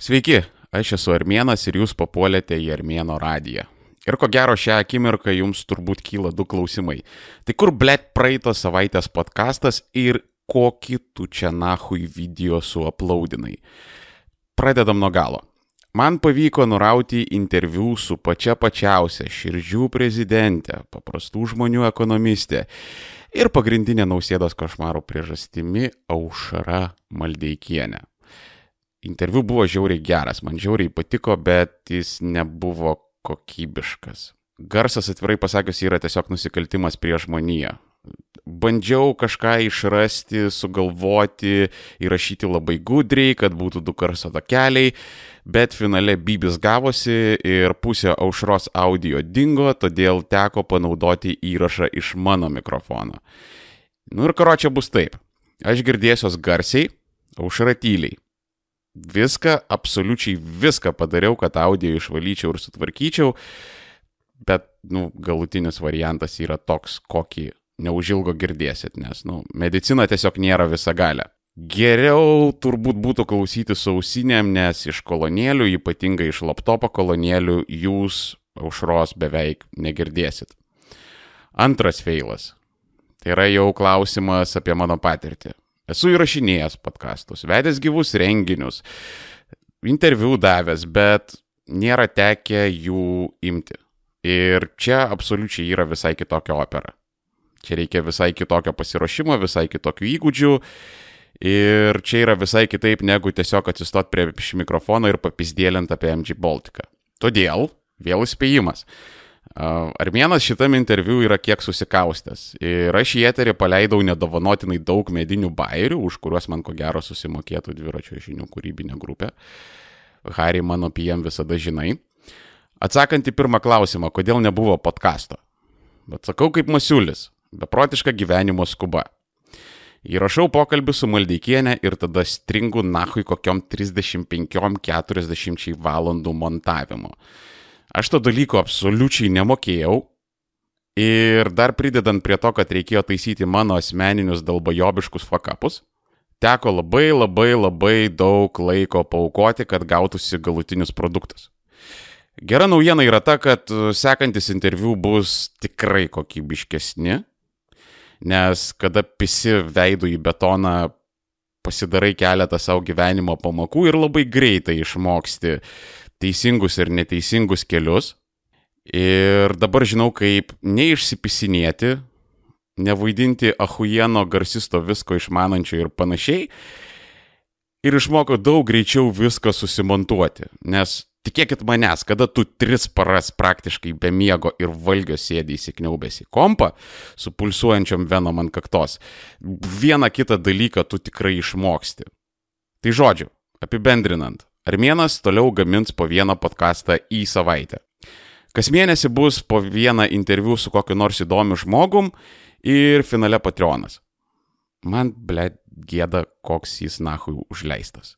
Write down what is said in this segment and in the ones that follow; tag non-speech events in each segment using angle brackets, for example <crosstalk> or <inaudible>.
Sveiki, aš esu Armėnas ir jūs papuolėte į Armėno radiją. Ir ko gero šią akimirką jums turbūt kyla du klausimai. Tai kur blėt praeitos savaitės podkastas ir kokį tu čia nahui video suaplaudinai? Pradedam nuo galo. Man pavyko nurauti interviu su pačia pačiausia širdžių prezidentė, paprastų žmonių ekonomistė ir pagrindinė nausėdos košmarų priežastimi Aušra Maldeikienė. Interviu buvo žiauriai geras, man žiauriai patiko, bet jis nebuvo kokybiškas. Garsas atvirai pasakius yra tiesiog nusikaltimas prieš žmoniją. Bandžiau kažką išrasti, sugalvoti, įrašyti labai gudriai, kad būtų du garso takeliai, bet finale bybis gavosi ir pusė aušros audio dingo, todėl teko panaudoti įrašą iš mano mikrofono. Nu ir karo čia bus taip. Aš girdėsiuos garsiai, aušra tyliai viską, absoliučiai viską padariau, kad audio išvalyčiau ir sutvarkyčiau, bet, nu, galutinis variantas yra toks, kokį neužilgo girdėsit, nes, nu, medicina tiesiog nėra visagalė. Geriau turbūt būtų klausyti su ausinėm, nes iš kolonėlių, ypatingai iš laptopo kolonėlių, jūs aušros beveik negirdėsit. Antras feilas. Tai yra jau klausimas apie mano patirtį. Esu įrašinėjęs podkastus, vedęs gyvus renginius, interviu davęs, bet nėra tekę jų imti. Ir čia absoliučiai yra visai kitokia opera. Čia reikia visai kitokio pasiruošimo, visai kitokių įgūdžių. Ir čia yra visai kitaip negu tiesiog atsistot prie mikrofono ir papizdėlint apie MG Baltiką. Todėl, vėl įspėjimas. Armėnas šitam interviu yra kiek susikaustęs. Ir aš į eterį paleidau nedovanotinai daug medinių bairių, už kuriuos man ko gero susimokėtų dviračio žinių kūrybinė grupė. Harry, mano PM visada žinai. Atsakant į pirmą klausimą, kodėl nebuvo podkasto. Bet sakau kaip masiulis, beprotiška gyvenimo skuba. Įrašau pokalbį su Maldeikienė ir tada stringu nahui kokiom 35-40 valandų montavimu. Aš to dalyko absoliučiai nemokėjau. Ir dar pridedant prie to, kad reikėjo taisyti mano asmeninius dalbajobiškus fakapus, teko labai labai labai daug laiko paukoti, kad gautųsi galutinis produktas. Gera naujiena yra ta, kad sekantis interviu bus tikrai kokybiškesni, nes kada pisi veidų į betoną, pasidarai keletą savo gyvenimo pamokų ir labai greitai išmoksti teisingus ir neteisingus kelius. Ir dabar žinau, kaip neišsipisinėti, nevaidinti ahujieno garsisto visko išmanančio ir panašiai. Ir išmokau daug greičiau viską susimontuoti. Nes tikėkit manęs, kada tu tris paras praktiškai be miego ir valgio sėdi įsikniaubęs į kompą su pulsuojančiom venom ant kaktos, vieną kitą dalyką tu tikrai išmoksti. Tai žodžiu, apibendrinant, Armėnas toliau gamins po vieną podcastą į savaitę. Kas mėnesį bus po vieną interviu su kokiu nors įdomiu žmogum ir finale Patreonas. Man, ble, gėda, koks jis nahui užleistas.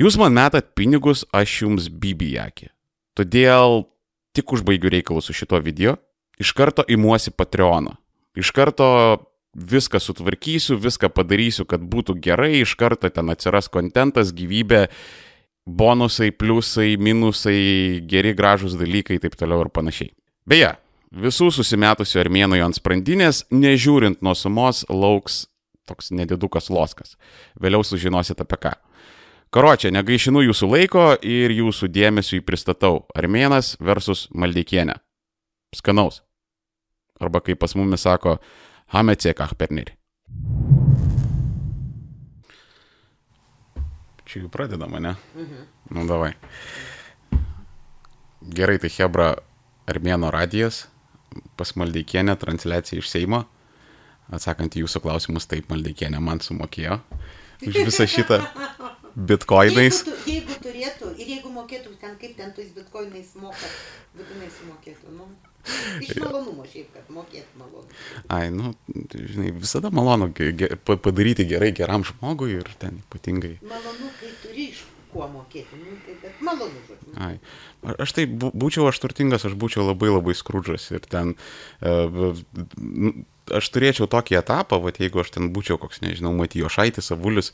Jūs man metat pinigus, aš jums bibijaki. Todėl tik užbaigiu reikalus su šito video, iš karto imuosi Patreoną. Iš karto viską sutvarkysiu, viską padarysiu, kad būtų gerai, iš karto ten atsiras kontentas, gyvybė bonusai, pliusai, minusai, geri gražus dalykai ir taip toliau ir panašiai. Beje, visų susimetusių armėnų ant sprandinės, nežiūrint nuo sumos, lauks toks nedidukas loskas. Vėliau sužinosit apie ką. Karočią, negaišinu jūsų laiko ir jūsų dėmesio į pristatau Armėnas versus Maldeikienė. Skanaus. Arba kaip pas mumis sako, Hamecekach perniri. Čia jau pradedama, ne? Mhm. Nu, davai. Gerai, tai Hebra Armėno radijas, pas Maldeikienę transliacija iš Seimo. Atsakant į jūsų klausimus, taip, Maldeikienė man sumokėjo už visą šitą <laughs> bitkoinais. Jeigu, tu, jeigu turėtų ir jeigu mokėtų ten, kaip ten tais bitkoinais moka, būtinai sumokėtų. Nu. Iš malonumo šiaip, kad mokėt malonu. Ai, nu, žinai, visada malonu ge, padaryti gerai geram žmogui ir ten ypatingai. Malonu, kai turi iš kuo mokėti, nu, tai bet malonu žodžiu. Ai, aš tai būčiau aš turtingas, aš būčiau labai labai skrūdžas ir ten uh, aš turėčiau tokį etapą, va, jeigu aš ten būčiau koks, nežinau, Matijo Šaitis, Avulius,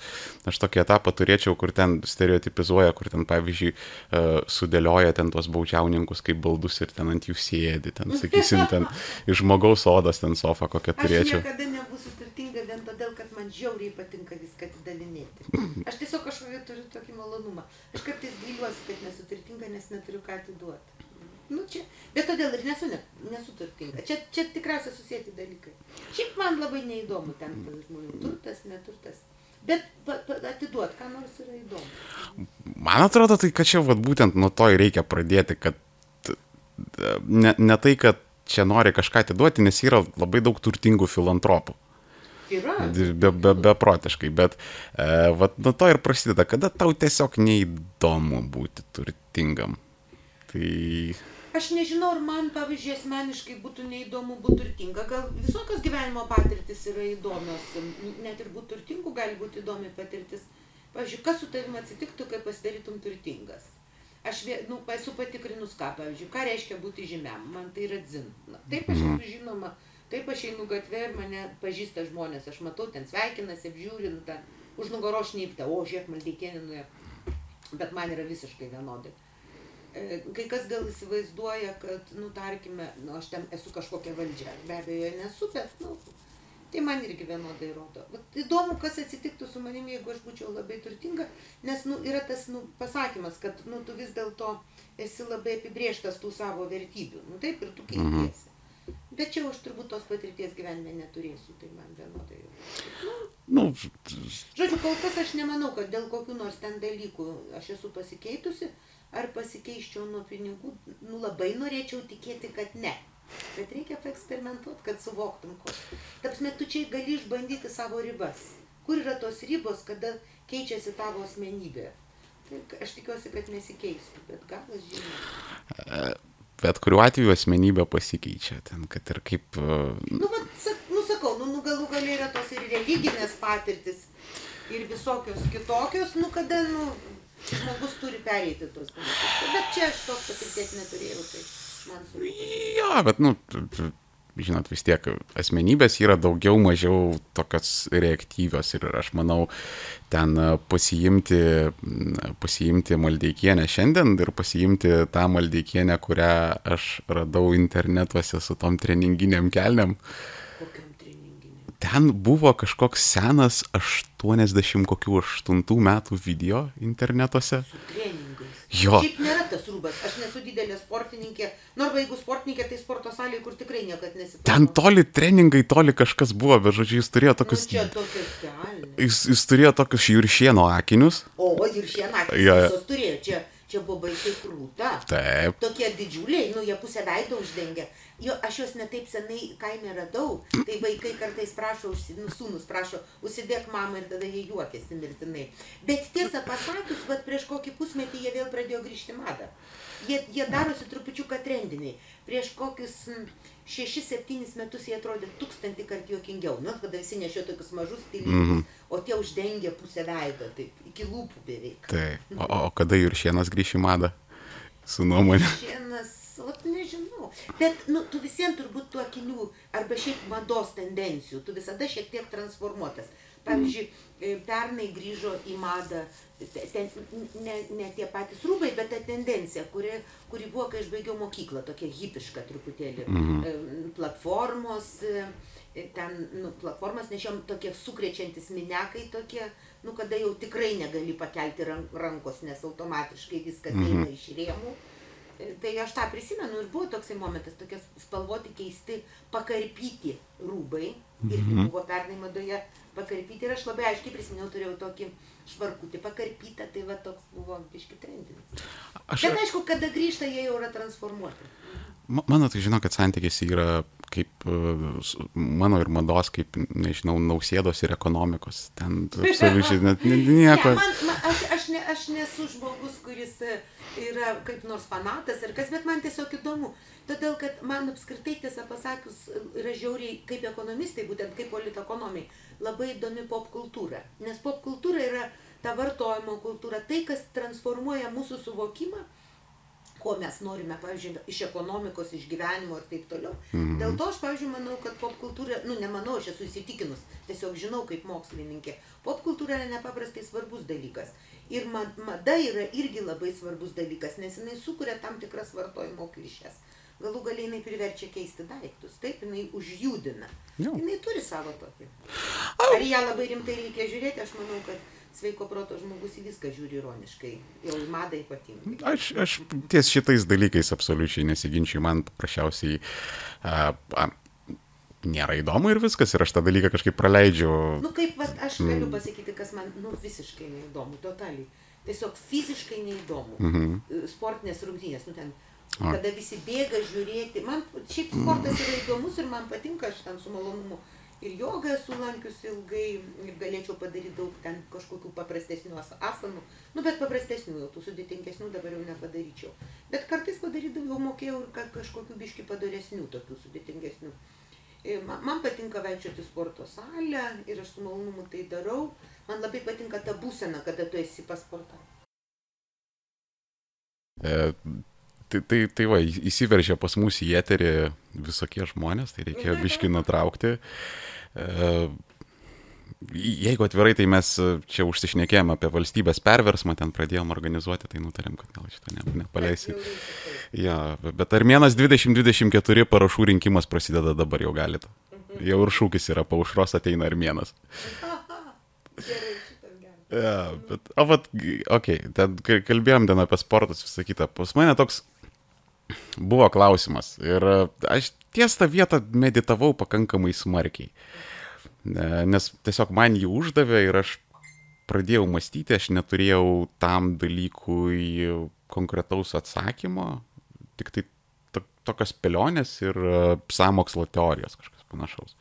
aš tokį etapą turėčiau, kur ten stereotipizuoja, kur ten, pavyzdžiui, uh, sudėlioja ten tuos baudžiauninkus kaip baldus ir ten ant jų sėdi, ten, sakysim, ten <laughs> iš žmogaus odos ten sofa kokią turėčiau. Aš niekada nebūsiu turtinga vien todėl, kad man žiauriai patinka viską atidalinėti. Aš tiesiog kažkokį turiu tokį malonumą. Aš kartais gailiuosi, kad nesu turtinga, nes neturiu ką atiduoti. Nu, čia, bet todėl ir nesu, ne, nesu turtinga. Čia, čia tikriausiai susijęti dalykai. Šiaip man labai neįdomu ten žmonių turtas, neturtas. Bet atiduot, ką nors yra įdomu. Man atrodo, tai kad čia vat, būtent nuo to ir reikia pradėti, kad ne, ne tai, kad čia nori kažką atiduoti, nes yra labai daug turtingų filantropų. Yra. Be, be, beprotiškai, bet e, vat, nuo to ir prasideda, kada tau tiesiog neįdomu būti turtingam. Tai Aš nežinau, ar man, pavyzdžiui, asmeniškai būtų neįdomu būti turtinga. Gal visokios gyvenimo patirtis yra įdomios. Net ir būti turtingu gali būti įdomi patirtis. Pavyzdžiui, kas su tavimi atsitiktų, kai pasidarytum turtingas? Aš vė, nu, esu patikrinus ką, pavyzdžiui, ką reiškia būti žymiam. Man tai yra dzin. Na, taip aš esu žinoma, taip aš einu gatvė ir mane pažįsta žmonės. Aš matau, ten sveikinasi, apžiūrinta, už nugaro šnypta, o žiūrėk, maldykėnė nuėjo. Bet man yra visiškai vienodai kai kas gal įsivaizduoja, kad, nu, tarkime, nu, aš ten esu kažkokia valdžia, be abejo, nesu, bet, nu, tai man irgi vienodai rodo. Vat įdomu, kas atsitiktų su manimi, jeigu aš būčiau labai turtinga, nes, nu, yra tas, nu, pasakymas, kad, nu, tu vis dėlto esi labai apibrieštas tų savo vertybių, nu, taip ir tu keitiesi. Bet čia aš turbūt tos patirties gyvenime neturėsiu, tai man vienodai. Nu, Žodžiu, kol kas aš nemanau, kad dėl kokių nors ten dalykų aš esu pasikeitusi, ar pasikeisčiau nuo pinigų, nu labai norėčiau tikėti, kad ne. Bet reikia paeksperimentuoti, kad suvoktum, ko. Tapsme, tu čia gali išbandyti savo ribas. Kur yra tos ribos, kada keičiasi tavo asmenybė. Tai aš tikiuosi, kad nesikeistų, bet galas žinoma. Bet kuriuo atveju asmenybė pasikeičia, ten, kad ir kaip... Nu, va, sak, nu sakau, nu, nu galų galia yra tos ir religinės patirtis, ir visokios kitokios, nu kada, nu, žmogus turi pereiti tuos dalykus. Bet čia aš tos patirties neturėjau, tai man sunku. Jo, bet, nu, žinot, vis tiek asmenybės yra daugiau mažiau tokios reaktyvios ir aš manau, ten pasiimti, pasiimti maldeikienę šiandien ir pasiimti tą maldeikienę, kurią aš radau internetuose su tom treninginiam kelniam. Treninginiam. Ten buvo kažkoks senas 80 kokių 8 metų video internetuose. Jo. Šiaip nėra tas rūbas. Aš nesu didelė sportininkė. Nors jeigu sportininkė, tai sporto salėje, kur tikrai niekad nesiprašau. Ten toli treningai, toli kažkas buvo, bet žodžiu, jis turėjo Nu, tokius... tokios kelnes. Jis, jis turėjo tokius juršieno akinius. O, naktys Jo, jo. visos turėjo. Čia, čia buvo baisiai krūta. Taip. Tokie didžiuliai, nu, jie pusę veido uždengia. Jo, aš juos netaip senai kaime radau. Tai vaikai kartais prašo, nu, sūnus prašo, užsidėk mamą ir tada jie juokiasi mirtinai. Bet tiesą pasakius, vat prieš kokį pusmetį jie vėl pradėjo grįžti madą. Jie, jie darosi trupučiuką trendiniai. Prieš kokius 6-7 metus jie atrodė tūkstantį kartų juokingiau. Nu, kada visi nešio tokius mažus stilius, Mhm. o tie uždengia pusę veido, taip, iki lūpų beveik. Taip. O, o kada juršienas grįš į madą? Su nuomonė. Šienas, vat nežinau. Bet, nu, tu visiems turbūt tų akinių, arba šiaip mados tendencijų, tu visada šiek tiek transformuotas. Pavyzdžiui, e, pernai grįžo į madą, te- ten, ne, ne tie patys rūbai, bet ta tendencija, kuri, kuri buvo, kai aš baigiau mokyklą, tokia hipiška truputėlį. Mhm. Platformos, e, e, ten, nu, platformas nešiom tokie sukrečiantis minekai tokie, nu, kada jau tikrai negali pakelti ran- rankos, nes automatiškai viskas eina iš rėmų. E, Tai aš tą prisimenu ir buvo toksai momentas, tokie spalvoti keisti, pakarpyti rūbai. Ir Mhm. buvo pernai madoje pakarpyti. Ir aš labai aiškiai prisimenu, turėjau tokį švarkutį pakarpytą, tai va toks buvo biški trendinis. Aš, Bet aišku, kada grįžta, jie jau yra transformuoti. ma- mano tai žinau, kad santykis yra kaip mano ir mados, kaip, nežinau, nausėdos ir ekonomikos. Ten absoliučiai net ni- nieko. Ne, man, man, aš, aš, ne, aš nesu žmogus, kuris e, yra kaip nors fanatas ar kas, bet man tiesiog įdomu. Todėl, kad man apskritai, tiesą pasakius, yra žiauriai, kaip ekonomistai, būtent kaip politekonomai, labai įdomi pop kultūra. Nes pop kultūra yra ta vartojimo kultūra, tai, kas transformuoja mūsų suvokimą ko mes norime, pavyzdžiui, iš ekonomikos, iš gyvenimo ir taip toliau. Mhm. Dėl to aš, pavyzdžiui, manau, kad popkultūra, nu, nemanau, aš esu įsitikinus, tiesiog žinau kaip mokslininkė, popkultūra yra nepaprastai svarbus dalykas. Ir ma- mada yra irgi labai svarbus dalykas, nes jinai sukuria tam tikras vartojimo klišės. Galų galiai jinai priverčia keisti daiktus, taip, jinai užjudina. Jo. Jinai turi savo tokį. Ar ją labai rimtai reikia žiūrėti, aš manau, kad sveiko proto žmogus į viską žiūri ironiškai, į madą ypatingai. Aš, aš ties šitais dalykais absoliučiai nesiginčiu, man paprasčiausiai a, a, nėra įdomu ir viskas, ir aš tą dalyką kažkaip praleidžiu. Nu kaip vat, aš galiu pasakyti, kas man nu, visiškai neįdomu, totaliai. Tiesiog fiziškai neįdomu. Mhm. Sportinės rungtynės, nu ten, kada visi bėga žiūrėti. Man šiaip sportas yra įdomus ir man patinka, aš ten su malonumu. Ir jogą esu lankiusi ilgai ir galėčiau padaryti daug ten kažkokių paprastesnių as- asanų. Nu, bet paprastesnių, jau tų sudėtingesnių dabar jau nepadaryčiau. Bet kartais padarydavau, jau mokėjau ir ka- kažkokių biški padaresnių, tokių sudėtingesnių. Ir ma- Man patinka vaikščioti į sporto salę ir aš su malonumu tai darau. Man labai patinka ta būsena, kada tu esi pasportavęs. Tai, tai, tai va, įsiveržė pas mus į eterį visokie žmonės, tai reikėjo biški nutraukti. E, jeigu atvirai, tai mes čia užsišnekėjom apie valstybės perversmą, ten pradėjom organizuoti, tai nutarėm, kad gal šitą ne, nepaleisi. Ja, bet Armėnas 2024 parašų rinkimas prasideda dabar jau galite. Jau ir šūkis yra, paušros ateina Armėnas. <laughs> Gerai. Ja, bet, o vat, okei, okay, ten kalbėjom ten apie sportus visą kitą. Pas mane toks buvo klausimas ir e, aš ties tą vietą meditavau pakankamai smarkiai. Ne- Nes tiesiog man jį uždavė ir aš pradėjau mąstyti, aš neturėjau tam dalykui konkretaus atsakymo, tik tai to, tokios spėlionės ir e, samokslo teorijos kažkas panašaus.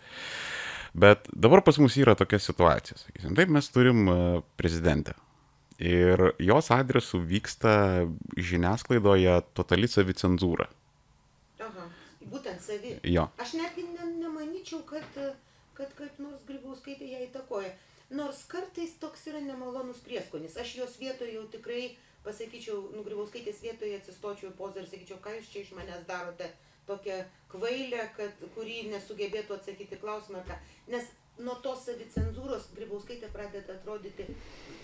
Bet dabar pas mus yra tokia situacija, sakysim. Taip, mes turim e, prezidentę. Ir jos adresu vyksta žiniasklaidoje totali savicenzūra. Aha, būtent savi. Jo. Aš netgi ne, nemanyčiau, kad, kad kaip nors grybauskaitė ją įtakoja. Nors kartais toks yra nemalonus prieskonis. Aš jos vietoje jau tikrai pasakyčiau, nu grybauskaitės vietoje atsistočiau į pozą ir sakyčiau, ką jūs čia iš manęs darote tokią kvailę, kad, kuri nesugebėtų atsakyti klausimą. Nes nuo tos savicenzūros grybauskaitė pradeda atrodyti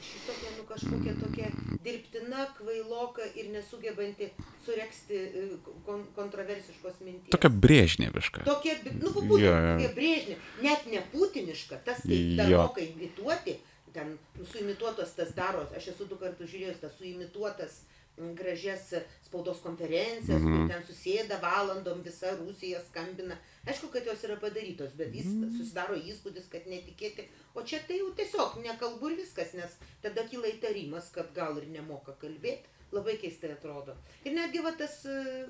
šitokia, nu kažkokia tokia dirbtina, kvailoka ir nesugebanti sureksti e, kon kontroversiškos minties. Tokia brėžneviška. Tokia, nu, Jo, yeah, jo. tokia brėžnė, net ne putiniška, tas tai Jo. dar moka imituoti, ten nu, suimituotas tas daro, aš esu du kartus žiūrėjęs tas suimituotas gražias spaudos konferencijas, Mhm. kur ten susėda valandom, visa Rusija skambina. Aišku, kad jos yra padarytos, bet jis susidaro įspūdis, kad netikėti. O čia tai jau tiesiog nekalbu ir viskas, nes tada kyla įtarimas, kad gal ir nemoka kalbėti. Labai keistai atrodo. Ir netgi va tas,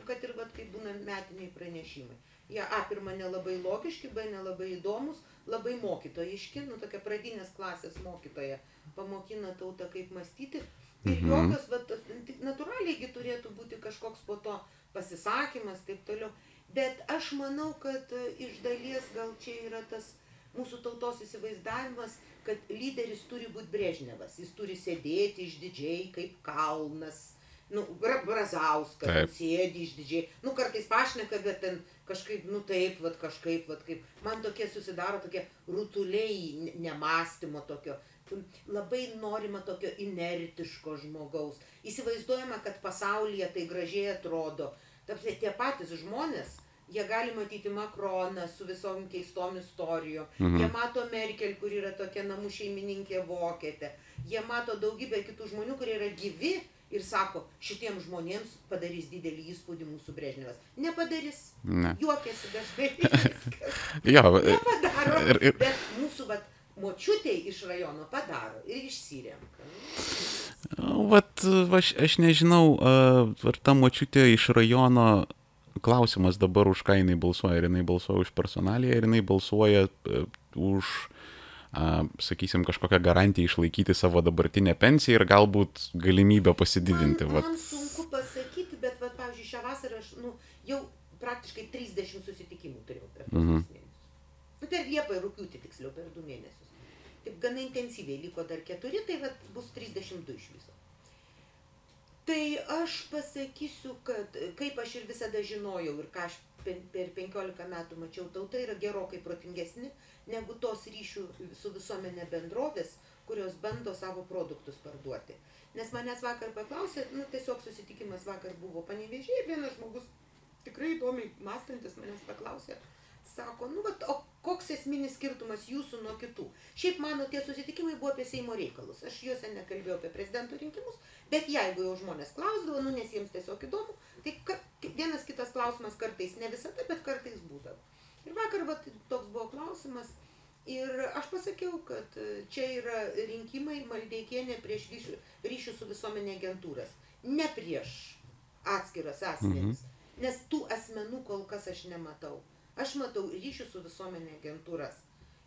kad ir va kaip būna metiniai pranešimai. Jie A pirmą nelabai logiški, B nelabai įdomus, labai mokytojiški, nu tokia pradinės klasės mokytoja pamokina tautą kaip mąstyti. Ir Mhm. jokios, va, natūraliai turėtų būti kažkoks po to pasisakymas, taip toliau. Bet aš manau, kad e, iš dalies gal čia yra tas mūsų tautos įsivaizdavimas, kad lyderis turi būti Brežnevas. Jis turi sėdėti išdidžiai kaip kalnas. Nu, Bra- Brazauskas Taip. sėdi išdidžiai. Nu, kartais pašneka, bet ten kažkaip, nu taip, vat kažkaip, vat kaip. Man tokie susidaro tokie rutuliai ne- nemastymo tokio. Labai norima tokio inertiško žmogaus. Įsivaizduojama, kad pasaulyje tai gražiai atrodo. Tapsi, tie patys žmonės, jie gali matyti Makroną su visom keistom istorijom. Mhm. Jie mato Merkel, kur yra tokia namų šeimininkė vokietė. Jie mato daugybę kitų žmonių, kurie yra gyvi ir sako, šitiems žmonėms padarys didelį įspūdį mūsų Brežnevas. Nepadarys. Ne. Juokėsi dažnai. <laughs> Jo, e, Nepadaro. ir, ir, Bet mūsų vat, močiutė iš rajono padaro ir išsirenka. vat, va, aš, aš nežinau, ar ta močiutė iš rajono klausimas dabar už ką jinai balsuoja. Ar jinai balsuoja už personaliją, ar jinai balsuoja e, už, sakysim, kažkokią garantiją išlaikyti savo dabartinę pensiją ir galbūt galimybę pasididinti. Man, Vat. man sunku pasakyti, bet, vat, pavyzdžiui, šią vasarą aš nu, jau praktiškai 30 susitikimų turėjau per Mhm. mėnesius. Nu, per Liepą ir Rūpiutį tiksliau, per du mėnesius. Taip gana intensyviai liko dar keturi, tai vat, bus 32 iš viso. Tai aš pasakysiu, kad kaip aš ir visada žinojau ir ką aš per, per 15 metų mačiau, tauta yra gerokai protingesni negu tos ryšių su visuomenė bendrovės, kurios bando savo produktus parduoti. Nes manęs vakar paklausė, nu tiesiog susitikimas vakar buvo panevežėje, vienas žmogus tikrai įdomiai mąstantis manęs paklausė, sako, nu, vat, o koks esminis skirtumas jūsų nuo kitų? Šiaip mano tie susitikimai buvo apie Seimo reikalus. Aš juose nekalbėjau apie prezidento rinkimus, bet jeigu jau žmonės klausdavo, nu, nes jiems tiesiog įdomu, tai ka, vienas kitas klausimas kartais, ne visada, bet kartais būdavo. Ir vakar vat, toks buvo klausimas. Ir aš pasakiau, kad e, čia yra rinkimai Maldeikienė prieš ryšių, ryšių su visuomenė agentūras, ne prieš atskiras asmenys, mhm. nes tų asmenų kol kas aš nematau. Aš matau ryšių su visuomenė agentūras.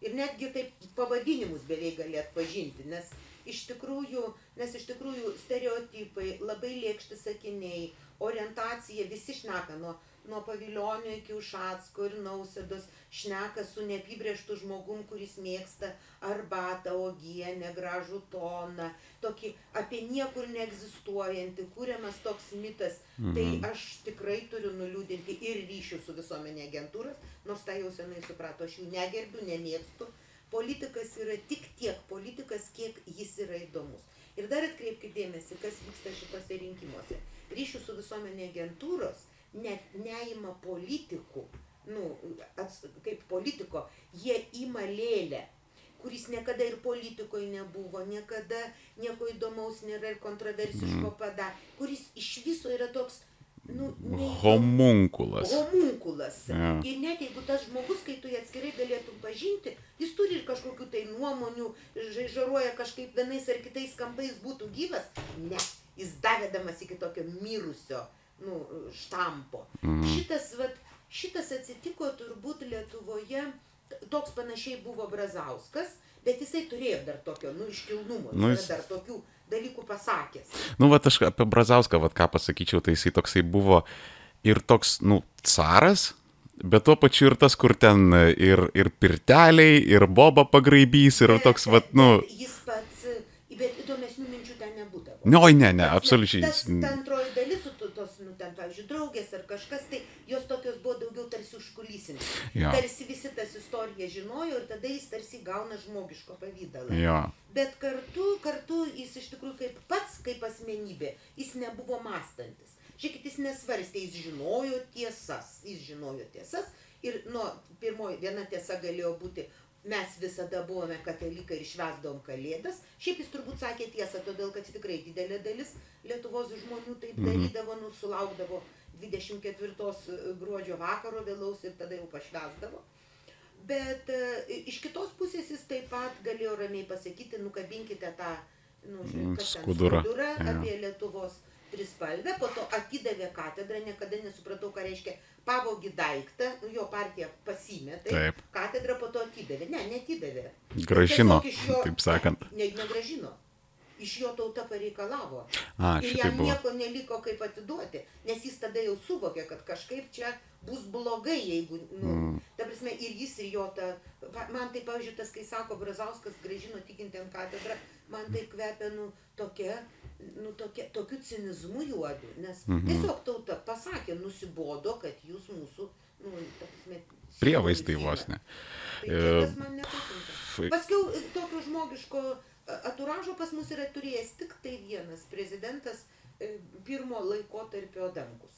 Ir netgi taip pavadinimus beveik gali atpažinti, nes iš tikrųjų, nes iš tikrųjų stereotipai, labai lėkšti sakiniai, orientacija, visi šneka nuo nuo pavilionio iki ušacko ir nausėdos šneka su neapibrėžtu žmogum kuris mėgsta arbatą uogienę gražų toną tokį apie niekur neegzistuojantį kuriamas toks mitas. Tai Mhm. aš tikrai turiu nuliūdinti ir ryšių su visuomene agentūras nors tą jau senai suprato aš jų negerbiu nemėgstu. Politikas yra tik tiek politikas kiek jis yra įdomus. Ir dar atkreipkit dėmesį kas vyksta šituose rinkimuose. Ryšių su visuomene agentūros net neima politikų nu ats kaip politiko jie ima lėlę kuris niekada ir politikoj nebuvo niekada nieko įdomaus nėra ir kontroversiško pada kuris iš viso yra toks nu neįdomus Homunkulas. homunkulas. Jo. Ir net jeigu tas žmogus, kai tu jį atskirai galėtum pažinti, jis turi ir kažkokių tai nuomonių, žaižaruoja kažkaip vienais ar kitais kampais būtų gyvas. Ne, jis davedamas iki tokio mirusio, nu, štampo. Mhm. Šitas, vat, šitas atsitiko turbūt Lietuvoje, toks panašiai buvo Brazauskas, bet jisai turėjo dar tokio, nu, iškilnumo, Nu, nu, jis- dar tokių dalykų pasakęs. Nu, va, aš apie Brazauską, va, ką pasakyčiau, tai jisai toksai buvo ir toks, nu, caras, bet tuo pačiu ir tas, kur ten ir, ir pirteliai, ir boba pagraibys, ir toks, va, nu, Bet Jis pats, bet įdomesnių minčių ten nebūdavo. ne, oi, ne, ne, absoliučiai. Tas, ta antroji dalis, su tu- tos, nu, ten, pavyzdžiui, draugės ar kažkas, tai jos tokios buvo daugiau tarsi užkulisinės. Jo. Tarsi visi tas istoriją žinojo ir tada jis tarsi gauna žmogiško pavydalą. Jo. Bet kartu, kartu jis iš tikrųjų kaip pats, kaip asmenybė, jis nebuvo mąstantis. Žiūrėkit, jis nesvarstė, jis žinojo tiesas, jis žinojo tiesas ir nuo pirmoji viena tiesa galėjo būti, mes visada buvome katalikai ir švesdavom kalėdas. Šiaip jis turbūt sakė tiesą, todėl kad tikrai didelė dalis Lietuvos žmonių taip Mhm. darydavo, nu, sulaukdavo 24 gruodžio vakaro vėlaus ir tada jau pašvesdavo. Bet e, iš kitos pusės jis taip pat galėjo ramiai pasakyti, nukabinkite tą nu, skudurą. Jo. apie Lietuvos trispalvę, po to atidavė katedrą, niekada nesupratau, ką reiškia pavogi daiktą, nu, jo partija pasimetė, Taip. katedrą po to atidavė. Ne, netidavė. Gražino, jo- taip sakant. Ne, negražino. Iš jo tauta pareikalavo. A, ir jam buvo. nieko neliko kaip atiduoti, nes jis tada jau suvokė, kad kažkaip čia bus blogai, jeigu, nu, Mm. ta prasme, ir jis, ir jo ta, man tai, pavyzdžiui, tas, kai sako, Brazauskas gražino tikinti ant katedrą, man tai kvepia, nu, tokia, nu, tokia, tokiu cinizmu juodu, nes Mhm. tiesiog tauta pasakė, nusibodo, kad jūs mūsų, nu, ta prasme, Prievaizdai vos ne. Tai E, tas man nepatinka. Paskiau e, tokio žmogiško e, aturažo pas mus yra turėjęs tik tai vienas prezidentas e, pirmo laikotarpio Adamkus.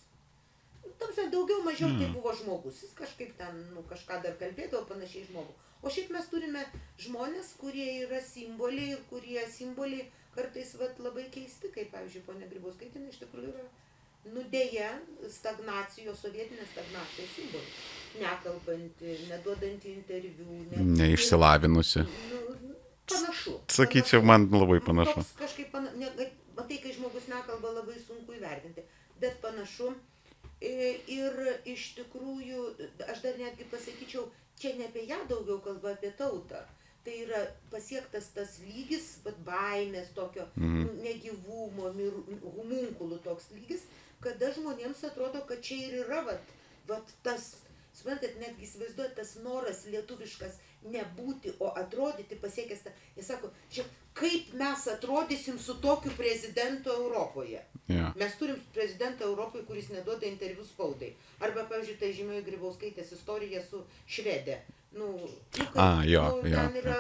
Tamsiai daugiau mažiau tai Hmm. buvo žmogus. Jis kažkaip ten, nu, kažką dar kalbėdavo panašiai žmogų. O šiaip mes turime žmonės, kurie yra simboliai ir kurie simboliai kartais vat, labai keisti, kaip pavyzdžiui, ponia Grybauskaitinė iš tikrųjų yra nudėję stagnacijos, sovietinės stagnacijos simbolis. Nekalbanti, neduodanti interviu. Ne, Neišsilavinusi. Nu, nu, panašu. Sakyčiau, panašu. man labai Nu, panašu. toks Kažkaip, pana, ne, matai, kai žmogus nekalba, labai sunku įvertinti. Bet panašu. Ir iš tikrųjų, aš dar netgi pasakyčiau, čia ne apie ją daugiau kalba, apie tautą. Tai yra pasiektas tas lygis, bet baimės tokio Mhm. nu, negyvumo, mir- humunkulų toks lygis, kada žmonėms atrodo, kad čia ir yra vat, vat tas suprantat, netgi įsivaizduojat tas noras lietuviškas nebūti, o atrodyti pasiekęs tą. Jis sako, žiūrėk, kaip mes atrodysim su tokiu prezidentu Europoje. Ja. Mes turim prezidentą Europoje, kuris neduoda interviu spaudai. Arba, pavyzdžiui, tai žymėjo Grybauskaitės istorija su Švedė. Nu, nu, kaip, A, jo, nu, jo, yra,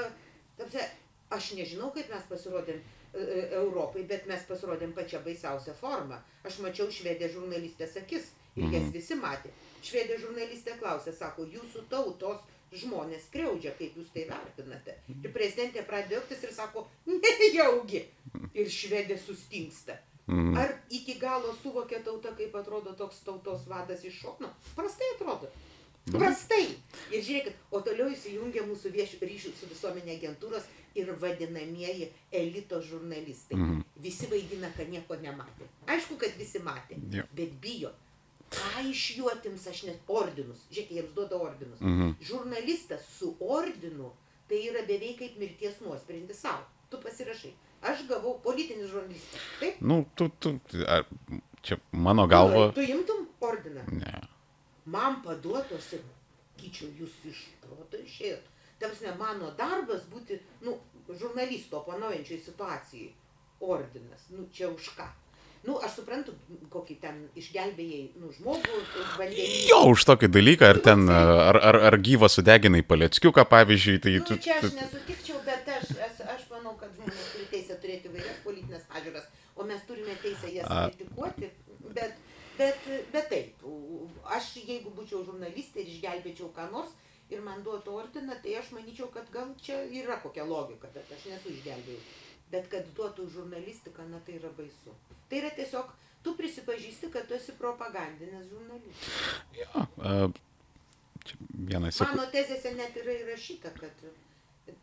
tamsia, aš nežinau, kaip mes pasirodėm e, e, Europai, bet mes pasirodėm pačią baisiausią formą. Aš mačiau švedė žurnalistės akis ir jas visi matė. Švedė žurnalistė klausė, sako, jūsų tautos žmonės skriaudžia, kaip jūs tai vertinate. Ir prezidentė pradėjo juoktis ir sako, <laughs> nejaugi. Ir švedė sustingsta. Ar iki galo suvokia tauta, kaip atrodo toks tautos vadas iš šono? Prastai atrodo. Prastai. Ir žiūrėkit, o toliau įsijungia mūsų viešų ryšių su visuomenė agentūros ir vadinamieji elito žurnalistai. Visi vaidina, kad nieko nematė. Aišku, kad visi matė, Jo. bet bijo. Ką iš jų atims aš net ordinus? Žiūrėk, jiems duoda ordinus. Žurnalistas su ordinu tai yra beveik kaip mirties nuosprendis savo. Tu pasirašai. Aš gavau politinis žurnalistas. Taip? Nu, tu, tu, ar, čia mano galva. Tu imtum ordiną. Ne. Man paduotos ir kyčiau jūs iš proto išėjot. Tamsne, mano darbas būti, nu, žurnalisto panaujančiai situacijai. Ordinas. Nu, čia už ką? Nu, aš suprantu, kokį ten išgelbėjai, nu, žmogų, vandenį. Jo, už tokį dalyką, ar ten, ar, ar, ar gyvą sudeginai paleckiuką, pavyzdžiui, tai Nu, tu... čia aš nesutikčiau, bet aš, aš, aš manau, kad žmonės turi teisę turėti vairias politinės pažiūras, o mes turime teisę jas kritikuoti, bet, bet, bet taip, aš jeigu būčiau žurnalistė ir išgelbėčiau ką nors ir man duotų ordiną, tai aš manyčiau, kad gal čia yra kokia logika, bet aš nesu išgelbėjus. Bet kad duotų žurnalistiką, na tai yra baisu. Tai yra tiesiog, tu prisipažįsti, kad tu esi propagandinis žurnalistas. Jo, a, čia vienas. Mano tezėse net yra įrašyta, kad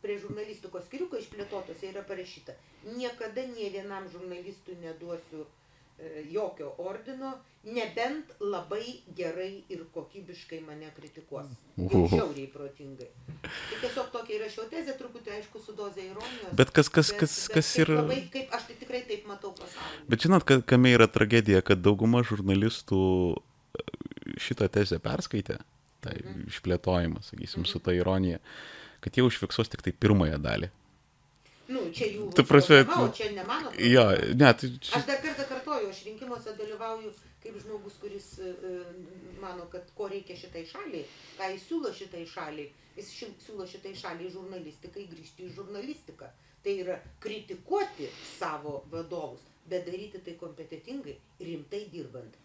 prie žurnalistikos skiriuko išplėtotose yra parašyta, niekada nie vienam žurnalistui neduosiu e, jokio ordino, nebent labai gerai ir kokybiškai mane kritikuos. Ir žiauriai protingai. Tai tiesiog tokia įrašiau tezė, truputį aišku, su doze ironijos. Bet kas, kas, kas, bet kas kaip yra... Labai, kaip, aš tai tikrai taip matau pasaulį. Bet žinot, ka- kame yra tragedija, kad dauguma žurnalistų e, šitą tezę perskaitė, tai išplėtojimą, sakysim, su ta ironija, kad jie užfiksuos tik tai pirmąją dalį. Nu, čia jų Tu prasme, čia ne mano. Jo, ne, tai čia... Aš dar kartą kartoju, aš rinkimuose dalyvauju kaip žmogus, kuris e, e, mano, kad ko reikia šitai šaliai, ką jis siūlo šitai šaliai. Jis siūlo šitai šaliai žurnalistikai grįžti į žurnalistiką. Tai yra kritikuoti savo vadovus, bet daryti tai kompetitingai, rimtai dirbant.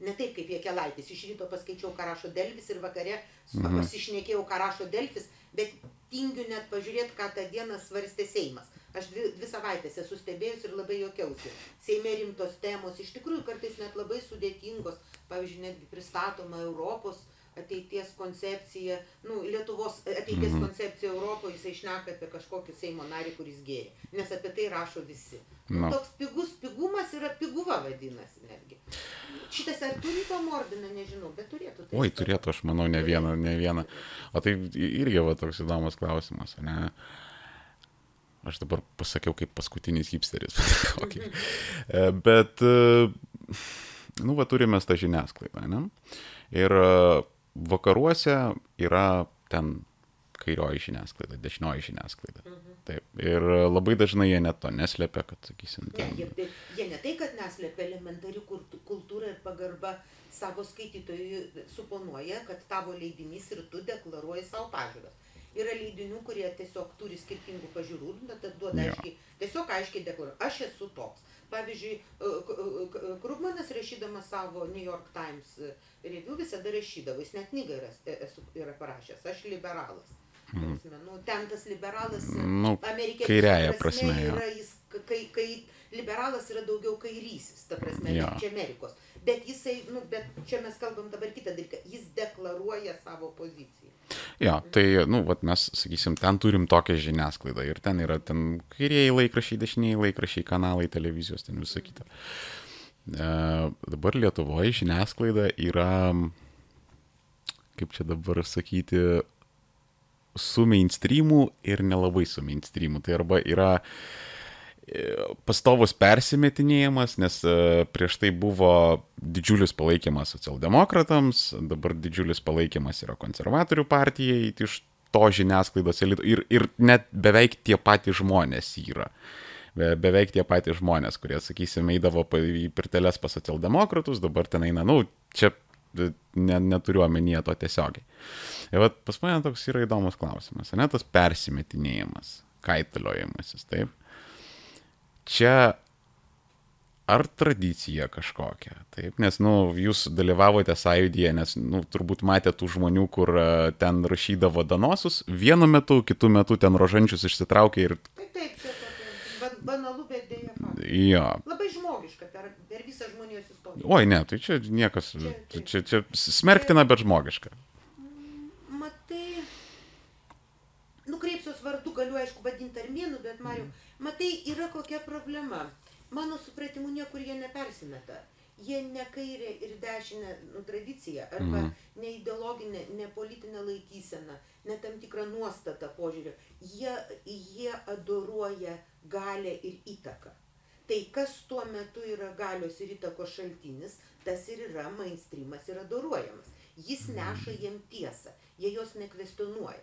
Ne taip kaip Jekelaitis, iš ryto paskaičiau, ką rašo Delvis ir vakare mhm. pasišnekėjau, ką rašo Delfis, bet tingiu net pažiūrėti, ką tą dieną svarstė Seimas. Aš dvi, dvi savaitės esu stebėjus ir labai jokiausi. Seime rimtos temos, iš tikrųjų kartais net labai sudėtingos, pavyzdžiui, netgi pristatoma Europos ateities koncepcija, nu, Lietuvos ateities mhm. koncepcija Europoje, jisai šneka apie kažkokį Seimo narį, kuris gėrė, nes apie tai rašo visi. Nu, No. toks pigus, pigumas yra piguva vadinasi netgi. Šitas ar turi to mordiną, nežinau, bet turėtų. tai Oi, turėtų, aš manau, ne vieną, ne vieną. O tai irgi va toks įdomus klausimas, ne? Aš dabar pasakiau kaip paskutinis hipsteris. <laughs> okay. E, Bet, e, nu, va turime tą žiniasklaidą, ne? Ir e, vakaruose yra ten kairioji žiniasklaida, dešinioji žiniasklaida. Taip. Ir labai dažnai jie net to neslepia, kad, sakysim, Ne, ten... jie, jie, jie ne tai, kad neslėpia elementari kultu- kultūra ir pagarba savo skaitytojui suponuoja, kad tavo leidinys ir tu deklaruoji savo pažiūras. Yra leidinių, kurie tiesiog turi skirtingų pažiūrų, bet tad duoda aiškiai, tiesiog aiškiai deklaruoja, aš esu toks. Pavyzdžiui, e, K- K- Krugmanas rašydamas savo New York Times e, review visada rašydavo, jis net knygą yra, e, esu, yra parašęs, aš liberalas. Mm. Nu, ten tas liberalas e, Nu, amerikiečių kairiąja prasme, jo. yra jis, kai, kai liberalas yra daugiau kairysis, ta prasme, yeah. čia Amerikos. Bet jisai, nu, bet čia mes kalbam dabar kitą dalyką, jis deklaruoja savo poziciją. Jo, tai, nu, vat mes, sakysim, ten turim tokią žiniasklaidą ir ten yra ten kairieji laikrašiai, dešinieji laikrašiai, kanalai, televizijos, ten visą kitą. E, dabar Lietuvoje žiniasklaida yra, kaip čia dabar sakyti, su mainstreamu ir nelabai su mainstreamu. Tai arba yra pastovus persimetinėjimas, nes e, prieš tai buvo didžiulis palaikymas socialdemokratams, dabar didžiulis palaikymas yra konservatorių partijai iš to žiniasklaidos elito ir, ir net beveik tie patys žmonės yra. Be, beveik tie patys žmonės, kurie, sakysime, eidavo į pirteles pas socialdemokratus, dabar ten eina, nu, čia ne, neturiu omenyje to tiesiogiai. Ir vat, pas mane toks yra įdomus klausimas, ne tas persimetinėjimas, kaitaliojimasis, taip čia ar tradicija kažkokia, taip, nes, nu, jūs dalyvavote sąjūdyje, nes, nu, turbūt matėte tų žmonių, kur e, ten rašydavo danosus, vienu metu, kitu metu ten rožančius išsitraukė ir... Taip, taip, čia tokia banalu, bet dėja. Jo. Labai žmogiška per, per visą žmonijos istoriją. Oi, ne, tai čia niekas, čia, čia, čia smerktina, bet žmogiška. Matai, nukreipsios vardu, galiu aišku vadinti armėnų, bet Mariu, mm Matai, yra kokia problema. Mano supratimu, niekur jie nepersimeta. Jie ne kairė ir dešinė nu, tradicija, arba mm. ne ideologinė, ne politinė laikysena, ne tam tikrą nuostatą požiūrį. Jie, jie adoruoja galę ir įtaką. Tai kas tuo metu yra galios ir įtakos šaltinis, tas ir yra mainstreamas ir adoruojamas. Jis mhm. neša jiem tiesą, jie jos nekvestionuoja.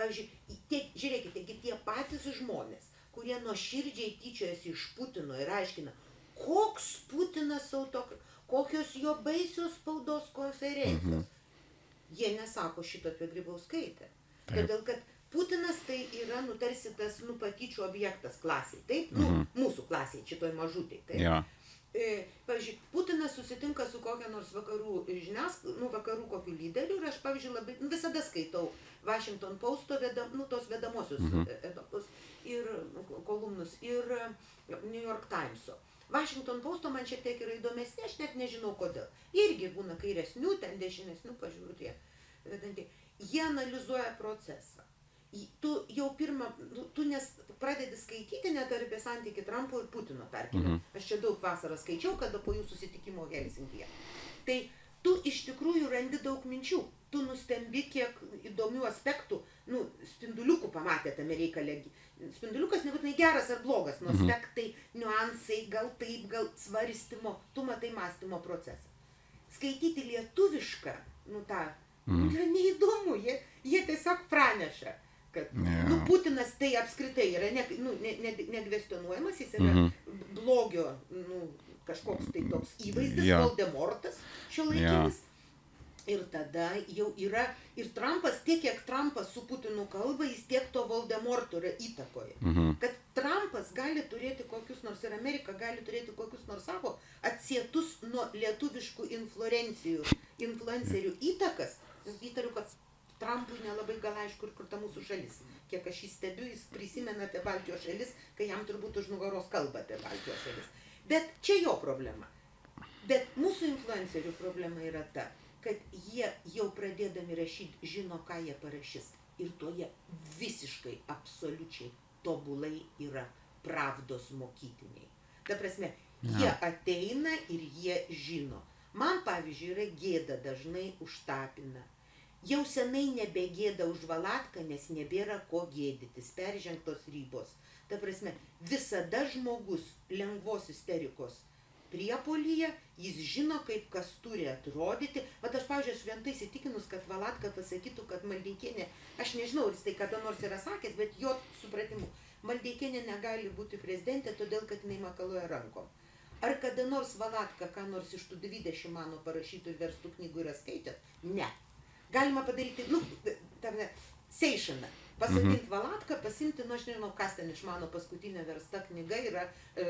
Pavyzdžiui, tie, žiūrėkite, tie patys žmonės, kurie nuoširdžiai tyčiojasi iš Putino ir aiškina, koks Putinas autokratas, kokios jo baisios spaudos konferencijos. Mhm. Jie nesako šito apie Grybauskaitę. Todėl, kad Putinas tai yra, nu, tarsi tas, nu, patyčių objektas klasiai, taip? Nu, mhm. mūsų klasiai, šitoj mažutėj, taip? Ja. E, pavyzdžiui, Putinas susitinka su kokia nors vakarų žiniasklaida, nu, vakarų kokiu lyderiu ir aš, pavyzdžiui, labai, nu, visada skaitau Washington Posto, vedam, nu, tos vedamosius mhm. etapus ir nu, kolumnus ir New York Timeso. Washington Posto man šiek tiek yra įdomesnė, aš net nežinau kodėl. Irgi būna kairesnių, ten dešinesnių pažiūrų tie vedantieji. Jie analizuoja procesą tu jau pirmą, nu, tu nes pradedi skaityti net apie santyki Trumpo ir Putino, tarkim. Mhm. Aš čia daug vasarą skaičiau, kada po jų susitikimo Helsinkije. Tai tu iš tikrųjų randi daug minčių. Tu nustembi, kiek įdomių aspektų, nu, spinduliukų pamatė tame reikale. Spinduliukas nebūtinai geras ar blogas, nu, mhm. aspektai, niuansai, gal taip, gal svarstymo, tu matai mąstymo procesą. Skaityti lietuvišką, nu tą, mhm. yra neįdomu, jie, jie tiesiog praneša kad yeah. nu, Putinas tai apskritai yra ne, nu, ne, ne, negvestionuojamas, jis yra mm -hmm. blogio nu, kažkoks tai toks įvaizdis, yeah. Voldemortas šio laikinis. Yeah. Ir tada jau yra, ir Trumpas, tiek kiek Trumpas su Putinu kalba, jis tiek to Voldemorto yra įtakoje. -hmm. Kad Trumpas gali turėti kokius nors, ir Amerika gali turėti kokius nors savo atsietus nuo lietuviškų influencijų, influencerių įtakas, įtariu, kad Trampui nelabai gal aišku, kur ta mūsų šalis. Kiek aš jį stebiu, jis prisimena apie Baltijos šalis, kai jam turbūt už nugaros kalba apie Baltijos šalis. Bet čia jo problema. Bet mūsų influencerių problema yra ta, kad jie jau pradėdami rašyti žino, ką jie parašys. Ir to jie visiškai, absoliučiai tobulai yra pravdos mokytiniai. Ta prasme, jie ja. ateina ir jie žino. Man, pavyzdžiui, yra gėda dažnai už tapiną jau senai nebegėda už valatką, nes nebėra ko gėdytis, peržengtos ribos. Ta prasme, visada žmogus lengvos isterikos priepolyje, jis žino, kaip kas turi atrodyti. Vat aš, pavyzdžiui, aš vientai įsitikinus, kad Valatka pasakytų, kad Maldeikienė, aš nežinau, ar jis tai kada nors yra sakęs, bet jo supratimu, Maldeikienė negali būti prezidentė, todėl kad jinai makaluoja rankom. Ar kada nors Valatka, ką nors iš tų 20 mano parašytų ir verstų knygų yra skaitęs? Ne galima padaryti, nu, tame, seišiną. Pasodinti -hmm. valatką, pasimti, nu aš nežinau, kas ten iš mano paskutinė versta knyga yra e,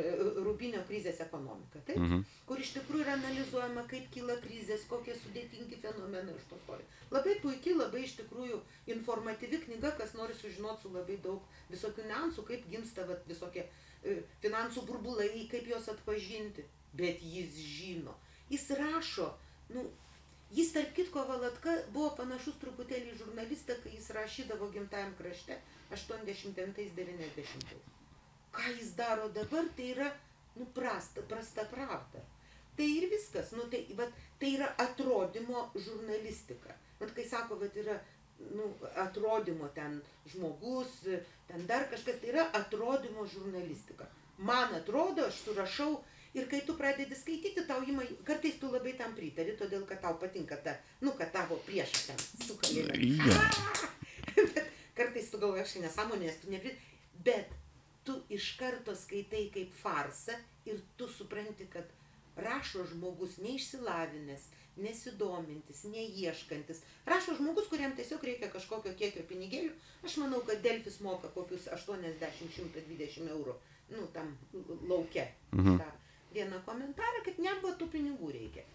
Rubinio krizės ekonomika, taip? -hmm. kur iš tikrųjų yra analizuojama, kaip kyla krizės, kokie sudėtingi fenomenai iš to stovi. Labai puikiai, labai iš tikrųjų informatyvi knyga, kas nori sužinoti su labai daug visokių niansų, kaip gimsta vat, visokie e, finansų burbulai, kaip juos atpažinti. Bet jis žino. Jis rašo, nu, Jis, tarp kitko, Valatka buvo panašus truputėlį žurnalistą, kai jis rašydavo gimtajam krašte 89-90. Ką jis daro dabar, tai yra, nu, prasta, prasta pravda. Tai ir viskas, nu, tai, vat, tai yra atrodymo žurnalistika. Vat, kai sako, vat, yra, nu, atrodymo ten žmogus, ten dar kažkas, tai yra atrodymo žurnalistika. man atrodo, aš surašau ir kai tu pradedi skaityti, tau ima, kartais tu labai tam pritari, todėl kad tau patinka ta, nu, kad tavo priešas ten sukalė. Jo. <laughs> Bet kartais tu galvoji, aš nesąmonės, tu neprit, bet tu iš karto skaitai kaip farsą ir tu supranti, kad rašo žmogus neišsilavinęs, nesidomintis, neieškantis. Rašo žmogus, kuriam tiesiog reikia kažkokio kiekio pinigėlių. Aš manau, kad Delfis moka kokius 80-120 eurų, nu, tam lauke. Mhm. Ta vieną komentarą, kad nebuvo tų pinigų reikia.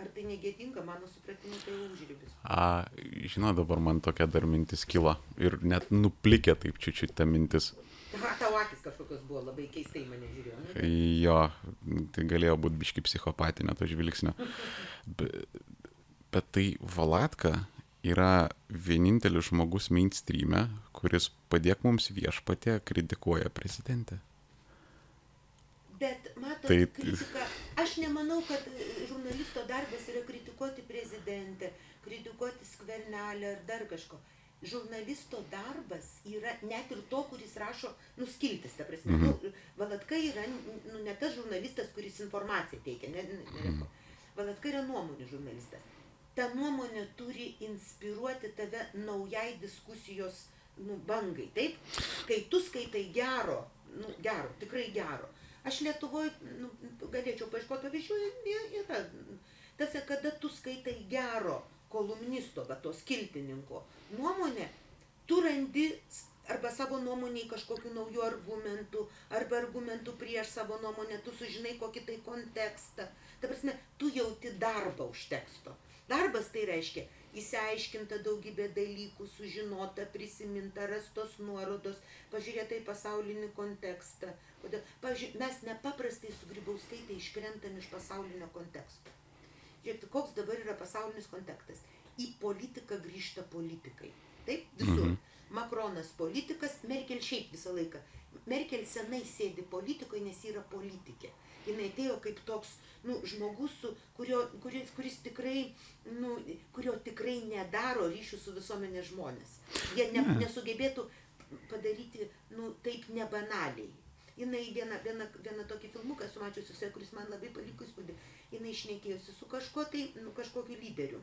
Ar tai negėdinga, mano supratimu, tai užribis. A, žinot, dabar man tokia dar mintis kilo ir net nuplikė taip čiučiut ta mintis. Aha, tavo akis kažkokios buvo labai keistai mane žiūrėjo. Ne? Jo, tai galėjo būti biški psichopatinio to žvilgsnio. Be, bet tai Valatka yra vienintelis žmogus mainstreame, kuris padėk mums viešpatė kritikuoja prezidentę. Bet, matot, Tai- kritika, aš nemanau, kad e, žurnalisto darbas yra kritikuoti prezidentę, kritikuoti skvernelę ar dar kažko. Žurnalisto darbas yra net ir to, kuris rašo nuskiltis, ta prasme. Mhm. Nu, Valatka yra nu, ne tas žurnalistas, kuris informaciją teikia. Ne, ne, ne, Mhm. Valatka yra nuomonių žurnalistas. Ta nuomonė turi inspiruoti tave naujai diskusijos nu, bangai. Taip, kai tu skaitai gero, nu, gero, tikrai gero. Aš Lietuvoje nu, galėčiau paieškoti pavyzdžių, yra. Tas, kada tu skaitai gero kolumnisto, bet to skiltininko nuomonę, tu randi arba savo nuomoniai kažkokiu naujų argumentų, arba argumentų prieš savo nuomonę, tu sužinai kokį tai kontekstą. Ta prasme, tu jauti darbą už teksto. Darbas tai reiškia įsiaiškinta daugybė dalykų, sužinota, prisiminta, rastos nuorodos, pažiūrėta į pasaulinį kontekstą. Kodėl? Pavyzdžiui, mes nepaprastai su grybauskaitė iškrentam iš pasaulinio konteksto. Žiūrėkit, koks dabar yra pasaulinis kontekstas. Į politiką grįžta politikai. Taip, visur. Mhm. Mhm. Makronas politikas, Merkel šiaip visą laiką. Merkel senai sėdi politikoje, nes yra politikė. Jis atėjo kaip toks nu, žmogus, su, kurio, kuris, kuris tikrai, nu, kurio tikrai nedaro ryšių su visuomenė žmonės. Jie ne, nesugebėtų padaryti nu, taip nebanaliai. Jinai vieną, vieną, vieną tokį filmuką esu mačiusi, su ja, kuris man labai paliko įspūdį. Jinai išnekėjusi su kažkuo tai, nu, kažkokiu lyderiu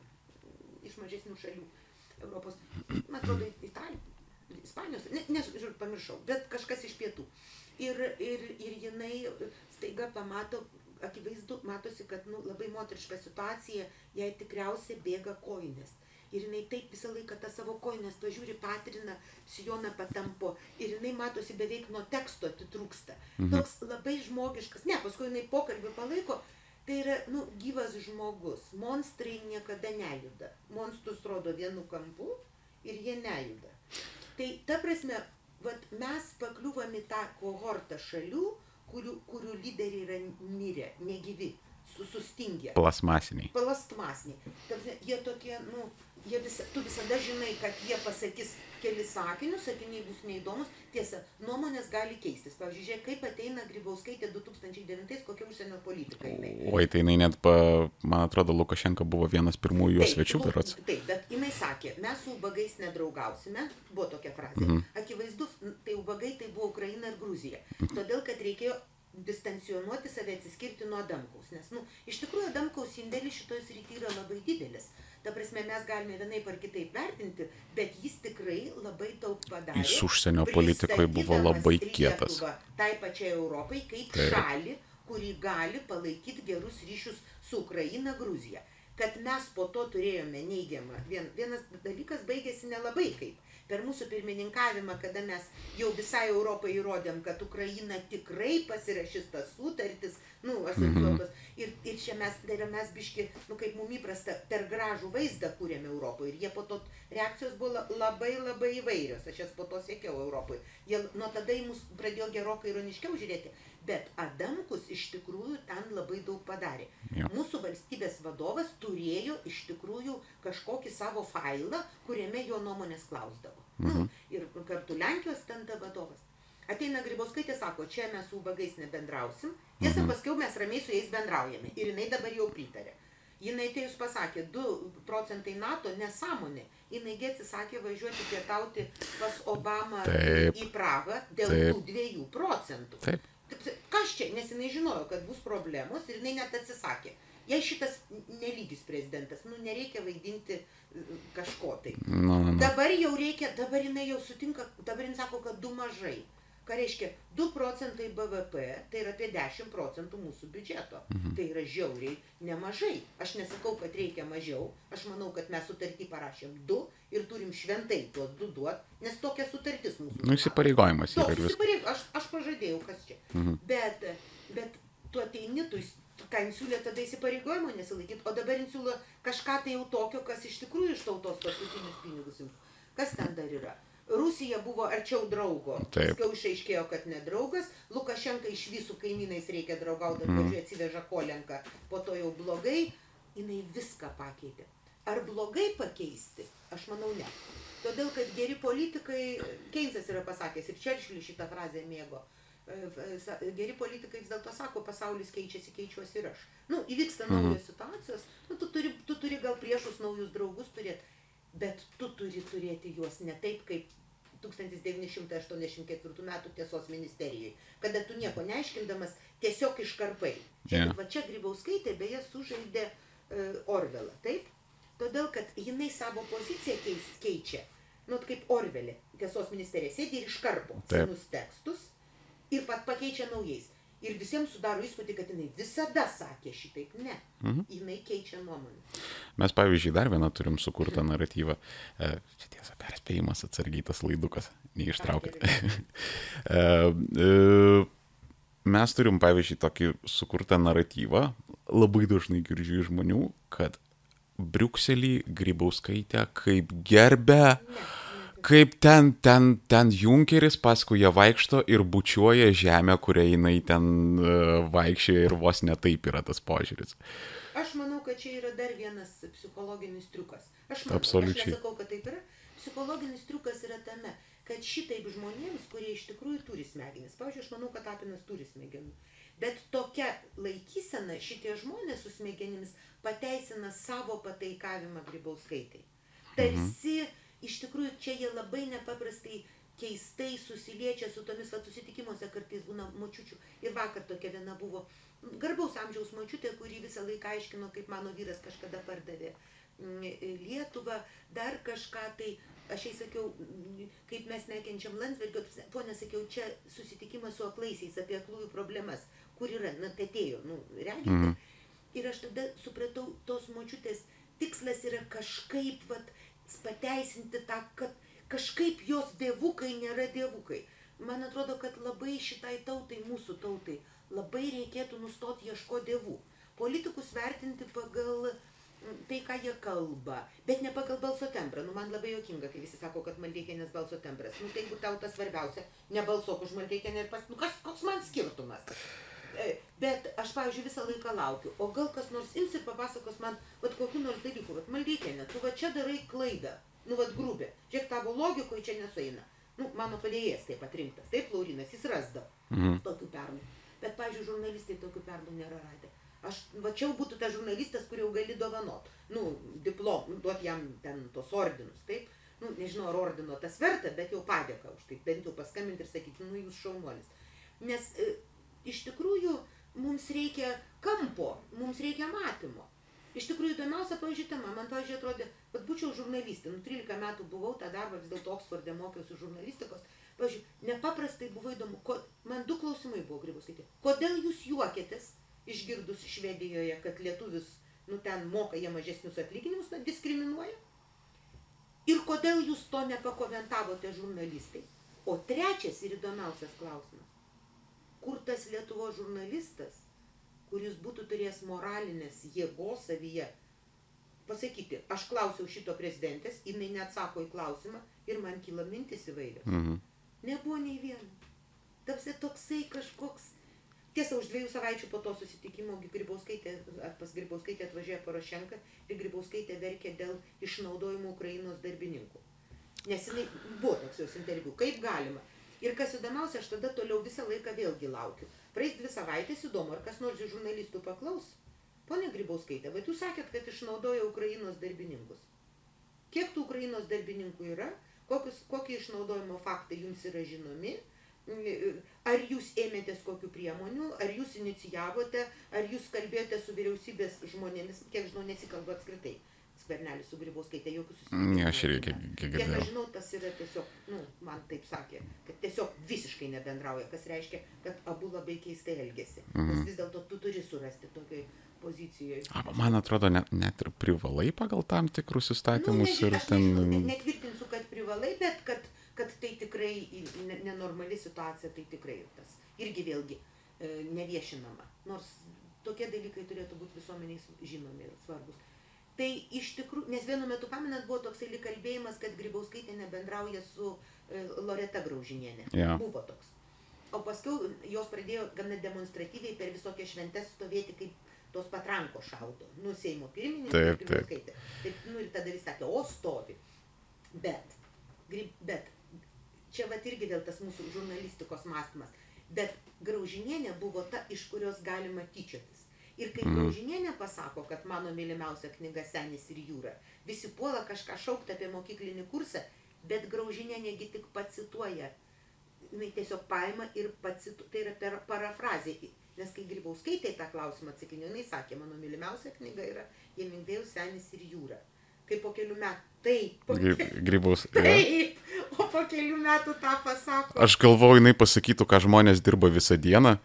iš mažesnių šalių Europos, man atrodo, Italijos, Ispanijos, ne, ne, pamiršau, bet kažkas iš pietų. Ir, ir, ir jinai staiga pamato, akivaizdu, matosi, kad nu, labai moteriška situacija, jai tikriausiai bėga koinės. Ir jinai taip visą laiką tą savo koinės pažiūri, patrina, sijoną patampo. Ir jinai matosi beveik nuo teksto atitrūksta. Mhm. Toks labai žmogiškas. Ne, paskui jinai pokalbį palaiko. Tai yra, nu, gyvas žmogus. Monstrai niekada nejuda. Monstrus rodo vienu kampu ir jie nejuda. Tai ta prasme, vat, mes pakliuvom į tą kohortą šalių, kurių, kurių lyderiai yra mirę, negyvi, su, sustingę Plasmasiniai. prasme, Jie tokie, nu, jie visa, tu visada žinai, kad jie pasakys kelis sakinius, sakiniai bus neįdomus. Tiesa, nuomonės gali keistis. Pavyzdžiui, žiūrėk, kaip ateina Grybauskaitė 2009, kokia užsienio politika. Oi, tai jinai net, pa, man atrodo, Lukašenka buvo vienas pirmųjų jos svečių, berots. Taip, bet jinai sakė, mes su ubagais nedraugausime, buvo tokia frazė. Mhm. Akivaizdu, tai ubagai tai buvo Ukraina ir Gruzija. Todėl, kad reikėjo distancionuoti save, atsiskirti nuo Adamkaus. Nes, nu, iš tikrųjų, Adamkaus indėlis šitoje srityje yra labai didelis. Ta prasme, mes galime vienaip ar kitaip vertinti, bet jis tikrai labai daug padarė. Jis užsienio politikoj buvo labai kietas. Lietuvą Tai pačiai Europai, kaip Taip. šalį, kuri gali palaikyti gerus ryšius su Ukraina, Gruzija. Kad mes po to turėjome neigiamą. Vien, vienas dalykas baigėsi nelabai kaip. Per mūsų pirmininkavimą, kada mes jau visai Europai įrodėm, kad Ukraina tikrai pasirašys tas sutartis, nu, asociuotos. Ir, ir čia mes, tai yra mes biški, nu, kaip mum įprasta, per gražų vaizdą kūrėme Europoje. Ir jie po to reakcijos buvo la- labai labai įvairios. Aš jas po to siekiau Europoje. Jie nuo tada į mus pradėjo gerokai ironiškiau žiūrėti. Bet Adamkus iš tikrųjų ten labai daug padarė. Jo. Mūsų valstybės vadovas turėjo iš tikrųjų kažkokį savo failą, kuriame jo nuomonės klausdavo. Mhm. Nu, ir kartu Lenkijos ten ta vadovas. Ateina Grybauskaitė, sako, čia mes su ubagais nebendrausim. Tiesa, mhm. paskiau mes ramiai su jais bendraujame. Ir jinai dabar jau pritarė. Jinai atėjus pasakė, 2 procentai NATO nesąmonė. Jinai gi atsisakė važiuoti pietauti pas Obamą Taip. į Prahą dėl Taip. tų 2 procentų. Taip. Kas čia, nes jinai žinojo, kad bus problemos ir jinai net atsisakė. Jei šitas nelygis prezidentas, nu nereikia vaidinti e, kažko tai. Nu, nu, nu. Dabar jau reikia, dabar jinai jau sutinka, dabar jinai sako, kad du mažai. Ką reiškia, 2 procentai BVP, tai yra apie 10 procentų mūsų biudžeto. Mhm. Tai yra žiauriai nemažai. Aš nesakau, kad reikia mažiau, aš manau, kad mes sutartį parašėm 2 ir turim šventai tuos 2 duot, nes tokia sutartis mūsų. Nu, įsipareigojimas Toks ir viskas. įsipareig- aš, aš pažadėjau, kas čia. Mhm. Bet, bet tu ateini, tu, ką jis siūlė tada įsipareigojimo nesilaikyti, o dabar siūlo kažką tai jau tokio, kas iš tikrųjų iš tautos paskutinius pinigus ims. Kas ten dar yra? Rusija buvo arčiau draugo. Taip. Paskiau išaiškėjo, kad ne draugas. Lukašenka iš visų kaimynais reikia draugauti, mm. atsiveža kolenką. Po to jau blogai. Jinai viską pakeitė. Ar blogai pakeisti? Aš manau ne. Todėl, kad geri politikai, Keinsas yra pasakęs ir Čerčilis šitą frazę mėgo. e, e, Geri politikai vis dėlto sako, pasaulis keičiasi, keičiuosi ir aš. Nu, įvyksta Mhm. naujos situacijos, nu, tu, turi, tu turi gal priešus naujus draugus turėti, bet tu turi turėti juos ne taip, kaip 1984 metų tiesos ministerijoje, kada tu nieko neaiškindamas tiesiog iškarpai. Yeah. va čia Grybauskaitė beje sužaidė uh, Orvelą, taip? Todėl, kad jinai savo poziciją keis, keičia, nu, kaip Orvelė, tiesos ministerija, sėdi ir iškarpo senus tekstus ir pat pakeičia naujais. Ir visiems sudaro įspūdį, kad jinai visada sakė šitaip. Ne. Mhm. Jinai keičia nuomonę. Mes, pavyzdžiui, dar vieną turim sukurtą naratyvą. E, Čia tiesa, perspėjimas atsargiai tas laidukas, neištraukit. <laughs> E, e, Mes turim, pavyzdžiui, tokį sukurtą naratyvą. Labai dažnai girdžiu iš žmonių, kad Briukselį Grybauskaitę kaip gerbė, kaip ten, ten, ten Junkeris paskui ją vaikšto ir bučiuoja žemę, kurią jinai ten e, vaikščioja ir vos netaip yra tas požiūris. Aš manau, kad čia yra dar vienas psichologinis triukas. Aš, manau, Absoliučiai. aš nesakau, kad taip yra. Psichologinis triukas yra tame, kad šitaip žmonėms, kurie iš tikrųjų turi smegenis, pavyzdžiui, aš manau, kad Tapinas turi smegenų, bet tokia laikysena šitie žmonės su smegenimis pateisina savo pataikavimą grybauskaitai. Tarsi, iš tikrųjų, čia jie labai nepaprastai keistai susiliečia su tomis vat, susitikimuose, kartais būna močiučių. Ir vakar tokia viena buvo garbaus amžiaus močiutė, kuri visą laiką aiškino, kaip mano vyras kažkada pardavė mm, Lietuvą, dar kažką tai, aš jai sakiau, mm, kaip mes nekenčiam Landsbergio, ponė sakiau, čia susitikimas su aklaisiais apie aklųjų problemas, kur yra, na, atėjo, nu, regite. Mhm. Ir aš tada supratau, tos močiutės tikslas yra kažkaip, vat, pateisinti tą, kad kažkaip jos dievukai nėra dievukai. Man atrodo, kad labai šitai tautai, mūsų tautai, labai reikėtų nustoti ieškoti dievų. Politikus vertinti pagal tai, ką jie kalba, bet ne pagal balso tembrą. Nu, man labai jokinga, kai visi sako, kad Maldeikienės balso tembras. Nu, tai jeigu tau tas svarbiausia, nebalsuok už Maldeikienę ir pas... Nu, kas, koks man skirtumas? E, Bet aš, pavyzdžiui, visą laiką laukiu. O gal kas nors ims ir papasakos man, vat kokiu nors dalyku, vat Maldeikienė, tu va čia darai klaidą. Nu, vat grubė. Žiūrėk, tavo logikoje čia nesueina. Nu, mano padėjėjas taip atrinktas. Taip, Laurinas, jis rasdavo Mhm. tokių pernų. Bet, pavyzdžiui, žurnalistai tokių pernų nėra radę. Aš, va čia jau būtų tas žurnalistas, kurį jau gali dovanot. Nu, diplom, nu, duot jam ten tos ordinus, taip? Nu, nežinau, ar ordino tas verta, bet jau padėka už tai. Bent jau paskambinti ir sakyti, nu, jūs šaunuolis. Nes e, iš tikrųjų mums reikia kampo, mums reikia matymo. Iš tikrųjų įdomiausia, pavyzdžiui, tema, man, pavyzdžiui, atrodė, kad būčiau žurnalistė, nu 13 metų buvau tą darbą, vis dėlto Oksforde mokiausi žurnalistikos, pavyzdžiui, nepaprastai buvo įdomu, ko, man du klausimai buvo gribauskaitė. Kodėl jūs juokėtės, išgirdus Švedijoje, kad lietuvius, nu ten moka jie mažesnius atlyginimus, na, diskriminuoja? Ir kodėl jūs to nepakomentavote žurnalistai? O trečias ir įdomiausias klausimas. Kur tas Lietuvo žurnalistas, kuris būtų turėjęs moralinės jėgos savyje, pasakyti, aš klausiau šito prezidentės, jinai neatsako į klausimą ir man kyla mintis įvairios. Mhm. Nebuvo nei vieno. Tapsi toksai kažkoks. Tiesa, už dviejų savaičių po to susitikimo Grybauskaitė, pas Grybauskaitė atvažiuoja Porošenka ir Grybauskaitė verkė dėl išnaudojimo Ukrainos darbininkų. Nes jinai buvo toks jos interviu, kaip galima. Ir kas įdomiausia, aš tada toliau visą laiką vėlgi laukiu. Praeis dvi savaitės įdomu, ar kas nors iš žurnalistų paklaus. Pone Grybauskaitė, bet jūs sakėt, kad išnaudoja Ukrainos darbininkus. Kiek tų Ukrainos darbininkų yra, kokius, kokie išnaudojimo faktai jums yra žinomi, Ar jūs ėmėtės kokių priemonių, ar jūs inicijavote, ar jūs kalbėjote su vyriausybės žmonėmis, kiek žinau, nesikalbu apskritai. Skvernelis su Grybauskaitė jokių susitikimų. Ne, aš irgi kiek- kiek Kiek girdėjau. aš žinau, tas yra tiesiog, nu, man taip sakė, kad tiesiog visiškai nebendrauja, kas reiškia, kad abu labai keistai elgesi. Mhm. Nes vis dėlto tu turi surasti tokiai pozicijoje. A, Man atrodo, net, net ir privalai pagal tam tikrus Nu, įstatymus neži- ir ten... nežinau, ne- netvirtinsiu, kad privalai, bet kad, kad tai tikrai nenormali situacija, tai tikrai tas. Irgi vėlgi e, neviešinama. Nors tokie dalykai turėtų būti visuomeniai s- žinomi ir svarbus. Tai iš tikrųjų, nes vienu metu, pamenat, buvo toksai lyg kalbėjimas, kad Grybauskaitė nebendrauja su e, Loreta Graužinienė. Jo. Buvo toks. O paskui jos pradėjo gana demonstratyviai per visokias šventes stovėti kaip tos patranko šaudo. Nu, Seimo pirmininkas. Taip, taip. Grybauskaitė. Taip, nu ir tada vis sakė, o stovi. Bet, bet, čia vat irgi vėl tas mūsų žurnalistikos mąstymas. Bet Graužinienė buvo ta, iš kurios galima tyčiotis. Ir kai Mhm. Graužinienė pasako, kad mano mylimiausia knyga Senis ir jūra, visi puola kažką šaukti apie mokyklinį kursą, bet Graužinienėgi tik pacituoja. Jis tiesiog paima ir pacituoja, tai yra per parafrazė. Nes kai Grybauskaitė tą klausimą atsakinėjo, jinai sakė, mano mylimiausia knyga yra Jemingvėjus Senis ir jūra. Kai po kelių metų, taip, po Gry- Grybaus. <laughs> Taip, o po kelių metų tą pasako. Aš galvoju, jinai pasakytų, ką žmonės dirba visą dieną.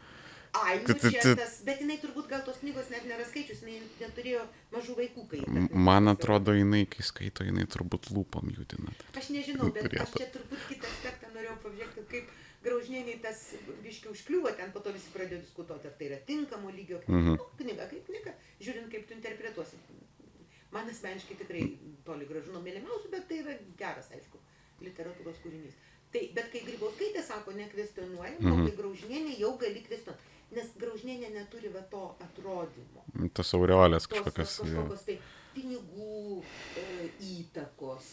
Ai, nu čia tas, bet jinai turbūt gal tos knygos net nėra skaičius, jinai neturėjo mažų vaikų, kai... Man atrodo, jinai, kai skaito, jinai turbūt lūpom judina. Aš nežinau, bet aš Turėtų. čia turbūt kitą aspektą norėjau pažiūrėti, kaip graužnieniai tas biški užkliuvo, ten po to visi pradėjo diskutuoti, ar tai yra tinkamo lygio Mhm. nu, knyga, kaip knyga, žiūrint, kaip tu interpretuosi. Man asmeniškai tikrai toli gražu nuo mėlymiausių, bet tai yra geras, aišku, literatūros kūrinys. Tai, bet kai Grybauskaitė sako nekvestionuojam, mm Mhm. o kai Graužnienė jau gali kvestionuoti, nes Graužnienė neturi va to atrodymo Tas aureolės tos kažkokios. jo. kažkokios tai pinigų e, įtakos,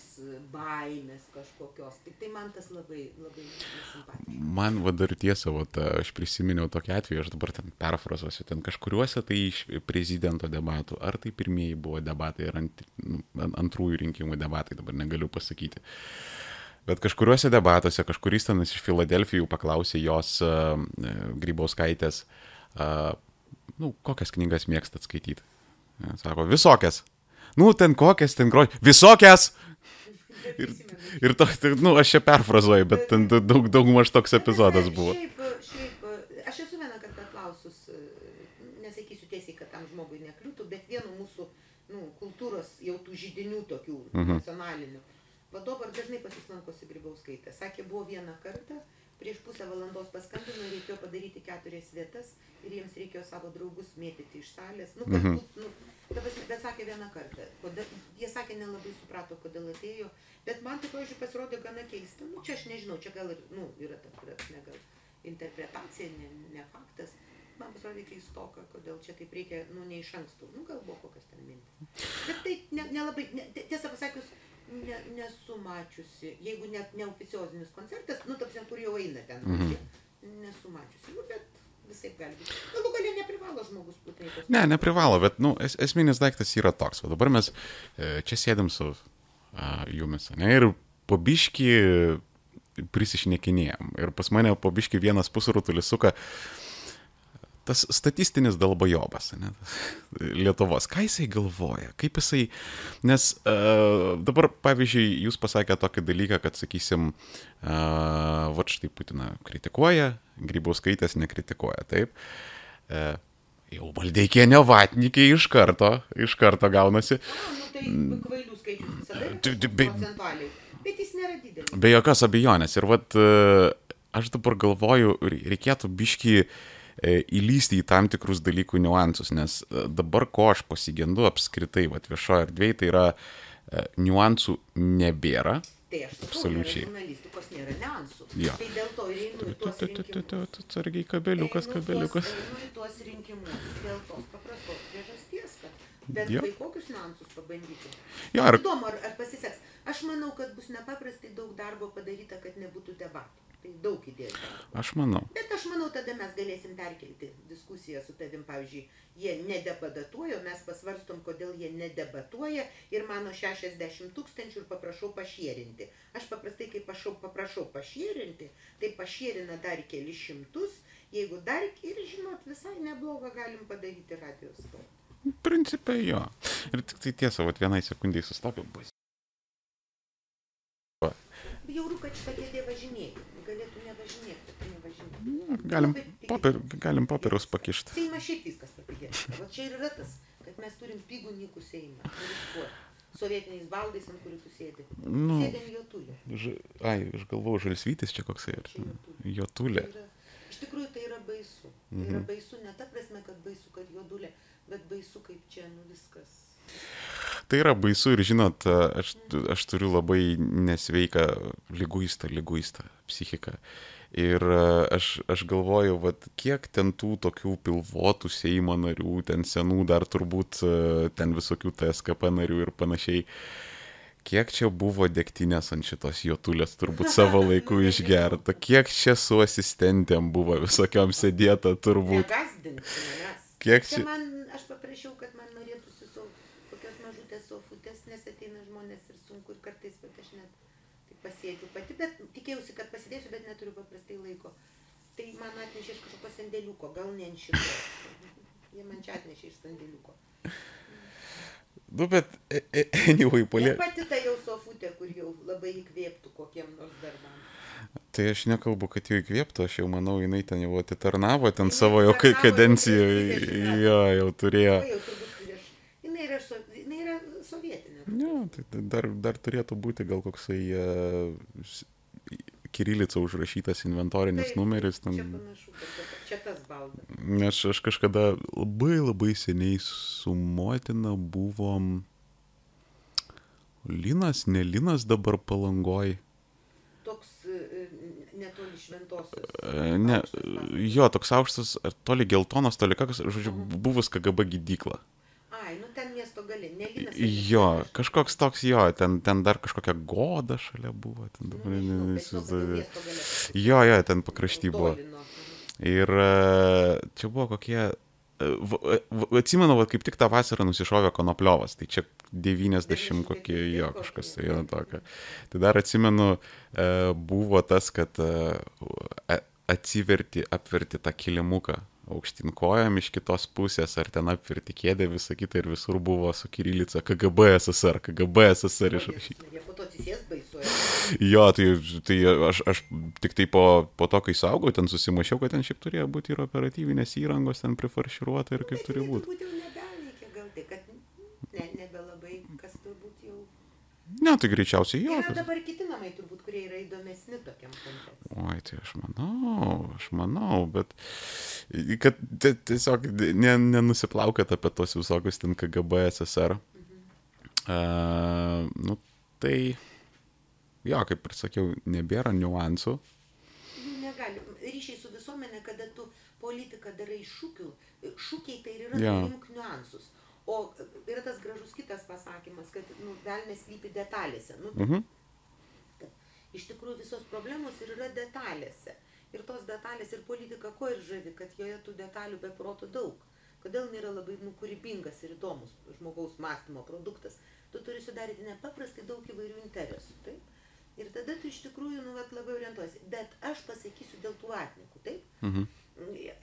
baimės kažkokios. Tik tai man tas labai, labai simpatiška. Man va dar tiesa, va, ta, aš prisiminiau tokį atvejį, aš dabar ten perfrazuosiu, ten kažkuriuose tai iš prezidento debatų, ar tai pirmieji buvo debatai, ar ant, nu, an- antrųjų rinkimų debatai, dabar negaliu pasakyti. Bet kažkuriuose debatuose, kažkuris ten iš Filadelfijų paklausė jos uh, Grybauskaitės, uh, nu, kokias knygas mėgstat skaityti. Sako, visokias. Nu, ten kokias, ten grož. Visokias! Ir, ir to, tai, nu, aš čia perfrazuoju, bet ten daug, daug maž toks epizodas buvo. Šiaip, šiaip, aš esu vieną kartą klausus, e, nesakysiu tiesiai, kad tam žmogui nekliūtų, bet vienu mūsų nu, kultūros jau tų žydinių tokių Mhm. nacionalinių. Vadovas dažnai pas jūs lankosi Grybauskaitė. Sakė, buvo vieną kartą, prieš pusę valandos paskambino, reikėjo padaryti keturias vietas ir jiems reikėjo savo draugus mėtyti iš salės. Nu, Mhm. galbūt, nu, ta prasme, bet sakė vieną kartą. Kodėl, jie sakė, nelabai suprato, kodėl atėjo. Bet man tai, pavyzdžiui, pasirodė gana keista. Nu, čia aš nežinau, čia gal ir, nu, yra ta prasme, gal interpretacija, ne, ne faktas. Man pasirodė keistoka, kodėl čia taip reikia, nu, ne iš anksto. Nu, gal buvo kokios ten mintis. Bet tai ne- nelabai, ne, ne, tiesą pasakius, ne, nesu mačiusi, jeigu net neoficiozinis koncertas, nu, tapsim, kur jau eina ten, Mhm. nesu mačiusi. Nu, bet visai gali būti. Galų galia neprivalo žmogus būti Ne, neprivalo, bet nu, es, esminis daiktas yra toks. O dabar mes e, čia sėdim su a, jumis, ne, ir pabiški prisišnekinėjom. Ir pas mane pabiški vienas pusrutulis suka tas statistinis dalbajobas, ne, <laughs> Lietuvos. Ką jisai galvoja, kaip jisai, nes uh, dabar, pavyzdžiui, jūs pasakėte tokį dalyką, kad, sakysim, uh, va štai Putiną kritikuoja, Grybauskaitės nekritikuoja, taip. Uh, jau valdeikienė vatnikiai iš karto, iš karto gaunasi. A, nu, tai kvailių skaičius visada be-. Bet jis nėra didelis. Be jokios abejonės. Ir vat e, aš dabar galvoju, re- reikėtų biški e, įlysti į tam tikrus dalykų niuansus, nes e, dabar ko aš pasigendu apskritai, vat viešoje erdvėje, tai yra e, niuansų nebėra. Tai aš Absoliučiai. nėra žurnalistikos nėra niuansų. Jo. Tai dėl to ir einu į tuos rinkimus. Atsargiai kabeliukas, kabeliukas. Einu į tuos rinkimus dėl tos paprastos priežasties, kad bent Jo. vai kokius niuansus pabandyti. Jo, ar Įdomu, ar, ar pasiseks. Aš manau, kad bus nepaprastai daug darbo padaryta, kad nebūtų debatų. Tai daug darbo. Aš manau. Bet aš manau, tada mes galėsim perkelti diskusiją su tavim, pavyzdžiui, jie nedebatuoja, mes pasvarstom, kodėl jie nedebatuoja ir mano 60 tūkstančių ir paprašau pašierinti. Aš paprastai, kai pašau, paprašau pašierinti, tai pašierina dar keli šimtus, jeigu dar ir, žinot, visai neblogą galim padaryti radijos stotį. Principai jo. Ir tik tai tiesa, vat vienai sekundžiai sustopiu. Bus. Bjauru, kad šitą kėdė važinėti. Tai nevažinėti. Galim, popier, galim popieriaus pakišti. Seimas šiaip viskas papigėta. Va čia ir yra tas, kad mes turim pigų nikų seimą. Sovietiniais baldais, ant kurių tu sėdi. Nu, Sėdėm jo tuli. ž... ai, aš galvoju, žalsvytis čia koksai ir Čia jo tuli. jo tulė. Tai yra, iš tikrųjų tai yra baisu. Tai yra baisu ne ta prasme, kad baisu, kad juodulė, bet baisu, kaip čia nu, viskas. Tai yra baisu ir žinot, aš, aš turiu labai nesveiką lyguistą, lyguistą psichiką. Ir e, aš, aš galvoju, vat, kiek ten tų tokių pilvotų Seimo narių, ten senų dar turbūt, e, ten visokių TSKP narių ir panašiai. Kiek čia buvo degtinės ant šitos jotulės, turbūt savo laiku <laughs> išgerta. Kiek čia su asistentėm buvo visokiam sėdėta, turbūt. Kiek Čia čia... man, aš paprašiau, kad man norėtųsi su kokios mažutės sofutės, nes ateina žmonės ir sunku ir kartais, bet aš net pasėdžiu pati, bet tikėjausi, kad pasidėsiu, bet neturiu paprastai laiko. Tai man atnešė iš kažkokio sandėliuko, gal ne ant šito. Jie man čia atnešė iš sandėliuko. Nu, bet, e- e- anyway, polė... Ir pati ta jau sofutė, kur jau labai įkvėptų kokiem nors darbam. Tai aš nekalbu, kad jau įkvėptų, aš jau manau, jinai ten jau atitarnavo, ten Jinai savo jau kai jau kadencijoje, prieš 20 metų. jo, jau turėjo. O jau turbūt prieš. Jinai yra, jinai yra sovietinė. Ne, tai tai dar, dar turėtų būti gal koksai uh, kirilica užrašytas inventorinis Taip, numeris. Čia Ten, panašu, bet čia- čia tas baldas. aš, aš kažkada labai labai seniai su motina buvom. Linas, ne Linas dabar palangoj. Toks e, netoli šventosios. E, Ne, Aukštas jo, toks aukštas, toli geltonas, toli kakas, žodžiu, buvus KGB gydykla. Ten miesto gale, nelinas. Jo, kažkoks toks jo, ten, ten dar kažkokia goda šalia buvo. Ten, dabar Nu, kad jau neįsivaizduoju. miesto gale. jo, jo, ten pakrašty buvo. Nuo- Ir e, čia buvo kokie... e, v- Atsimenu, va, kaip tik tą vasarą nusišovė konopliovas, tai čia 90 kokie jo kažkas tai yra tokio. Tai dar atsimenu, e, buvo tas, kad e, atsiverti, apverti tą kilimuką aukštin kojam iš kitos pusės, ar ten apverti kėdę, visą kitą ir visur buvo su Kirilica KGB SSR, KGB SSR baisu. Jo, tai, tai aš, aš tik tai po, po to, kai saugau, ten susimašiau, kad ten šiaip turėjo būti ir operatyvinės įrangos, ten prifarširuota ir kaip turi būti. Tai, ne, nebelabai, kas turbūt jau. Ne, tai greičiausiai jo. Kad- dabar kiti namai, turbūt, kurie yra įdomesni tokiam kontekstui. Oi, tai aš manau, aš manau, bet kad ti- tiesiog ne, nenusiplaukėt apie tos visokius ten KGB, SSR. Uh, nu, tai, jo, kaip ir sakiau, nebėra niuansų. Jų negali. Ryšiai su visuomenė, kada tu politiką darai šūkių, šūkiai tai yra Jo. yeah. imk niuansus. O yra tas gražus kitas pasakymas, kad nu, velnės slypi detalėse. Nu, Mhm. Iš tikrųjų visos problemos ir yra detalėse. Ir tos detalės ir politika ko ir žavi, kad joje tų detalių be proto daug. Kodėl yra labai nu, kūrybingas ir įdomus žmogaus mąstymo produktas. Tu turi sudaryti nepaprastai daug įvairių interesų. Taip? Ir tada tu iš tikrųjų nu, vat, labai orientuosi. Bet aš pasakysiu dėl tų vatnikų. Taip? Mhm.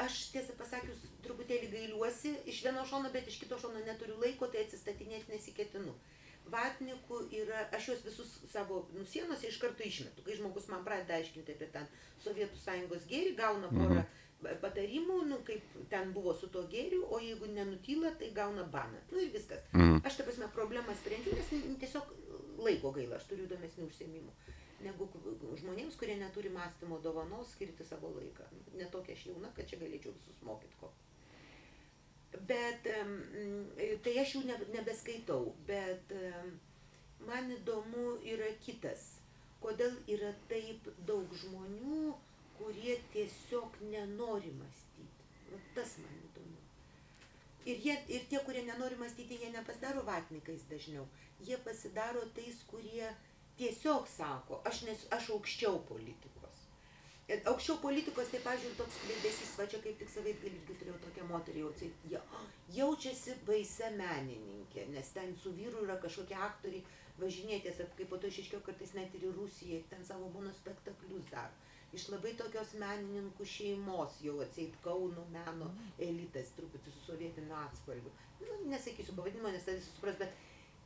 Aš tiesą pasakius truputėlį gailiuosi iš vieno šono, bet iš kito šono neturiu laiko, tai atsistatinėti nesiketinu. Vatnikų yra, aš juos visus savo nusienose iš karto išmetu. Kai žmogus man pradeda aiškinti apie ten Sovietų sąjungos gėrį, gauna porą patarimų, nu, kaip ten buvo su to gėriu, o jeigu nenutyla, tai gauna baną. Nu ir viskas. Mhm. Aš, ta prasme, problemą sprendžiu, nes n- tiesiog laiko gaila, aš turiu įdomesnių užsiemimų. Negu žmonėms, kurie neturi mąstymo dovanos, skirti savo laiką. Netokia aš jauna, kad čia galėčiau visus mokyti ko. Bet mm, tai aš jų ne- nebeskaitau, bet man įdomu yra kitas. Kodėl yra taip daug žmonių, kurie tiesiog nenori mąstyti. Va tas man įdomu. Ir, jie, ir tie, kurie nenori mąstyti, jie nepasidaro vatnikais dažniau. Jie pasidaro tais, kurie tiesiog sako, aš, nes, aš aukščiau politikos. Aukščiau politikos, tai, pažiūrėjau, toks klėdesys, va čia kaip tik savaip irgi turėjau tokią moterį, jau, ja, <gasps> jaučiasi baise menininkė, nes ten su vyru yra kažkokie aktoriai važinėtės, kaip po to išaiškėjo kartais net ir į Rusiją, ten savo būna spektaklius dar. Iš labai tokios menininkų šeimos jau atseit Kauno meno elitas, truputį su sovietiniu atspalviu. Nu, nesakysiu pavadinimo, nes tai visi supras, bet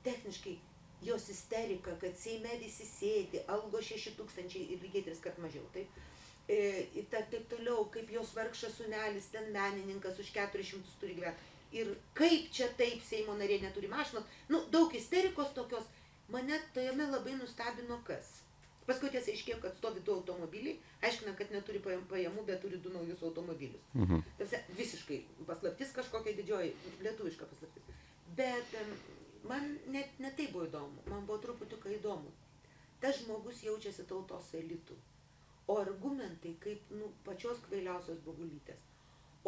techniškai jos isterika, kad Seime visi sėdi, algo 6 tūkstančiai ir lygiai tris kart mažiau, taip? E, ir ta, taip toliau, kaip jos vargšas sunelis, ten menininkas už 400 turi gyventi. Ir kaip čia taip Seimo narė neturi mašinos, nu, daug isterikos tokios, mane tojame labai nustebino kas. Paskui tiesa aiškėjo, kad stovi du automobiliai, aiškina, kad neturi pajam- pajamų, bet turi du naujus automobilius. Mhm. Tarsi, visiškai paslaptis kažkokia didžioji, lietuviška paslaptis. Bet man net ne tai buvo įdomu, man buvo truputį įdomu. Tas žmogus jaučiasi tautos elitų, o argumentai kaip nu, pačios kvailiausios bogulytės.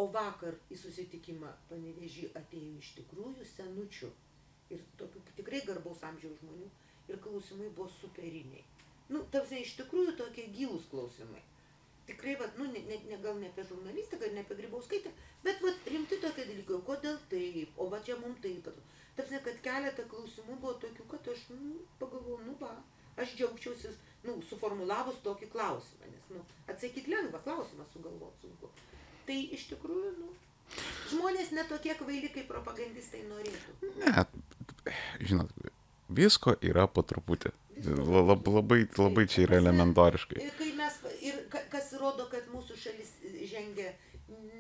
O vakar į susitikimą panevežį atėjo iš tikrųjų senučių ir tokių tikrai garbaus amžiaus žmonių ir klausimai buvo superiniai. Nu, tarsi iš tikrųjų tokie gilūs klausimai tikrai, vat, nu, ne, ne, ne, gal ne apie žurnalistiką, ne apie grybauskaitę, bet vat, rimti tokie dalykai, kodėl taip, o va čia mums taip. Tarsi, kad keletą klausimų buvo tokių, kad aš nu, pagalvojau, nu va, aš džiaugčiausi, nu, suformulavus tokį klausimą, nes, nu, atsakyti lengva klausimą sugalvoti sunku. Tai iš tikrųjų, nu, žmonės netokie kvaili, kaip propagandistai norėtų. Ne, žinot, visko yra po truputį. Lab- Labai, labai čia yra elementariškai. Ir, kai mes, ir ka- kas rodo, kad mūsų šalis žengia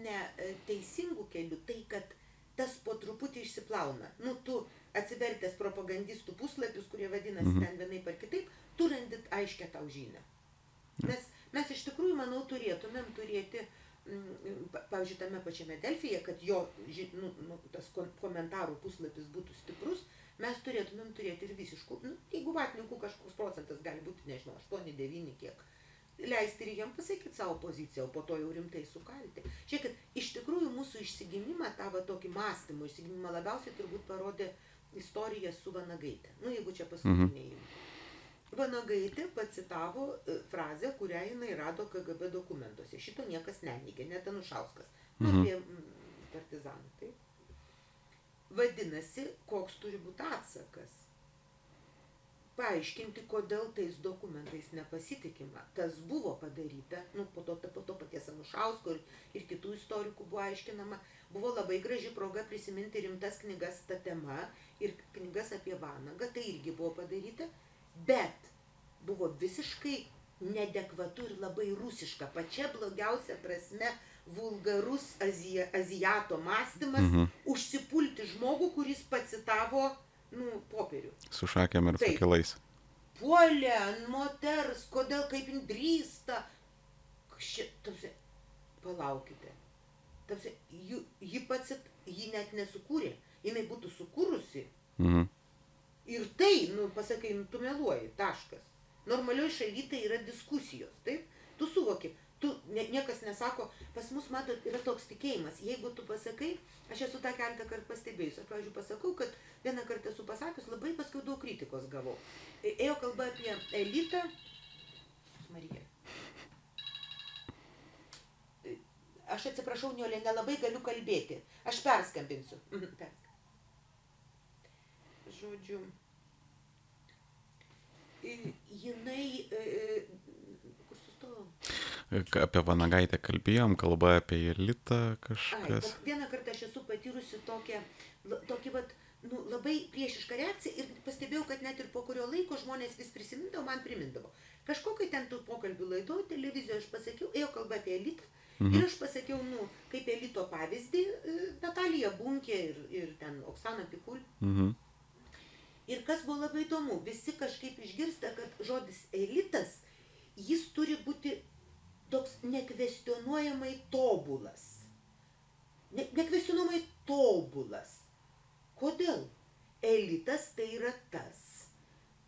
ne e, teisingų kelių, tai kad tas po truputį išsiplauna. Nu, tu atsivertęs propagandistų puslapius, kurie vadinasi Mhm. ten vienaip ar kitaip, tu randi aiškę tau žinę. Mes, mes iš tikrųjų, manau, turėtumėm turėti, mm, pa- pavyzdžiui, tame pačiame Delfyje, kad jo nu, nu, tas kom- komentarų puslapis būtų stiprus, mes turėtumėm turėti ir visiškų, nu, jeigu vatininkų kažkoks procentas gali būti, nežinau, 8-9 kiek, leisti ir jiem pasakyti savo poziciją, o po to jau rimtai sukalti. Žiūrėkit, iš tikrųjų mūsų išsigimimą, tą va tokį mąstymą išsigimimą labiausiai turbūt parodė istorija su Vanagaitė. Nu, jeigu čia paskutiniai. Mhm. Vanagaitė pacitavo e, frazę, kurią jinai rado KGB dokumentuose. Šito niekas neneigė, net Anušauskas. Nu, Mhm. apie partizaną. Taip. Vadinasi, koks turi būti atsakas. Paaiškinti, kodėl tais dokumentais nepasitikima. Tas buvo padaryta, nu, po to, po to paties Anušausko ir, ir kitų istorikų buvo aiškinama. Buvo labai graži proga prisiminti rimtas knygas tą temą ir knygas apie Vanagą, tai irgi buvo padaryta, bet buvo visiškai nedekvatu ir labai rusiška, pačia blogiausia prasme vulgarus azija, azijato mąstymas, Mhm. užsipulti žmogų, kuris pacitavo, nu, popierių. Su šakėm ir Taip. fakilais. Puolė ant moters, kodėl kaip jin drįsta. Šitapsi, palaukite. Tapsi, ji, ji pats, ji net nesukūrė. Jinai būtų sukūrusi. Mhm. Ir tai, nu, pasakai, nu, tu meluoji, taškas. Normalioj šaly tai yra diskusijos, taip? Tu suvoki, tu, ne, niekas nesako, pas mus, matot, yra toks tikėjimas. Jeigu tu pasakai, aš esu tą keletą kartų pastebėjus, aš, pavyzdžiui, pasakau, kad vieną kartą esu pasakius, labai paskui daug kritikos gavau. E- Ėjo kalba apie elitą. Marija. E, Aš atsiprašau, Niolė, nelabai galiu kalbėti. Aš perskambinsiu. Mhm, Žodžiu, jinai, e, e, kur sustojau? K- Apie Vanagaitę kalbėjom, kalba apie elitą Ai, kažkas. vat vieną kartą aš esu patyrusi tokią, tokį vat, nu, labai priešišką reakciją ir pastebėjau, kad net ir po kurio laiko žmonės vis prisimindavo, man primindavo. Kažkokiu ten tų pokalbių laido, televizijoje aš pasakiau, ėjo kalba apie elitą. Mhm. Ir aš pasakiau, nu, kaip elito pavyzdį, e, Natalija Bunkė ir, ir ten Oksana Pikul. Mhm. Ir kas buvo labai įdomu, visi kažkaip išgirsta, kad žodis elitas, jis turi būti toks nekvestionuojamai tobulas. Ne, nekvestionuojamai tobulas. Kodėl? Elitas tai yra tas,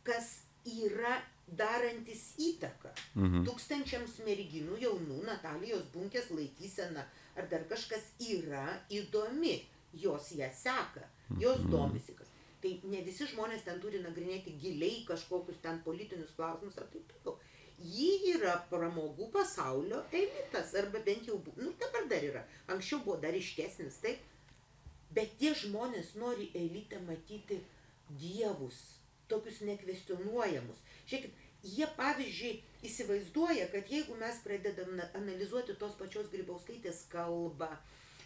kas yra darantis įtaką Mhm. tūkstančiams merginų jaunų Natalijos bunkės laikysena ar dar kažkas yra įdomi, jos ją seka, jos domisi kas. Tai ne visi žmonės ten turi nagrinėti giliai kažkokius ten politinius klausimus ar taip toliau. Ji yra pramogų pasaulio elitas, arba bent jau, nu dabar dar yra, anksčiau buvo dar iškesnis, taip. Bet tie žmonės nori elitę matyti dievus, tokius nekvestionuojamus. Žiūrėkit, jie pavyzdžiui įsivaizduoja, kad jeigu mes pradedam na- analizuoti tos pačios grybauskaitės kalbą,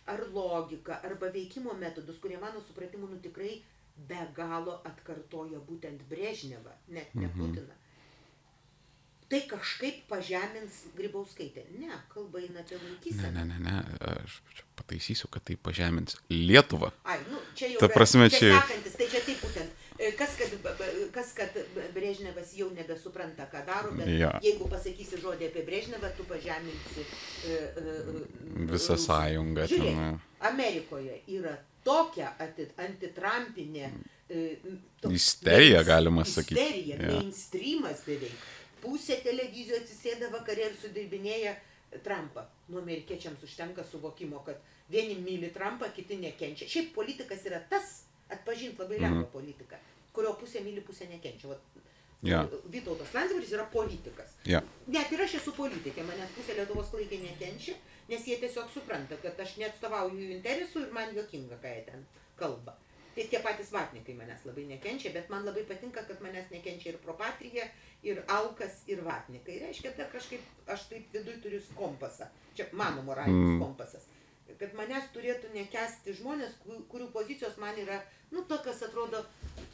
ar logiką, arba veikimo metodus, kurie mano supratimu nu tikrai be galo atkartoja būtent Brežnevą, net ne Mhm. Tai kažkaip pažemins grybauskaitę. Ne, kalba eina apie Ne, vaikyseną. ne, ne, ne, aš pataisysiu, kad tai pažemins Lietuvą. Ai, nu, čia jau Ta prasme, čia čia- sekantis, tai čia taip būtent. E, Kas kad, kas, kad Brežnevas jau nebesupranta, ką daro, bet Jo. jeigu pasakysi žodį apie Brežnevą, tu pažeminsi e, e, Visą Rusiją. sąjungą ten. Žiūrėk, Amerikoje yra tokia antitrampinė toks Isterija, galima sakyti. Isterija, Jo. mainstreamas beveik. Pusė televizijų atsisėda vakarė ir sudirbinėja Trumpą. Nu, amerikiečiams užtenka suvokimo, kad vieni myli Trumpą, kiti nekenčia. Šiaip politikas yra tas, atpažinti labai lengva Mhm. politika, kurio pusė myli, pusė nekenčia. Vat, Jo. Vytautas Landsbergis yra politikas. Ja. Net ir aš esu politikė, manęs pusė Lietuvos klaikiai nekenčia, nes jie tiesiog supranta, kad aš neatstovauju jų interesų ir man juokinga, ką jie ten kalba. Tai tie patys vatnikai manęs labai nekenčia, bet man labai patinka, kad manęs nekenčia ir propatrija, ir alkas, ir vatnikai. Reiškia, kad kažkaip aš taip viduj turiu kompasą. Čia mano moralinis Mm. kompasas. Kad manęs turėtų nekesti žmonės, ku- kurių pozicijos man yra, nu, tokios atrodo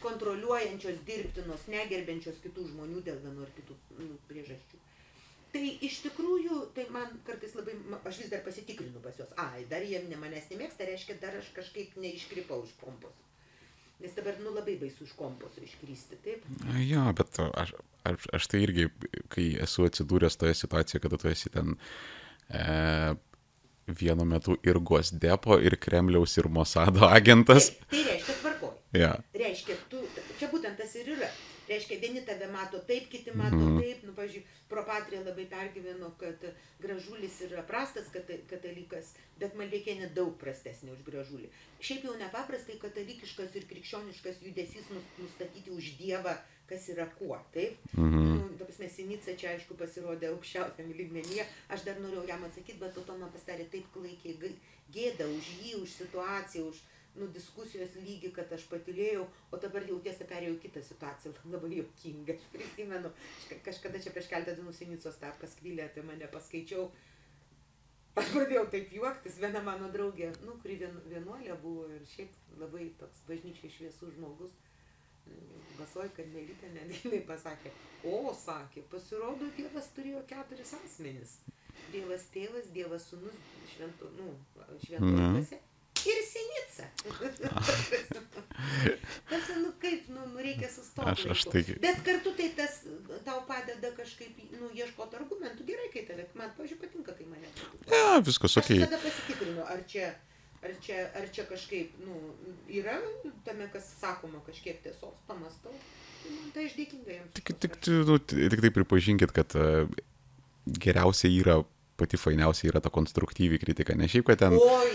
kontroliuojančios, dirbtinos, negerbiančios kitų žmonių dėl vienų ar kitų nu, priežasčių. Tai iš tikrųjų, tai man kartais labai, aš vis dar pasitikrinu pas juos, ai, dar jie ne manęs nemėgsta, reiškia, dar aš kažkaip neiškripau iš kompos. Nes dabar, nu, labai baisu iš komposo iškristi, taip? Jo, bet aš, aš, aš tai irgi, kai esu atsidūręs toje situacijoje, kada tu esi ten e, vienu metu ir Gosdepo, ir Kremliaus, ir Mossado agentas. Tai, tai reiškia tvarkoj. Ja. Reiškia, tu, čia būtent tas ir yra. Reiškia, vieni tave mato taip, kiti mato Mhm. taip. Nu, pažiūrėjau, Propatrija labai pergyveno, kad gražulis yra prastas kata- katalikas, bet Maldeikienė daug prastesnė už gražulį. Šiaip jau nepaprastai katalikiškas ir krikščioniškas judesys nus- nustatyti už Dievą, kas yra kuo, taip? Mhm. Nu, ta prasme, Sinica čia aišku pasirodė aukščiausiam lygmenyje. Aš dar norėjau jam atsakyti, bet to man pasidarė taip klaikiai gėda už jį, už situaciją, už nu, diskusijos lygį, kad aš patilėjau, o dabar jau tiesa perėjau kitą situaciją, labai juokinga. Aš prisimenu, kažkada čia prieš keletą dienų Sinicos tapkas kvylė apie mane paskaičiau. Aš pradėjau taip juoktis, viena mano draugė, nu, kuri vien, vienuolė buvo ir šiaip labai toks bažnyčiai šviesus žmogus, Vasoj Karmelitė netgi <laughs> pasakė, o, sakė, pasirodo, Dievas turėjo keturis asmenis. Dievas tėvas, Dievas sunus, švento, nu, Mhm. dvasia ir sinica. Tas, nu kaip, nu, nu reikia sustoti. Aš- aš tai- Bet kartu tai tas tau padeda kažkaip, nu, ieškoti argumentų. Gerai, kai tave, man, pažiūrėjau, patinka, kai mane. kritika. Ja, viskas Aš ok. tada pasitikrinu, ar čia, ar čia, ar čia kažkaip, nu, yra tame, kas sakoma, kažkiek tiesos, pamastau. Tai Tai aš dėkinga jiems. Tik, tik, nu, tik tai pripažinkit, kad e, geriausia yra, pati fainiausia yra ta konstruktyvi kritika. Ne šiaip, kad ten... Oi,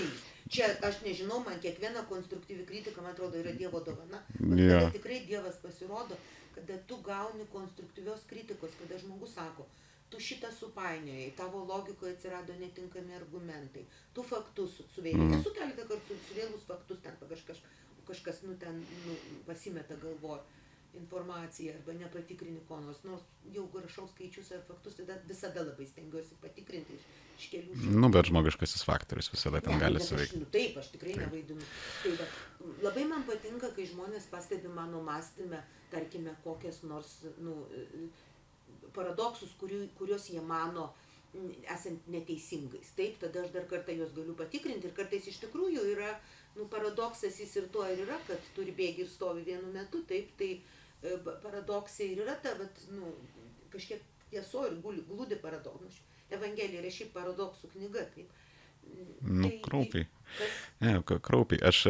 čia aš nežinau, man kiekviena konstruktyvi kritika, man atrodo, yra Dievo dovana. Jo. kada tikrai Dievas pasirodo, kada tu gauni konstruktyvios kritikos, kada žmogus sako, tu šitą supainiojai, tavo logikoje atsirado netinkami argumentai, tu faktus su- suvėlei. Mhm. Esu keletą kartų su- suvėlus faktus, ten kažkas, kažkas nu, ten nu, pasimeta galvo informaciją arba nepatikrini ko nors, nors jau rašau skaičius ar faktus, tada visada labai stengiuosi patikrinti iš, iš kelių šimtų. Nu, bet žmogiškasis faktorius visada ten Ne, gali bet suveikti. Nu, taip, aš tikrai Taip. nevaidinu. Tai va, labai man patinka, kai žmonės pastebi mano mąstymę, tarkime, kokias nors nu, paradoksus, kurių, kuriuos jie mano esant neteisingais. Taip, tada aš dar kartą juos galiu patikrinti ir kartais iš tikrųjų yra, nu, paradoksas jis ir tuo ir yra, kad turi bėgi ir stovi vienu metu, taip, tai paradoksai ir yra ta, bet, nu, kažkiek tieso ir glūdi paradoksas. Evangelija yra šiaip paradoksų knyga, taip. Nu, Tai- kraupiai. Kas? Ne, kraupiai. Aš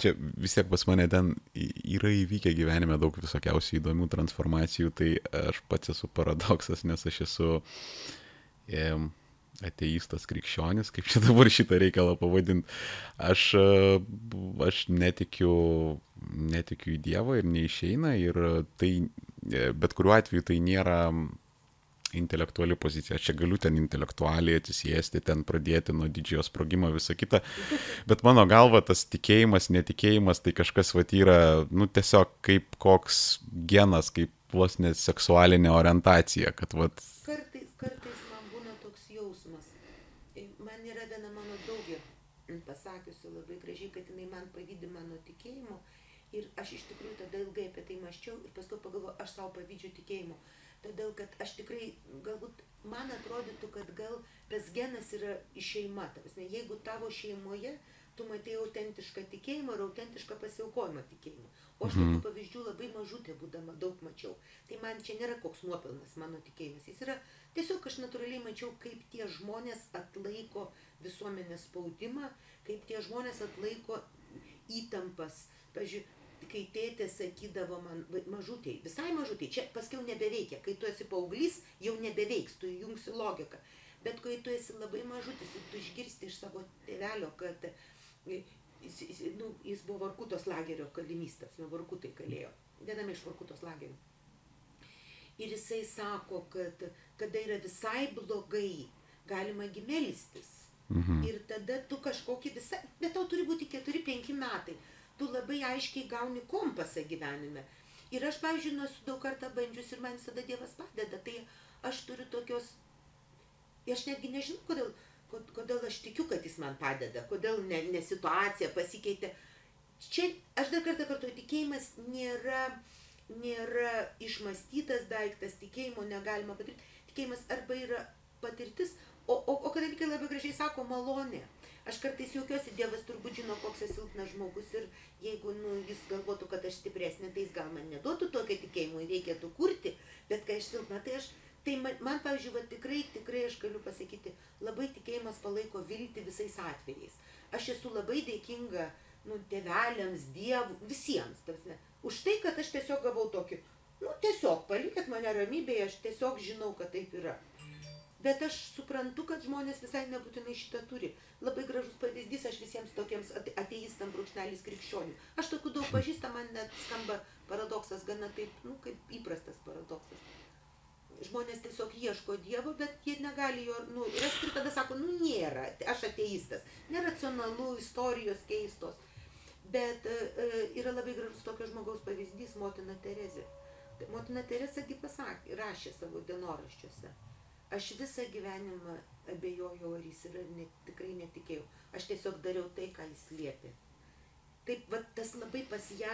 čia vis tiek pas mane ten yra įvykę gyvenime daug visokiausių įdomių transformacijų, tai aš pats esu paradoksas, nes aš esu em, ateistas krikščionis, kaip čia <laughs> dabar šitą reikalą pavadinti. Aš, e, aš netikiu, netikiu į Dievą ir neišeina ir tai e, bet kuriuo atveju tai nėra intelektuali pozicija. Aš čia galiu ten intelektualiai atsisėsti, ten pradėti nuo didžiojo sprogimo visą kitą. Bet mano galva tas tikėjimas, netikėjimas tai kažkas vat yra, nu tiesiog kaip koks genas, kaip vos net seksualinė orientacija, kad vat... Kartais, kartais man būna toks jausmas. Man yra viena mano draugė pasakiusi labai jinai man pavydė mano tikėjimu. Ir aš iš tikrųjų tada ilgai apie tai maščiau ir paskui pagalvoju, aš savo pavydžiu tikėjimu todėl kad aš tikrai galbūt man atrodytų kad gal tas genas yra iš šeima ta prasme jeigu tavo šeimoje tu matei autentišką tikėjimą ir autentišką pasiaukojimą tikėjimui o aš tokių Mhm. pavyzdžių labai mažutė būdama daug mačiau tai man čia nėra koks nuopelnas mano tikėjimas jis yra tiesiog aš natūraliai mačiau kaip tie žmonės atlaiko visuomenės spaudimą kaip tie žmonės atlaiko įtampas pavyzdžiui kai tėtė sakydavo man mažutei visai mažutei čia paskiau nebeveikia kai tu esi paauglys jau nebeveiks tu įjungsi logiką bet kai tu esi labai mažutis ir tu išgirsti iš savo tėvelio kad e, jis, jis, nu, jis buvo Varkutos lagerio kalinys, tas nu, Varkutai kalėjo, viename iš Varkutos lagerių. Ir jisai sako, kad kada yra visai blogai, galima gimelstis. Mhm. Ir tada tu kažkokį visai, bet tau turi būti 4-5 metai, tu labai aiškiai gauni kompasą gyvenime. Ir aš, pavyzdžiui, nu, esu daug kartą bandžius ir man visada Dievas padeda, tai aš turiu tokios, aš netgi nežinau, kodėl, kod- kodėl aš tikiu, kad jis man padeda, kodėl ne, ne situacija pasikeitė. Čia, aš dar kartą kartuoju, tikėjimas nėra, nėra išmastytas daiktas, tikėjimo negalima patirti. Tikėjimas arba yra patirtis, o, o, o katalikai labai gražiai sako malonė. Aš kartais juokiuosi, Dievas turbūt žino, koks esu silpnas žmogus ir jeigu nu, jis galvotų, kad aš stipresnė, tai jis gal man neduotų tokio tikėjimo, reikėtų kurti, bet kai aš silpna, tai aš, tai man, man pavyzdžiui, va, tikrai, tikrai aš galiu pasakyti, labai tikėjimas palaiko viltį visais atvejais. Aš esu labai dėkinga, nu, tėveliams, dievui, visiems, tarsi, už tai, kad aš tiesiog gavau tokį, nu, tiesiog palikit mane ramybėje, aš tiesiog žinau, kad taip yra. Bet aš suprantu, kad žmonės visai nebūtinai šitą turi. Labai gražus pavyzdys, aš visiems tokiems ate- ateistam brūkšnelis krikščionių. Aš tokių daug pažįsta, man net skamba paradoksas, gana taip, nu, kaip įprastas paradoksas. Žmonės tiesiog ieško Dievo, bet jie negali jo, nu, rasti ir tada sako, nu, nėra, aš ateistas. Neracionalu, istorijos keistos. Bet e, e, yra labai gražus tokio žmogaus pavyzdys, motina Terezė. Motina Teresa gi pasakė, rašė savo dienoraščiuose. Aš visą gyvenimą abejojau, ar jis yra, ne, tikrai netikėjau. Aš tiesiog dariau tai, ką jis liepė. Taip, va, tas labai pas ją,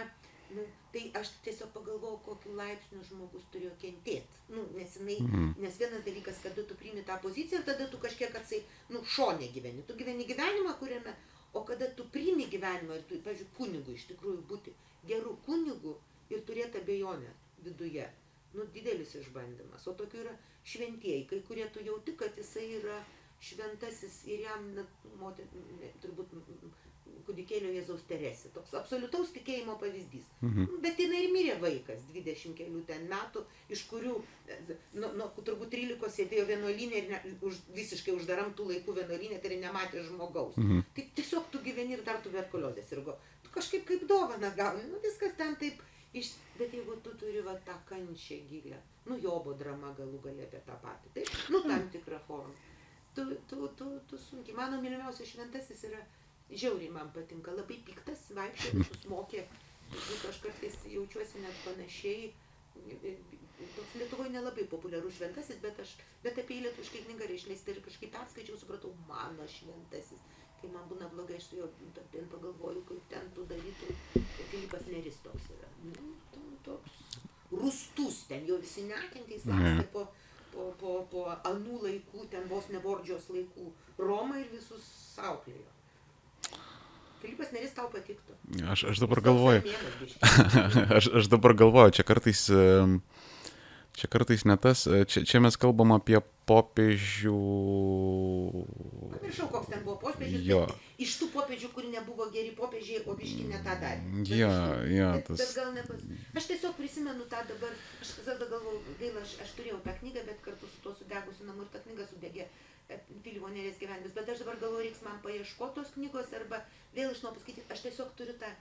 nu, tai aš tiesiog pagalvojau, kokiu laipsniu žmogus turėjo kentėti. Nu, nes, jinai, Mhm. nes vienas dalykas, kada tu priimi tą poziciją ir tada tu kažkiek atsai, nu, šonė gyveni. Tu gyveni gyvenimą, kuriame, o kada tu priimi gyvenimą ir tu, pažiūrėjau, kunigu iš tikrųjų būti gerų kunigų ir turėti abejonę viduje. Nu, didelis išbandymas. O tokių yra šventieji, kai kurie tu jauti, kad jisai yra šventasis ir jam, ne, turbūt kūdikėlio Jėzaus Teresė. Toks absoliutaus tikėjimo pavyzdys. Mhm. Bet jinai ir mirė vaikas, 20 kelių ten metų, iš kurių, e, nu, nu, turbūt 13 sėdėjo vienuolinė ir ne, už, visiškai uždaram tų laikų vienuolinė, tai ir nematė žmogaus. Mhm. Tai tiesiog tu gyveni ir dar tuberkuliozės irgo. Tu kažkaip kaip dovana gauni, nu viskas ten taip. Iš... Bet jeigu tu turi va tą kančią gilę, nu jobo drama galų galę apie tą patį, taip, nu tam tikrą formą. Tu, tu, tu, tu sunkiai. Mano mylimiausias šventasis yra, žiauriai man patinka, labai piktas, vaikščia, <laughs> visus mokė. Vis aš kartais jaučiuosi net panašiai. Toks Lietuvoje nelabai populiarus šventasis, bet, aš, bet apie jį lietuviškai knygą yra išleista ir kažkaip perskaičiau, supratau, mano šventasis. Kai man būna blogai, aš su juo ten pagalvoju, kaip ten darytum. Tai Filipas Neris toks yra. Nu, toks rustus, ten jo visi nekentė, jis lakstė po, po, po, po anų laikų, ten vos ne Bordžios laikų. Romą ir visus sauklėjo. Filipas Neris tau patiktų. Aš, aš dabar galvoju, <laughs> aš, aš dabar galvoju, čia kartais, em, čia kartais ne tas, e, čia, čia mes kalbam apie popiežių. Pamiršau, koks ten buvo popiežius. Jo. Iš tų popiežių, kur nebuvo geri popiežiai, o biški ne tą darė. Bet Jo, jo, bet, tas- bet gal ne pas... Aš tiesiog prisimenu tą dabar, aš tada galvoju, gaila, aš, aš turėjau tą knygą, bet kartu su tuo sudegusiu namu ir ta knyga sudegė e, Filipo Nerės gyvenimas. Bet aš dabar galvoju, reiks man paieškoti tos knygos arba vėl iš naujo paskaityti. Aš tiesiog turiu tą,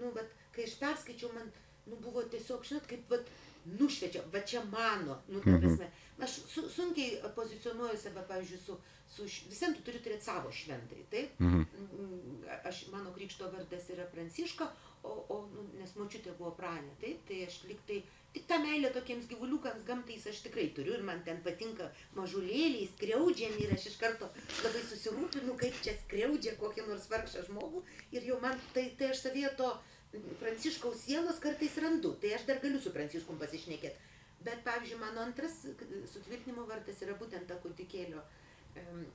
nu, bet kai aš perskaičiau, man, nu, buvo tiesiog, žinot, kaip, vat, nušviečia, va čia mano, nu, ta prasme, aš su, sunkiai pozicionuoju save, pavyzdžiui, su, su š- visiem tu turi turėti savo šventai, taip? Mhm. Mm, Aš, mano krikšto vardas yra Pranciška, o, o nu, nes močiutė buvo pranė, taip, tai aš liktai, tik tą meilę tokiems gyvuliukams gamtais aš tikrai turiu ir man ten patinka mažulėliai, skriaudžiami ir aš iš karto labai susirūpinu, kaip čia skriaudžia kokį nors vargšą žmogų ir jau man, tai, tai aš savyje to Pranciškaus sielos kartais randu, tai aš dar galiu su Pranciškum pasišnekėti. Bet, pavyzdžiui, mano antras sutvirtinimo vardas yra būtent ta kutikėlio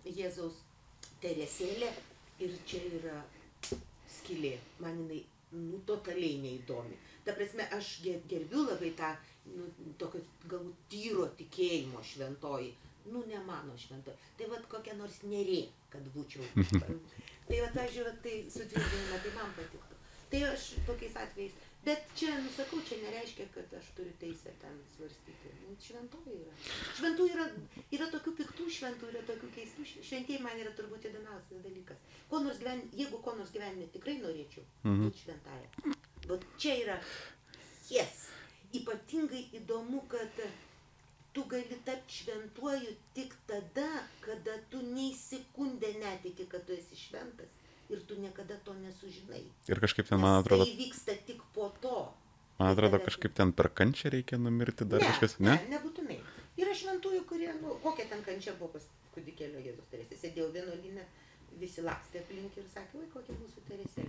Jėzaus teresėlė ir čia yra skylė. Man jinai nu, totaliai neįdomi. Ta prasme, aš ge- gerbiu labai tą nu, tokio galbūt tyro tikėjimo šventoji. Nu, ne mano šventoji. Tai vad kokia nors nerė, kad būčiau. <laughs> tai va, aš žiūrėjau, tai sutvirtinimą, tai man patiktų. Tai aš tokiais atvejais. Bet čia, nusakau, čia nereiškia, kad aš turiu teisę ten svarstyti. Nu, Šventoji yra. Šventų yra, yra tokių piktų šventų, yra tokių keistų. šv- Šventieji man yra turbūt įdomiausias dalykas. Ko nors gyven, jeigu ko nors gyvenime tikrai norėčiau Mhm. būti šventąją. Bet čia yra, yes, ypatingai įdomu, kad tu gali tapti šventuoju tik tada, kada tu nei sekundę netiki, kad tu esi šventas ir tu niekada to nesužinai. Ir kažkaip ten, man atrodo, Tai vyksta tik po to. man atrodo, kažkaip ten per kančią reikia numirti dar ne, kažkas, ne? ne? Ne, nebūtinai. Yra šventųjų, kurie, nu, kokia ten kančia buvo pas kūdikėlio Jėzus Teresė. Sėdėjau vienuolinę, visi lakstė aplink ir sakė, oi, kokia mūsų Teresė.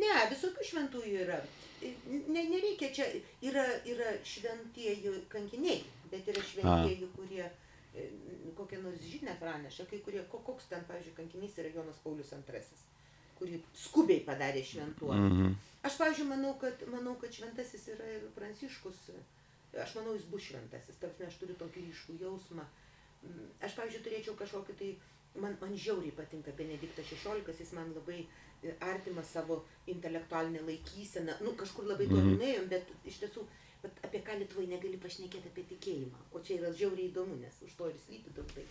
Ne, visokių šventųjų yra. Ne, nereikia čia, yra, yra šventieji kankiniai, bet yra šventieji, kurie e, kokią nors žinę praneša, kai kurie, ko- koks ten, pavyzdžiui, kankinys yra Jonas Paulius II, kurį skubiai padarė šventuoju. Mhm. Aš, pavyzdžiui, manau, kad, manau, kad šventasis yra ir pranciškus. Aš manau, jis bus šventasis. Tarsi aš turiu tokį ryškų jausmą. Mm, Aš, pavyzdžiui, turėčiau kažkokį tai... Man, man žiauriai patinka Benediktas XVI, jis man labai e, artimas savo intelektualinę laikyseną. Nu, kažkur labai toli Mhm. nuėjom, bet iš tiesų, bet apie ką Lietuvai negali pašnekėti apie tikėjimą. O čia yra žiauriai įdomu, nes už to ir slypi daug tai.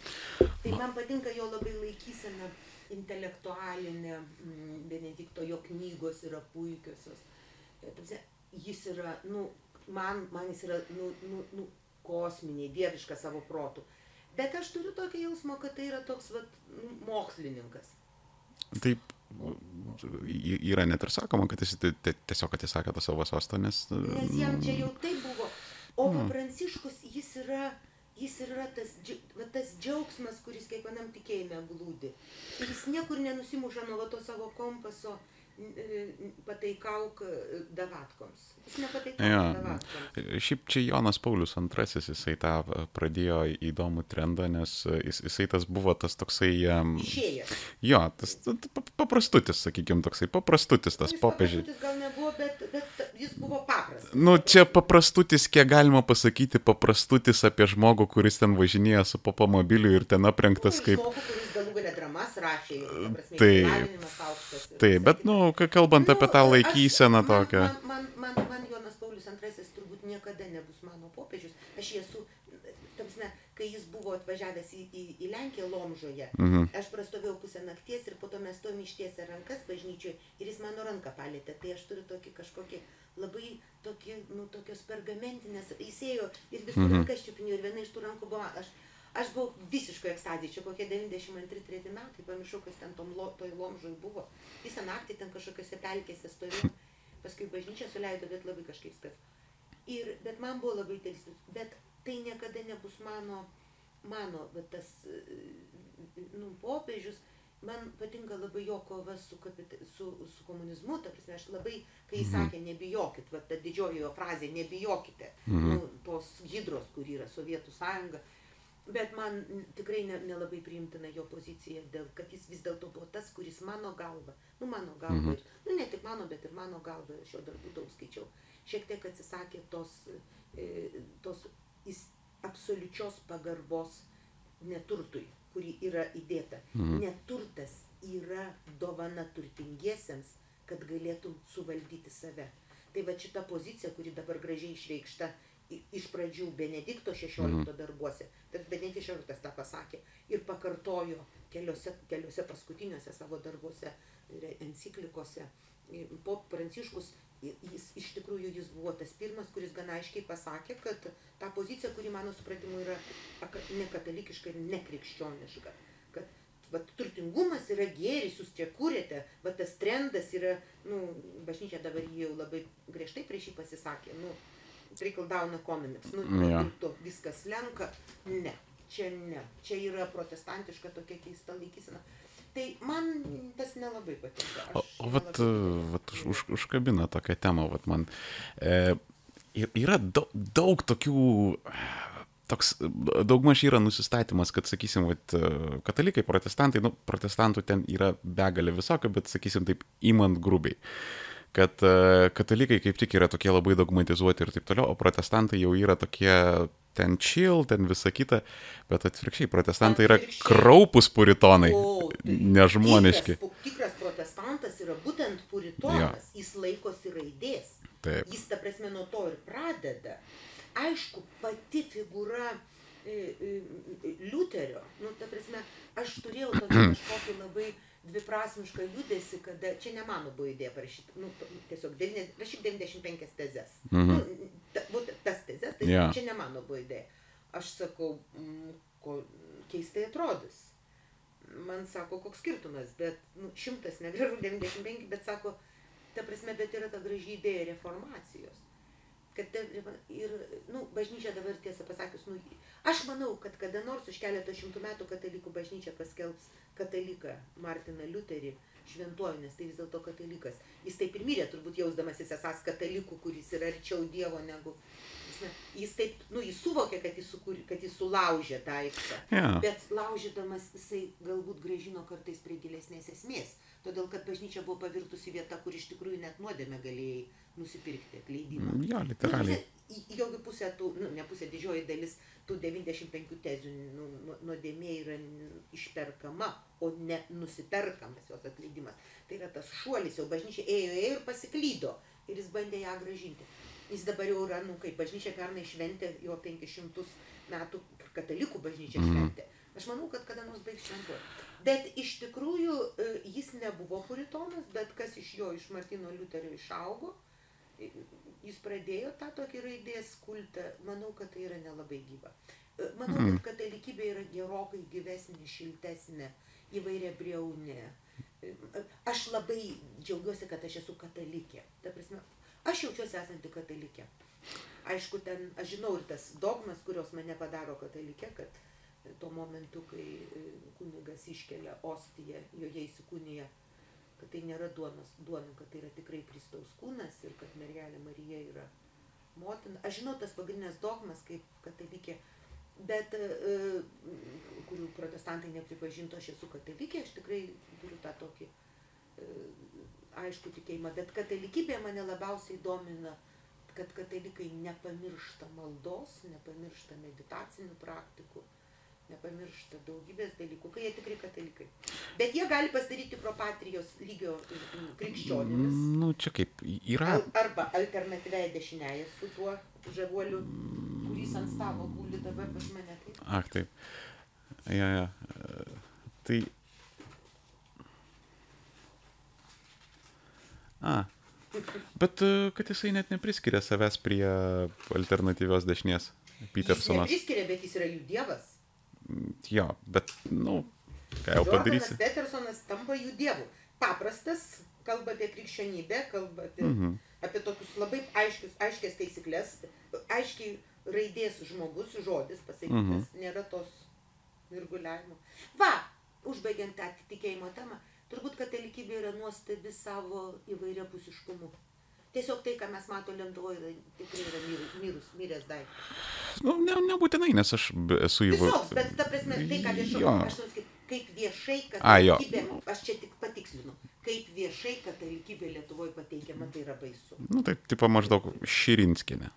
Tai man patinka jo labai laikysena intelektualinė, mm, Benedikto jo knygos yra puikiosios. E, Jis yra, nu, man, man jis yra, nu, nu, nu, kosminiai, dieviškas savo protų. Bet aš turiu tokį jausmą, kad tai yra toks, vat, nu, mokslininkas. Taip, yra net ir sakoma, kad jis ti- ti- tiesiog atsisakė to savo sosto, nes... Nes jam čia jau taip buvo. O va Mm. Pranciškus, jis yra, jis yra tas, va, tas džiaugsmas, kuris kiekvienam tikėjime glūdi. Ir jis niekur nenusimuša nuo to savo kompaso, n- pataikauk e, davatkoms. Jis nepataikauk Jo. davatkoms. Šiaip čia Jonas Paulius II, jisai tą e, pradėjo įdomų trendą, nes e, jis, jisai tas buvo tas toksai... Išėjęs. Jo, tas ta- ta- pa- paprastutis, sakykime, toksai paprastutis tas popiežiai. paprastutis gal nebuvo, bet, bet jis buvo paprastas. Nu, čia paprastutis, kiek galima pasakyti, paprastutis apie žmogų, kuris ten važinėja su popomobiliu ir ten aprengtas Nu, kaip... Rašė, prasme, Taip. Taip, bet, nu, ka- kalbant apie tą laikyseną tokią. Man, man, man, man Jonas Paulius II turbūt niekada nebus mano popiežius. Aš jį esu, kai jis buvo atvažiavęs į, į, į Lenkiją Lomžoje, Mhm. aš prastovėjau pusę nakties ir po to mes stovim ištiesę rankas bažnyčioje ir jis mano ranką palėtė. Tai aš turiu tokį kažkokį labai tokį, nu, tokios pergamentinės, jis ėjo ir visų Mhm. rankas čiupinėjo ir viena iš tų rankų buvo, aš, aš buvau visiškai ekstazija, čia kokie 92-3 metai, pamiršau, kas ten tom, lo- toj lomžoj buvo. Visą naktį ten kažkokiose pelkėse stovėjau, paskui bažnyčią suleido, bet labai kažkaip skaf. Ir, bet man buvo labai teistus, bet tai niekada nebus mano, mano, bet tas, e, nu, popiežius, man patinka labai jo kova su, kapita, su, su komunizmu, ta prasme, aš labai, kai jis Mhm. sakė, nebijokit, va ta didžioji jo frazė, nebijokite, Mhm. nu, tos hidros, kur yra Sovietų sąjunga, bet man tikrai ne- nelabai priimtina jo pozicija, dėl, kad jis vis dėlto buvo tas, kuris mano galva, nu mano galva, Mhm. ir, nu ne tik mano, bet ir mano galva, aš jo darbų daug skaičiau, šiek tiek atsisakė tos, e, tos jis absoliučios pagarbos neturtui, kuri yra įdėta. Mhm. Neturtas yra dovana turtingiesiems, kad galėtum suvaldyti save. Tai va šita pozicija, kuri dabar gražiai išreikšta iš pradžių Benedikto XVI darbuose, tad Benediktas XVI tą pasakė ir pakartojo keliose, keliose paskutiniuose savo darbuose, enciklikose. Pop Pranciškus jis iš tikrųjų jis buvo tas pirmas, kuris gana aiškiai pasakė, kad ta pozicija, kuri mano supratimu yra nekatalikiška ir nekrikščioniška, kad vat, turtingumas yra gėris, jūs čia kūrėte, bet tas trendas yra, nu, bažnyčia dabar jau labai griežtai prieš jį pasisakė, nu, trickle down economics, nu, ir to viskas lenka, ne, čia ne, čia yra protestantiška tokia keista laikysena. Tai man tas nelabai patinka. Aš o vat, nelabai- vat už, už, užkabina tokią temą, vat man. E, yra daug, daug tokių, toks daugmaž yra nusistatymas, kad, sakysim, vat, e, katalikai, protestantai, nu, protestantų ten yra begalė visokio, bet, sakysim, taip, įmant grubiai kad e, katalikai kaip tik yra tokie labai dogmatizuoti ir taip toliau, o protestantai jau yra tokie ten chill, ten visa kita, bet atvirkščiai, protestantai yra kraupus puritonai, tai nežmoniški. Tikras, tikras protestantas yra būtent puritonas, jis laikosi raidės. Taip. Jis, ta prasme, nuo to ir pradeda. Aišku, pati figūra e, e, Liuterio, nu, ta prasme, aš turėjau <clears throat> kažkokį labai dviprasmišką judesi, kada, čia ne mano buvo idėja parašyti, nu, tiesiog, rašyk 95 tezes. Mhm. Nu, ta, būt, tas tezes, tai Jo. čia ne mano buvo idėja. Aš sakau, mm, ko keistai atrodys. Man sako, koks skirtumas, bet nu, šimtas negražu, 95, bet sako, ta prasme, bet yra ta graži idėja reformacijos. Kad ir, nu, bažnyčia dabar tiesą pasakius, nu, aš manau, kad kada nors už keletą šimtų metų katalikų bažnyčia paskelbs kataliką Martiną Liuterį šventuoju, nes tai vis dėlto katalikas. Jis taip ir mirė, turbūt jausdamasis esas katalikų, kuris yra arčiau Dievo negu... Jis, taip, nu, jis suvokė, kad jis, sukūrė, kad jis sulaužė tą aikštę. Jo. Bet laužydamas jisai galbūt gražino kartais prie gilesnės esmės. Todėl, kad bažnyčia buvo pavirtusi vieta, kur iš tikrųjų net nuodėmę galėjai nusipirkti atleidimą. Jo, literaliai. Nu, į- Jogi pusė tų, nu, ne pusė, didžioji dalis tų 95 tezių nu, nu, nuodėmė yra išperkama, o ne nusiperkamas jos atleidimas. Tai yra tas šuolis, jau bažnyčia ėjo, ėjo ir pasiklydo ir jis bandė ją gražinti. Jis dabar jau yra, nu kaip bažnyčia pernai šventė jo 500 metų, katalikų bažnyčia Mhm. šventė. Aš manau, kad kada nors baigs šventuoti. Bet iš tikrųjų e, jis nebuvo puritonas, bet kas iš jo, iš Martino Liuterio išaugo, jis pradėjo tą tokį raidės kultą, manau, kad tai yra nelabai gyva. E, Manau, Mhm. kad katalikybė yra gerokai gyvesnė, šiltesnė, įvairia breunė. Aš labai džiaugiuosi, kad aš esu katalikė. Ta prasme, aš jaučiuosi esanti katalikė. Aišku, ten, aš žinau ir tas dogmas, kurios mane padaro katalikė, kad tuo momentu, kai e, kunigas iškelia ostiją, joje įsikūnija, kad tai nėra duonos, duona, kad tai yra tikrai Kristaus kūnas ir kad mergelė Marija yra motina. Aš žinau tas pagrindinės dogmas kaip katalikė, bet e, kurių protestantai nepripažintų, aš esu katalikė, aš tikrai turiu tą tokį e, aišku tikėjimą, bet katalikybė mane labiausiai domina, kad katalikai nepamiršta maldos, nepamiršta meditacinių praktikų, nepamiršta daugybės dalykų, kai jie tikrai katalikai. Bet jie gali pasidaryti propatrijos lygio mm, krikščionimis. Nu, čia kaip yra. Al, arba alternatyviai dešiniaja su tuo žavuoliu, kuris ant stalo guli dabar pas mane. Taip. Ak, taip. Ja, ja. E, Tai. A. Bet e, kad jisai net nepriskiria savęs prie alternatyvios dešinės. Jis Petersonas. nepriskiria, bet jis yra jų dievas. Jo, bet, nu, ką jau padarysi. Petersonas tampa jų dievu. Paprastas, kalba apie krikščionybę, kalba apie, Mhm. apie tokius labai aiškius, aiškės taisyklės, aiškiai raidės žmogus, žodis pasakytas, Mhm. nėra tos virguliavimo. Va, užbaigiant tą tikėjimo temą, turbūt katalikybė yra nuostabi savo įvairiapusiškumu. Tiesiog tai, ką mes matome Lietuvoje, tikrai yra mirus, mirus, miręs daiktas. Nu, ne, nebūtinai, nes aš esu įvairus. Visoks, bet ta prasme, tai ką viešai, aš sakyti, kaip viešai jo. katalikybė, aš čia tik patikslinu, kaip viešai katalikybė Lietuvoje pateikiama, tai yra baisu. Nu, taip, tipo maždaug Širinskinė.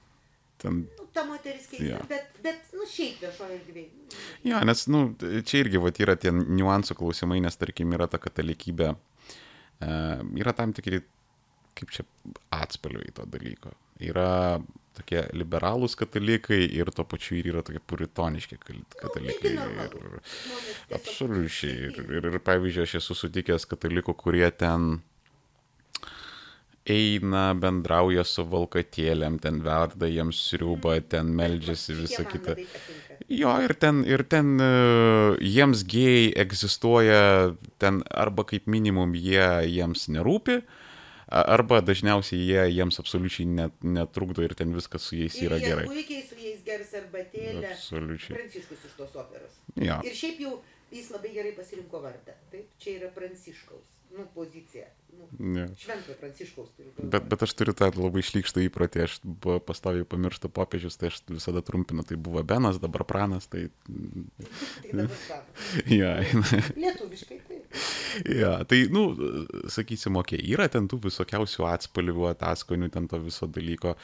Ten Nu, ta moteris keista, Jo. bet, bet, nu, šiaip viešoje erdvėje. Jo, nes, nu, čia irgi vat, yra tie niuansų klausimai, nes, tarkim, yra ta katalikybė, e, yra tam tikri, kaip čia, atspalviai to dalyko. Yra tokie liberalūs katalikai ir tuo pačiu ir yra tokie puritoniški katalikai. Nu, normalu. Ir, tiesiog absoliučiai. Ir, ir, ir, pavyzdžiui, aš esu sutikęs katalikų, kurie ten eina, bendrauja su valkatėlėm, ten verda jiems sriubą, ten meldžiasi visą kitą. Jo, ir ten, ir ten e, jiems gėjai egzistuoja, ten arba kaip minimum jie jiems nerūpi, a- arba dažniausiai jie jiems absoliučiai net, netrukdo ir ten viskas su jais yra ir gerai. puikiai su jais gers arbatėlę. Absoliučiai. Pranciškus iš tos operos. Jo. Ir šiaip jau jis labai gerai pasirinko vardą. Taip, čia yra Pranciškaus, nu, pozicija. Nu, Ne. Šventojo Pranciškaus turiu galvoje. Bet, bet aš turiu tą labai šlykštų įprotį, aš pastoviai pamirštu popiežius, tai aš visada trumpinu, tai buvo Benas, dabar Pranas, tai... <laughs> Tai dabar. Ja, Lietuviškai. Ja, tai, nu, sakysim, okei, okay, yra ten tų visokiausių atspalvių, ataskonių, ten to viso dalyko.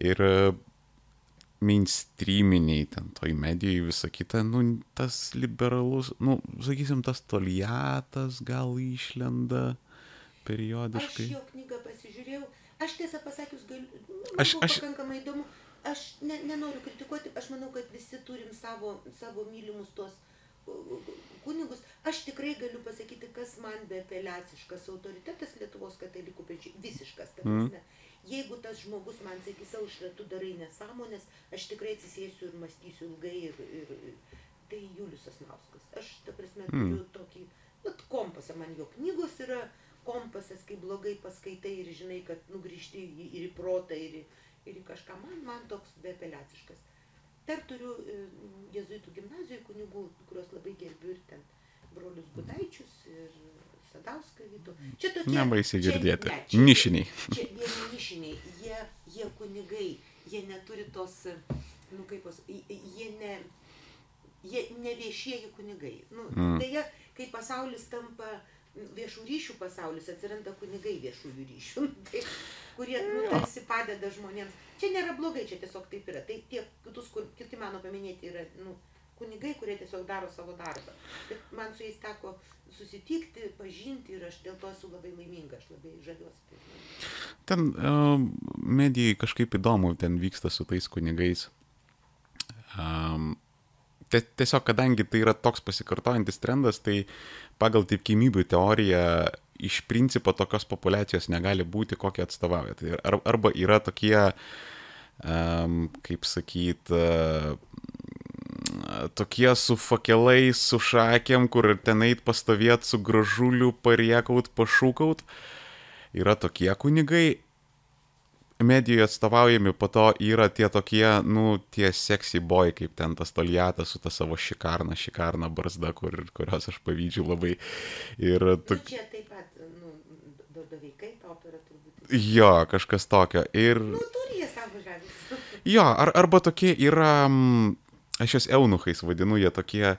Ir e, mainstreaminiai, ten toj medijai visą kitą, nu, tas liberalus, nu, sakysim, tas toliatas gal išlenda Aš periodiškai. jo knygą pasižiūrėjau, aš tiesą pasakius galiu, nu, man Aš- aš- pakankamai įdomu, aš ne, nenoriu kritikuoti, aš manau, kad visi turim savo, savo mylimus tuos kunigus. Aš tikrai galiu pasakyti, kas man beapeliaciškas autoritetas Lietuvos katalikų pečiai, visiškas. Ta Mhm. prasme. Jeigu tas žmogus man sakys, aušra, tu darai nesąmonės, aš tikrai atsisėsiu ir mąstysiu ilgai ir, ir, ir tai Julius Asnauskas. Aš, ta prasme, Mm. turiu tokį, vat kompasą, man jo knygos yra kompasas, kai blogai paskaitai ir žinai, kad nugrįžti ir į protą, ir, ir į kažką, man, man toks beapeliaciškas. Dar turiu e, jezuitų gimnazijoje kunigų, kuriuos labai gerbiu ir ten brolius Gudaičius ir Sadauską Vytų. Čia tokie. Nebaisiai čia- girdėti. ne, čia- Nišiniai. <laughs> Čia vieni nišiniai, jie, jie kunigai, jie neturi tos, nu kaip pas, jie ne, jie ne viešieji kunigai. Nu, Mm. Deja, kai pasaulis tampa viešų ryšių pasaulis, atsiranda kunigai viešųjų ryšių, <laughs> tai, kurie nu, tarsi padeda žmonėms. Čia nėra blogai, čia tiesiog taip yra. Tai tie kitus, kur kiti mano paminėti yra nu, kunigai, kurie tiesiog daro savo darbą. Bet man su jais teko susitikti, pažinti ir aš dėl to esu labai laiminga, aš labai žaviuosi. Ten um, medijai kažkaip įdomu, ten vyksta su tais kunigais. Um, tiesiog, kadangi tai yra toks pasikartojantis trendas, tai pagal tikimybių teoriją iš principo tokios populacijos negali būti, kokią atstovauja. Tai ar, arba yra tokie, um, kaip sakyt, uh, tokie su fakelais, su šakėm, kur ten eit pastovėt su gražuliu, pariekaut, pašūkaut. Yra tokie kunigai, medijoje atstovaujami, po to yra tie tokie, nu, tie sexy boy, kaip ten tas toliatas su ta savo šikarna, šikarna barzda, kur, kurios aš pavydžiu labai. Ir Nu, tok, čia taip pat, nu, do- doveikai, ta opera turbūt. jo, kažkas tokio. Ir Nu, turi jie savo žavesį. jo, ar, arba tokie yra, mm, aš juos eunuchais vadinu, jie tokie,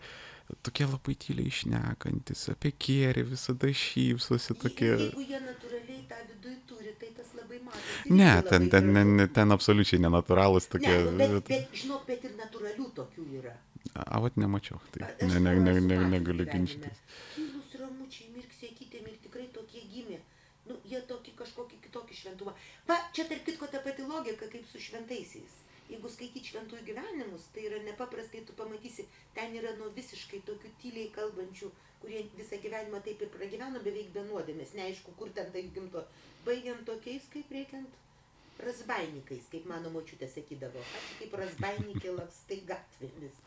tokie labai tyliai išnekantis, apie kėrį visada šypsosi tokie. Jeigu jie natūraliai tą viduje turi, tai tas labai matosi. Ne, ten, ten, ne, ten absoliučiai nenatūralus tokie. Ne, bet, bet, žinok, bet ir natūralių tokių yra. A, vat nemačiau. Tai ne, ne, ne, ne, negaliu ginčytis. Tylus ramučiai, mirksėkytėm ir tikrai tokie gimė. Nu, jie tokį kažkokį kitokį šventumą. Va, čia tarp kitko ta pati logika kaip su šventaisiais. Jeigu skaityti šventųjų gyvenimus, tai yra nepaprastai, tu pamatysi, ten yra nuo visiškai tokių tyliai kalbančių, kurie visą gyvenimą taip ir pragyveno beveik be nuodėmės, neaišku, kur ten tai gimto, baigiant tokiais, kaip reikiant, razbainikais, kaip mano močiutė sakydavo, aš kaip razbainikė lakstai gatvėmis.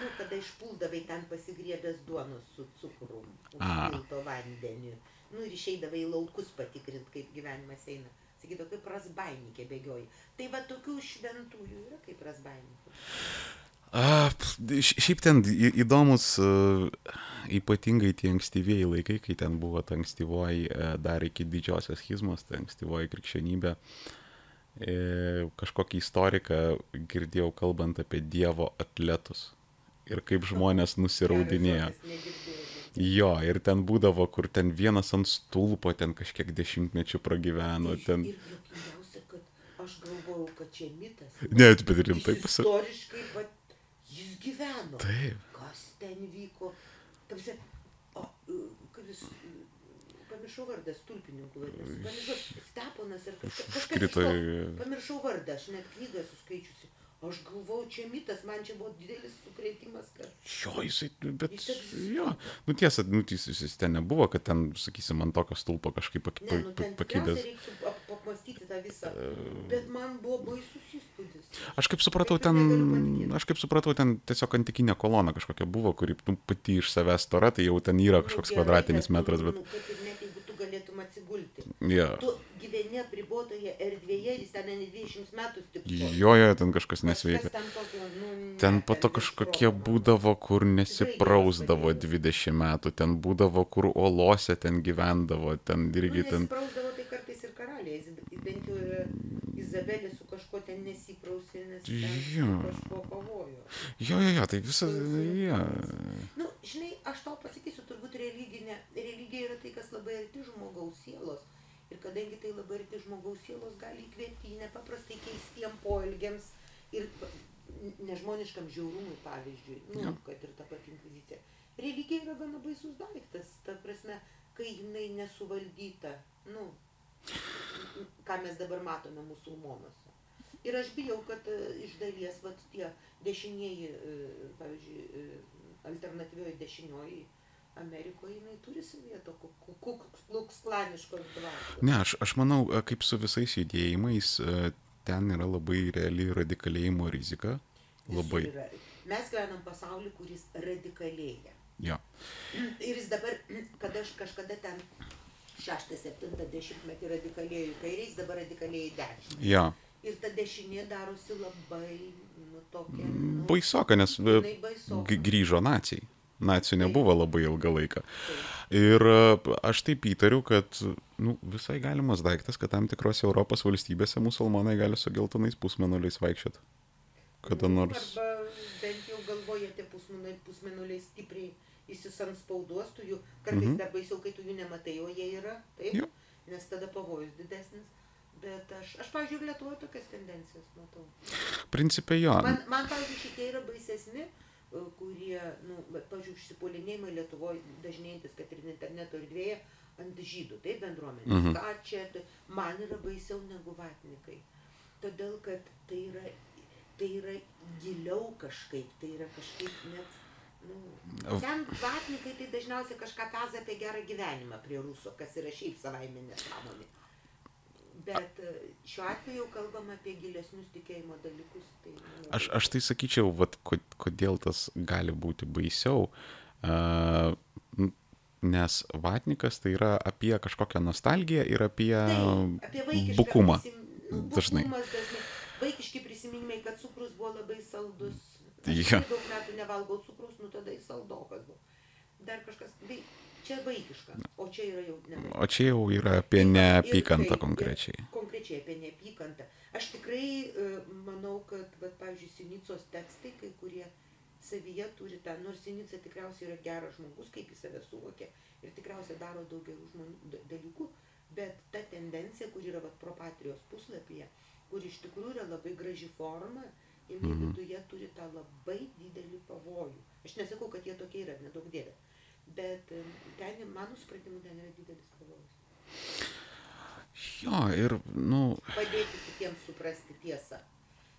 Nu, kada išpuldavai ten pasigriebęs duonos su cukrum, užpilto vandeniu. Nu ir išeidavai į laukus patikrint, kaip gyvenimas eina. Sakydavo, kaip razbainikė bėgioji. Tai va tokių šventųjų yra kaip razbainikė. A, šiaip ten įdomus, a, ypatingai tie ankstyvieji laikai, kai ten buvo ta ankstyvoji, a, dar iki didžiosios schizmos, ta ankstyvoji krikščionybė. E, kažkokį istoriką girdėjau kalbant apie Dievo atletus. Ir kaip žmonės nusiraudinėjo. Negirdėjau. Jo, ir ten būdavo, kur ten vienas ant stulpo ten kažkiek dešimtmečių pragyveno. Ir- Ten... Ir aš galvojau, kad čia mitas. Ne, bet rimtai pasakė. Istoriškai, bet jis gyveno. Taip. Kas ten vyko? Tamsi, o, e, kaip jis, e, pamiršau vardą, stulpininkų vadinasi. Pamiršau, Steponas ir kažkas. kažkas iš Krito to. į- Pamiršau vardą, aš net knygą esu skaičiusi. Aš galvojau, čia mitas, man čia buvo didelis sukrėtimas, kad... Jo, jisai, bet, Jis egzistuoja. jo, nu tiesa, nu jis, jis ten nebuvo, kad ten, sakysim, ant tokio stulpo kažkaip pak- Ne, nu pakibęs. tikriausiai reiktų ap- tą visą. Bet man buvo baisus įspūdis. Aš kaip supratau, Taip, ten, aš kaip supratau, ten tiesiog antikinė kolona kažkokia buvo, kuri nu, pati iš savęs stora, tai jau ten yra kažkoks Nu, gerai, kvadratinis bet, nu, metras, bet... Nu, kad ir net jeigu tu galėtum atsigulti. Ja. Tu gyveni apribotoje erdvėje, jis ten ne 20 metų stipri. Jo, jo, ten kažkas nesveika. Ten, tokio, nu, Ten po to kažkokie būdavo, kur nesiprausdavo 20 metų, ten būdavo, kur olose ten gyvendavo, ten irgi Nu, ten... nesiprausdavo tai kartais ir karaliai, bent jau ir Izabelė su kažkuo ten nesiprausė, nes ten Jo. su kažkuo kovojo. Jo, jo, jo, tai visas... Ja. Nu, žinai, aš tau pasakysiu, turbūt religinė, religija yra tai, kas labai arti žmogaus sielos. Ir kadangi tai labai arti žmogaus sielos, gali įkvėpti į nepaprastai keistiem poelgiams ir nežmoniškam žiaurumui, pavyzdžiui, nu, Jo. kad ir ta pati inkvizicija. Religija yra gana baisus daiktas, ta prasme, kai jinai nesuvaldyta, nu, ką mes dabar matome musulmonuose. Ir aš bijau, kad e, iš dalies vat, tie dešinieji, e, pavyzdžiui, e, alternatyvioji dešinioji Amerikoje, jinai turi savyje to kuksklaniškos dvasios. Ne, aš, aš manau, e, kaip su visais judėjimais, e, ten yra labai reali radikalėjimo rizika. Labai. Mes gyvenam pasaulį, kuris radikalėja. Jo. Ir jis dabar, kada aš kažkada ten 6-70 metį radikalėjo į kairę, jis dabar radikalėja į dešinę. Jo. Ir ta dešinė darosi labai, nu, tokia. Nu, Baisoka, nes e, baisoka. grįžo nacijai. Nacijų nebuvo labai ilgą laiką. Ir e, aš taip įtariu, kad nu, visai galimas daiktas, kad tam tikrose Europos valstybėse musulmonai gali su geltonais pusmenuliais vaikščioti. Kada Nu, nors. Arba bent jau galvoja, tie pusmenuliai, pusmenuliai stipriai įsisanspauduos, tu jų kartais Mhm. mhm. dar baisiau, kai tu jų nematai, o jie yra, taip, Jo. nes tada pavojus didesnis. Bet aš, aš ir Lietuvoje tokias tendencijas matau. Principė jo. Man, man pavyzdžiui, šitie yra baisesni, kurie, nu, bet, pavyzdžiui, užsipuolinėjimai Lietuvoje dažnėjantis, kad ir interneto erdvėje ant žydų, tai bendruomenės. Mhm. Ką čia, man yra baisiau negu vatnikai. Todėl, kad tai yra, tai yra giliau kažkaip, tai yra kažkaip net, nu, ten vatnikai tai dažniausiai kažką peza apie gerą gyvenimą prie ruso, kas yra šiaip savaime nesąmonė. Bet e, šiuo atveju kalbam apie gilesnius tikėjimo dalykus. Tai, Aš, aš tai sakyčiau, vat, ko- kodėl tas gali būti baisiau. Nes vatnikas tai yra apie kažkokią nostalgiją ir apie Taip, apie bukumą. prisim- nu, dažnai. dažnai. Vaikiški prisiminimai, kad cukrus buvo labai saldus. Aš yeah. daug metų nevalgau cukrus, nu tada jis saldokas buvo. Dar kažkas, tai čia vaikiška, o čia yra jau ne O čia jau yra apie neapykantą konkrečiai. Konkrečiai apie neapykantą. Aš tikrai e, manau, kad, bet, pavyzdžiui, Sinicos tekstai, kai kurie savyje turi tą, nors Sinica tikriausiai yra geras žmogus, kaip jis save suvokia ir tikriausiai daro daug gerų žmonių da- dalykų, bet ta tendencija, kur yra vat, propatrijos puslapyje, kur iš tikrųjų yra labai graži forma, jinai Mhm. viduje turi tą labai didelį pavojų. Aš nesakau, kad jie tokie yra, nedaug dievė. Bet e, ten, mano supratimu, ten yra didelis pavojus. Jo, ir, nu, padėti kitiems suprasti tiesą.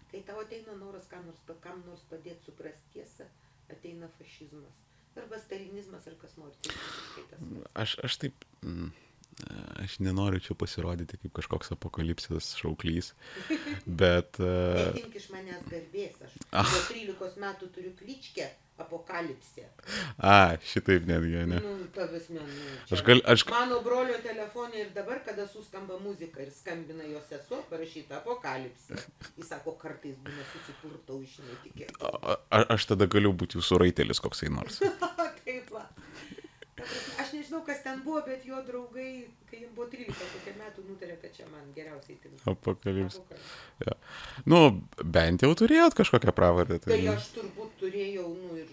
Kai tau ateina noras kam nors, kam nors padėti suprasti tiesą, ateina fašizmas. Arba stalinizmas, ar kas nori. Tai pats. aš, aš taip, mm, aš nenoriu čia pasirodyti kaip kažkoks apokalipsės šauklys, <laughs> bet... Uh, Netimk iš manęs garbės, aš Ah. <laughs> po 13 metų turiu kličkę apokalipsė. a, šitaip netgi, ne. Nu, tavasme, nu, Aš gal, aš, Mano brolio telefonė ir dabar, kada suskamba muzika ir skambina jos sesuo, parašyta apokalipsė. Jis sako, kartais būna susipurtau iš netikėtų. a, aš tada galiu būti jūsų raitelis koksai nors. <laughs> Taip va. Aš nežinau, kas ten buvo, bet jo draugai, kai jiems buvo 13 kokių metų, nutarė, kad čia man geriausiai tinka. Apokalipsė. Apokalipsė. Nu, bent jau turėjot kažkokią pravardę. Tai Tai, aš turbūt turėjau, nu ir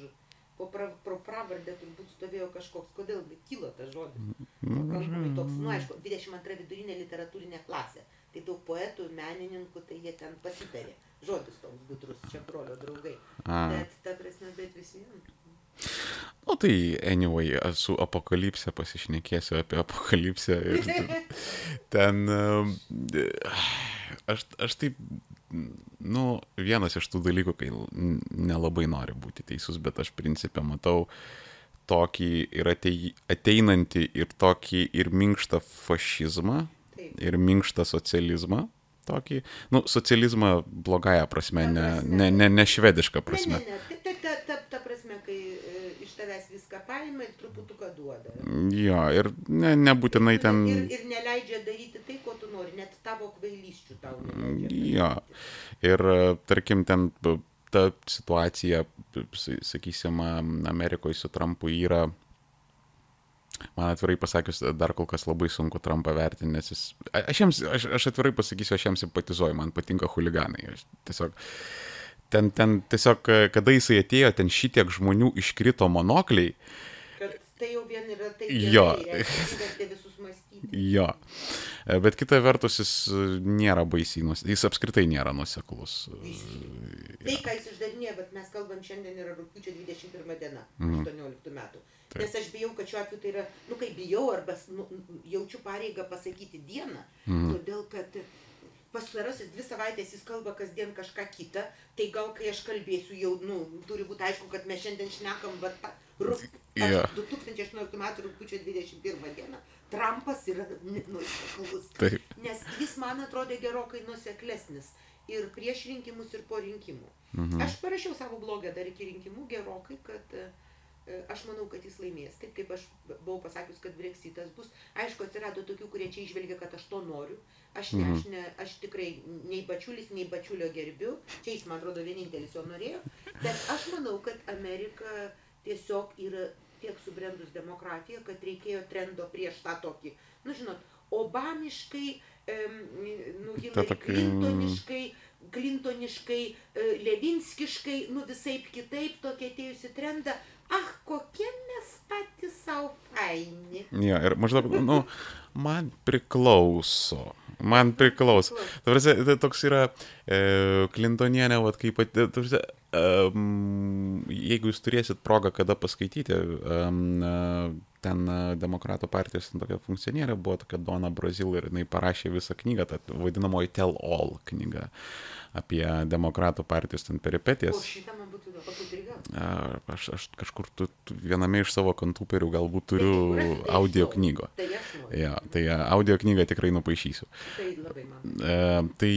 po, pra, pro pravardę turbūt stovėjo kažkoks, kodėl kilo tas žodis. Pakankamai toks, nu aišku, 22 vidurinė literatūrinė klasė. Tai daug poetų, menininkų, tai jie ten pasitarė. Žodis toks gudrus, čia brolio draugai. a, Bet ta prasme, bet vis vien. Nu, tai, anyway, su apokalipsė pasišnekėsiu apie apokalipsę. Ir ten, um, aš, aš taip, nu, vienas iš tų dalykų, kai nelabai nori būti teisus, bet aš principę matau tokį ir atei, ateinantį ir tokį ir minkštą fašizmą, Taip. ir minkštą socializmą. Tokį, nu, socializmą blogąją prasme, ne, ne, ne, ne švedišką Ne, prasme. ne, ne, ta, ta, ta, ta, ta prasme, kai e, iš tavęs viską paima ir truputuką duoda. Jo, ir ne, nebūtinai ten. Ir, ir neleidžia daryti tai, ko tu nori, net tavo kvailysčių tau. Jo. Ir e, tarkim, ten ta situacija, sakysim, Amerikoje su Trumpu yra, man atvirai pasakius, dar kol kas labai sunku Trumpą vertinti, nes jis, aš, jiems, aš, aš atvirai pasakysiu, aš jiems simpatizuoju, man patinka huliganai. Aš tiesiog, ten, ten tiesiog, kada jisai atėjo, ten šitiek žmonių iškrito monokliai, Kad tai jau vien yra tai, Jo. mąstyti. Jo. Bet kita vertus, jis nėra baisiai, nus- jis apskritai nėra nuseklus. Tai, ką jis išdarinėja, bet mes kalbam šiandien yra rūpiučio 21 diena, Mhm. 18 metų. Nes aš bijau, kad šiuo atveju tai yra, nu kaip bijau, arba nu, jaučiu pareigą pasakyti dieną, Mhm. todėl kad pasarasis dvi savaitės jis kalba kasdien kažką kitą, tai gal kai aš kalbėsiu jau, nu, turi būti aišku, kad mes šiandien šnekam, va, ta, rūp, Jo. 2018 metų rūpiučio 21 dieną, Trumpas yra nu, nuoseklus. Nes jis man atrodė gerokai nuseklesnis ir prieš rinkimus, ir po rinkimų. Mhm. Aš parašiau savo blogą dar iki rinkimų gerokai, kad e, aš manau, kad jis laimės. Taip kaip aš buvau pasakius, kad breksitas bus. Aišku, atsirado tokių, kurie čia išvelgia, kad aš to noriu. Aš, ne, Mhm. aš, ne, aš tikrai nei bačiulis, nei bačiulio gerbiu. Čia jis, man atrodo, vienintelis jo norėjo. Bet aš manau, kad Amerika tiesiog yra tiek subrendus demokratija, kad reikėjo trendo prieš tą tokį, nu žinot, obamiškai, em, nu, Hillary Clintoniškai, klintoniškai, e, levinskiškai, nu visai kitaip tokia atėjusi trenda. Ah, kokie mes patys savo faini. Jo, ir maždaug, nu, man priklauso. Man priklauso. Ta prasme, tai toks yra e, Klintonienė, vat, kaip pati, ta prasme, um, jeigu jūs turėsit progą kada paskaityti, um, ten e, Demokratų partijos ten tokia funkcionierė buvo tokia Dona Brazil ir jinai parašė visą knygą, tą vadinamoji Tell All knygą apie Demokratų partijos ten O peripetijas. šitą man būtų įdomu, Aš, aš kažkur tu, tu, viename iš savo kontūperių galbūt turiu audio knygą. Tai. Ja, tai e, audio knygą tikrai nupaišysiu. Tai tai,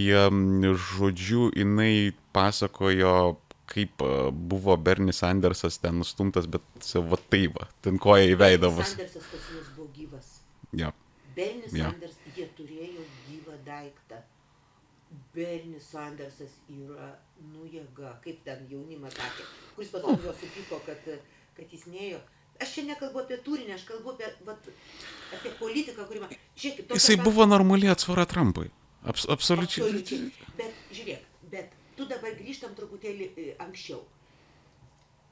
žodžiu, jinai pasakojo, kaip buvo Bernis Sandersas ten nustumtas, bet va tai va, ten koja į veidą vos. Sandersas pas mus buvo gyvas. Ja. Bernis Jo. Sanders, jie turėjo gyvą daiktą. Bernis Sandersas yra, nu jėga, kaip ten jaunimas sakė, kuris paskui jo supyko, kad, kad jis neėjo. Aš čia nekalbu apie turinį, aš kalbu apie, vat, apie politiką, kuri man... Žiūrėkit, Jisai pat- buvo normaliai atsvara Trumpui. Abs absoliučiai. Absoliučiai. Bet žiūrėk, bet tu dabar grįžtam truputėlį e, anksčiau.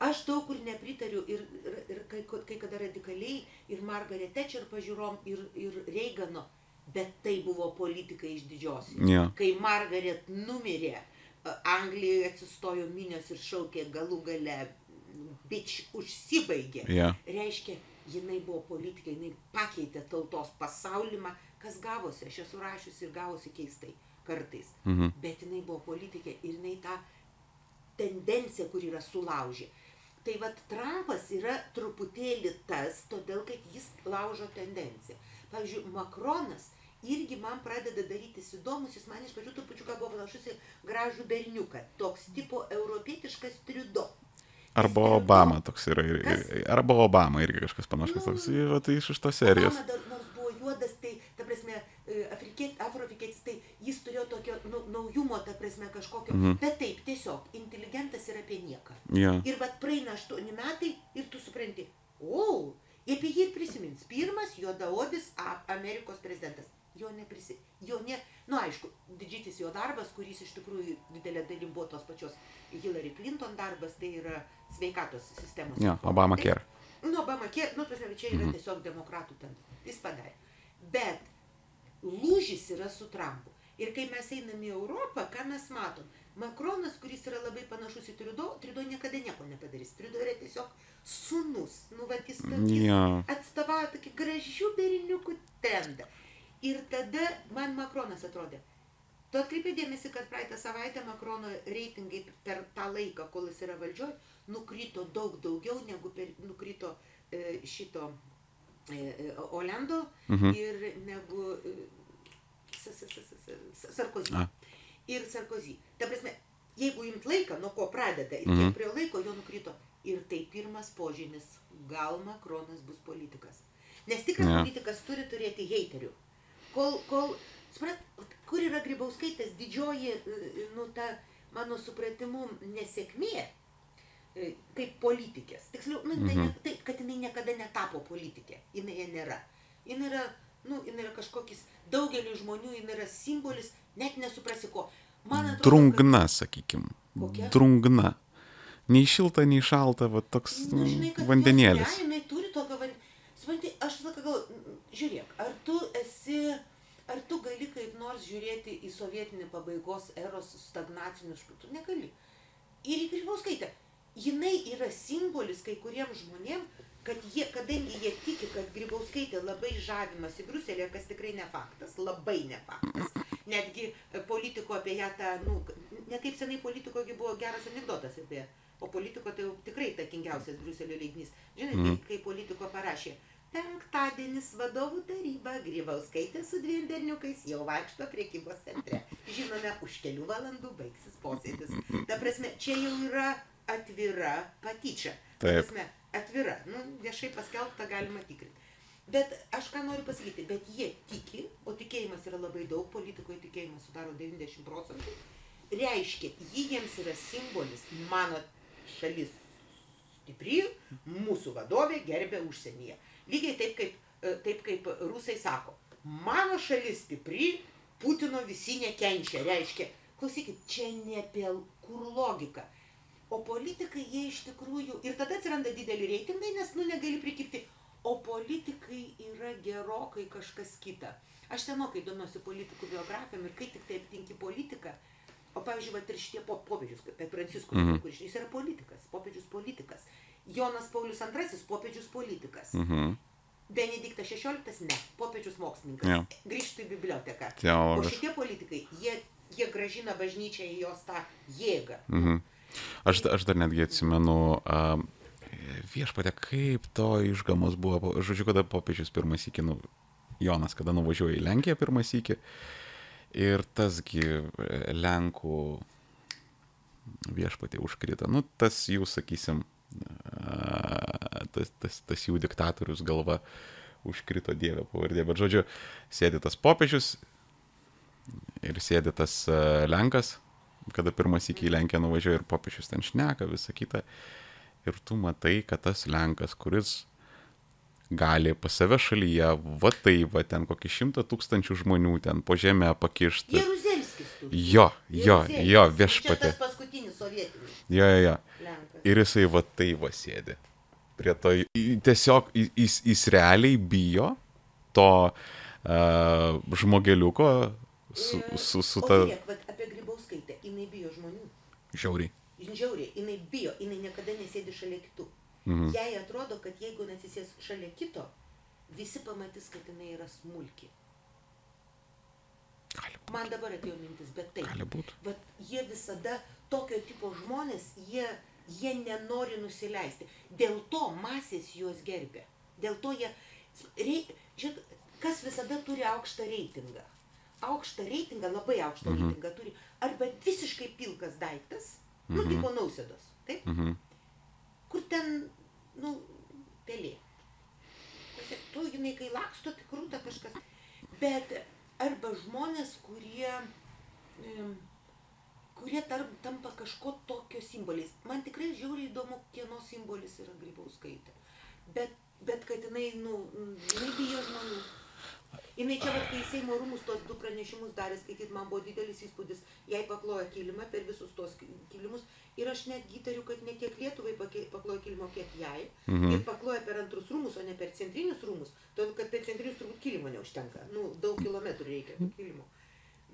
Aš daug kur nepritariu ir, ir, ir kai, kai kada radikaliai ir Margaret Thatcher pažiūrom ir, ir Reigano, bet tai buvo politikai iš didžiosios. Ja. Kai Margaret numirė, a, Anglijoje atsistojo minios ir šaukė galų gale, bič užsibaigė. Ja. Reiškia, jinai buvo politikė, jinai pakeitė tautos pasaulimą, kas gavosi, aš esu rašiusi ir gavosi keistai kartais. Mhm. Bet jinai buvo politikė ir jinai tą tendenciją, kur yra sulaužė. Tai vad Trumpas yra truputėlį tas, todėl kad jis laužo tendenciją. Pavyzdžiui, Makronas irgi man pradeda darytis įdomus, jis man iš pradžių trupučiuką buvo panašus į gražų berniuką, toks tipo europietiškas triudo. Arba Obama toks yra. Ir, ir, arba Obama irgi kažkas panašus toks. Nu. Va, tai iš iš tos serijos. Obama nors buvo juodas, tai, ta prasme, e, afroafrikietis, tai jis turėjo tokio nu, naujumo, ta prasme, kažkokio. Mhm. Bet taip, tiesiog, inteligentas yra apie nieką. Ja. Ir vad praeina aštuoni metai ir tu supranti, o, apie jį ir prisimins. Pirmas juodaodis Amerikos prezidentas. Jo neprisi, jo ne, nu aišku, didžiulis jo darbas, kuris iš tikrųjų didelė dalim buvo tos pačios Hillary Clinton darbas, tai yra sveikatos sistemos. Ja, reforma. Obama care. Nu, Obama care, nu, tas čia yra Mhm. tiesiog demokratų ten. Jis padarė. Bet lūžis yra su Trumpu. Ir kai mes einame į Europą, ką mes matom? Makronas, kuris yra labai panašus į Triudo, Triudo niekada nieko nepadarys. Triudo yra tiesiog sunus. Nu, va, jis, jis Ja. atstovauja tokį gražių berniukų trendą. Ir tada man Makronas atrodė. Tu atkreipi dėmesį, kad praeitą savaitę Makrono reitingai per tą laiką, kol jis yra valdžioj, nukrito daug daugiau negu per, nukrito e, šito e, e, Olendo Mhm. ir negu e, Sarkozy. A. Ir Sarkozy. Ta prasme, jeigu imt laiką, nuo ko pradeda ir Mhm. kiek prie laiko jo nukrito. Ir tai pirmas požymis, gal Makronas bus politikas. Nes tikras Ne. politikas turi turėti heiterių. Kol, kol, suprat, kur yra Grybauskaitės didžioji, e, nu, ta, mano supratimu, nesėkmė, e, kaip politikės. Tiksliau, nu, tai, Mhm. tai, kad jinai niekada netapo politikė. Jinai ją nėra. Jinai yra, nu, jinai yra kažkokis, daugeliu žmonių jinai yra simbolis, net nesuprasi ko. Man atrodo, kad- Drungna, sakykim. Kokia? Drungna. Nei šilta, nei šalta, va toks Nu, mm, žinai, kad vandenėlis. ne, jinai turi tokio van... Supranti, aš visą laiką galvoju, mm, žiūrėk, ar tu esi, ar tu gali kaip nors žiūrėti į sovietinį pabaigos eros stagnacinius, tu negali. Ir į Grybauskaitę. Jinai yra simbolis kai kuriems žmonėms, kad jie, kadangi jie tiki, kad Grybauskaitė labai žavimasi Bruselėje, kas tikrai ne faktas, labai ne faktas. Netgi politiko apie ją tą, nu, netaip senai politikogi buvo geras anegdotas apie ją. O politiko tai jau tikrai takingiausias Bruselio leidinys. Žinai, mm. kai politiko parašė, penktadienis vadovų taryba, Grybauskaitė su dviem berniukais jau vaikšto priekybos centre. Žinome, už kelių valandų baigsis posėdis. Ta prasme, čia jau yra atvira patyčia. Ta prasme, atvira, nu, viešai paskelbta galima tikrinti. Bet aš ką noriu pasakyti, bet jie tiki, o tikėjimas yra labai daug, politikoje tikėjimas sudaro 90 procentų, reiškia, jį jiems yra simbolis, mano šalis stipri, mūsų vadovė gerbė užsienyje. Lygiai taip kaip, e, taip kaip rusai sako, mano šalis stipri, Putino visi nekenčia, reiškia, klausykit, čia ne apie kur logika. O politikai jie iš tikrųjų, ir tada atsiranda dideli reitingai, nes nu negali prikipti, o politikai yra gerokai kažkas kita. Aš senokai domiuosi politikų biografijom ir kai tik tai aptinki politiką, o pavyzdžiui, va ir šitie po, popiežius, kaip Pranciškus, mm. kuris jis yra politikas, popiežius politikas. Jonas Paulius II, popiežius politikas. Mhm. Benediktas XVI, ne, popiežius mokslininkas. Jo. Grįžtų į biblioteką. O Teologas. šitie politikai, jie, jie gražina bažnyčią į jos tą jėgą. Mhm. Aš, aš dar netgi atsimenu, uh, viešpatė, kaip to išgamos buvo, žodžiu, kada popiežius pirmas iki, nu, Jonas, kada nuvažiuoja į Lenkiją pirmas iki, ir tasgi e, Lenkų viešpatė užkrita, nu, tas jų, sakysim, tas, tas, tas jų diktatorius galva užkrito Dievę pavardė, bet žodžiu, sėdi tas popiežius ir sėdi tas Lenkas, kada pirmas iki į Lenkiją nuvažiuoja ir popiežius ten šneka, visą kitą. Ir tu matai, kad tas Lenkas, kuris gali pas save šalyje, va tai, va ten kokį šimtą tūkstančių žmonių ten po žemę pakišti. Jeruzelskis. Jo, jo, Jeruzelskis. jo, viešpatė. tas paskutinis sovietinis Jo, jo, jo. Ir jisai va tai va sėdi. Prie to, tiesiog jis, jis realiai bijo to uh, žmogeliuko su, su, su ta žiūrėk, vat apie Grybauskaitę, jinai bijo žmonių. žiauriai. Žiauriai, jinai bijo, jinai niekada nesėdi šalia kitų. Mhm. Jai atrodo, kad jeigu jinai atsisės šalia kito, visi pamatys, kad jinai yra smulki. Man dabar atėjo mintis, bet taip. Gali būti. Vat jie visada, tokio tipo žmonės, jie, jie nenori nusileisti. Dėl to masės juos gerbė. Dėl to jie... Rei, žiūrėk, kas visada turi aukštą reitingą? Aukštą reitingą, labai aukštą Mhm. reitingą turi arba visiškai pilkas daiktas, nu, Mhm. tipo nausėdos, taip? Mhm. Kur ten, nu, pelė. Tu, jinai, kai laksto, tai krūta kažkas. Bet arba žmonės, kurie, em, kurie tarp, tampa kažko tokio simboliais. Man tikrai žiauriai įdomu, kieno simbolis yra Grybauskaitė. Bet, bet kad jinai, nu, jinai bijo žmonių. Jinai čia, vat, kai Seimo rūmus tos du pranešimus darė skaityti, man buvo didelis įspūdis. Jai paklojo kilimą per visus tos ki- kilimus. Ir aš net įtariu, kad ne tiek Lietuvai paklojo kilimo, kiek jai. Mhm. Ir pakloja per antrus rūmus, o ne per centrinius rūmus. Todėl, kad per centrinius turbūt kilimo neužtenka. Nu, daug kilometrų reikia kilimo.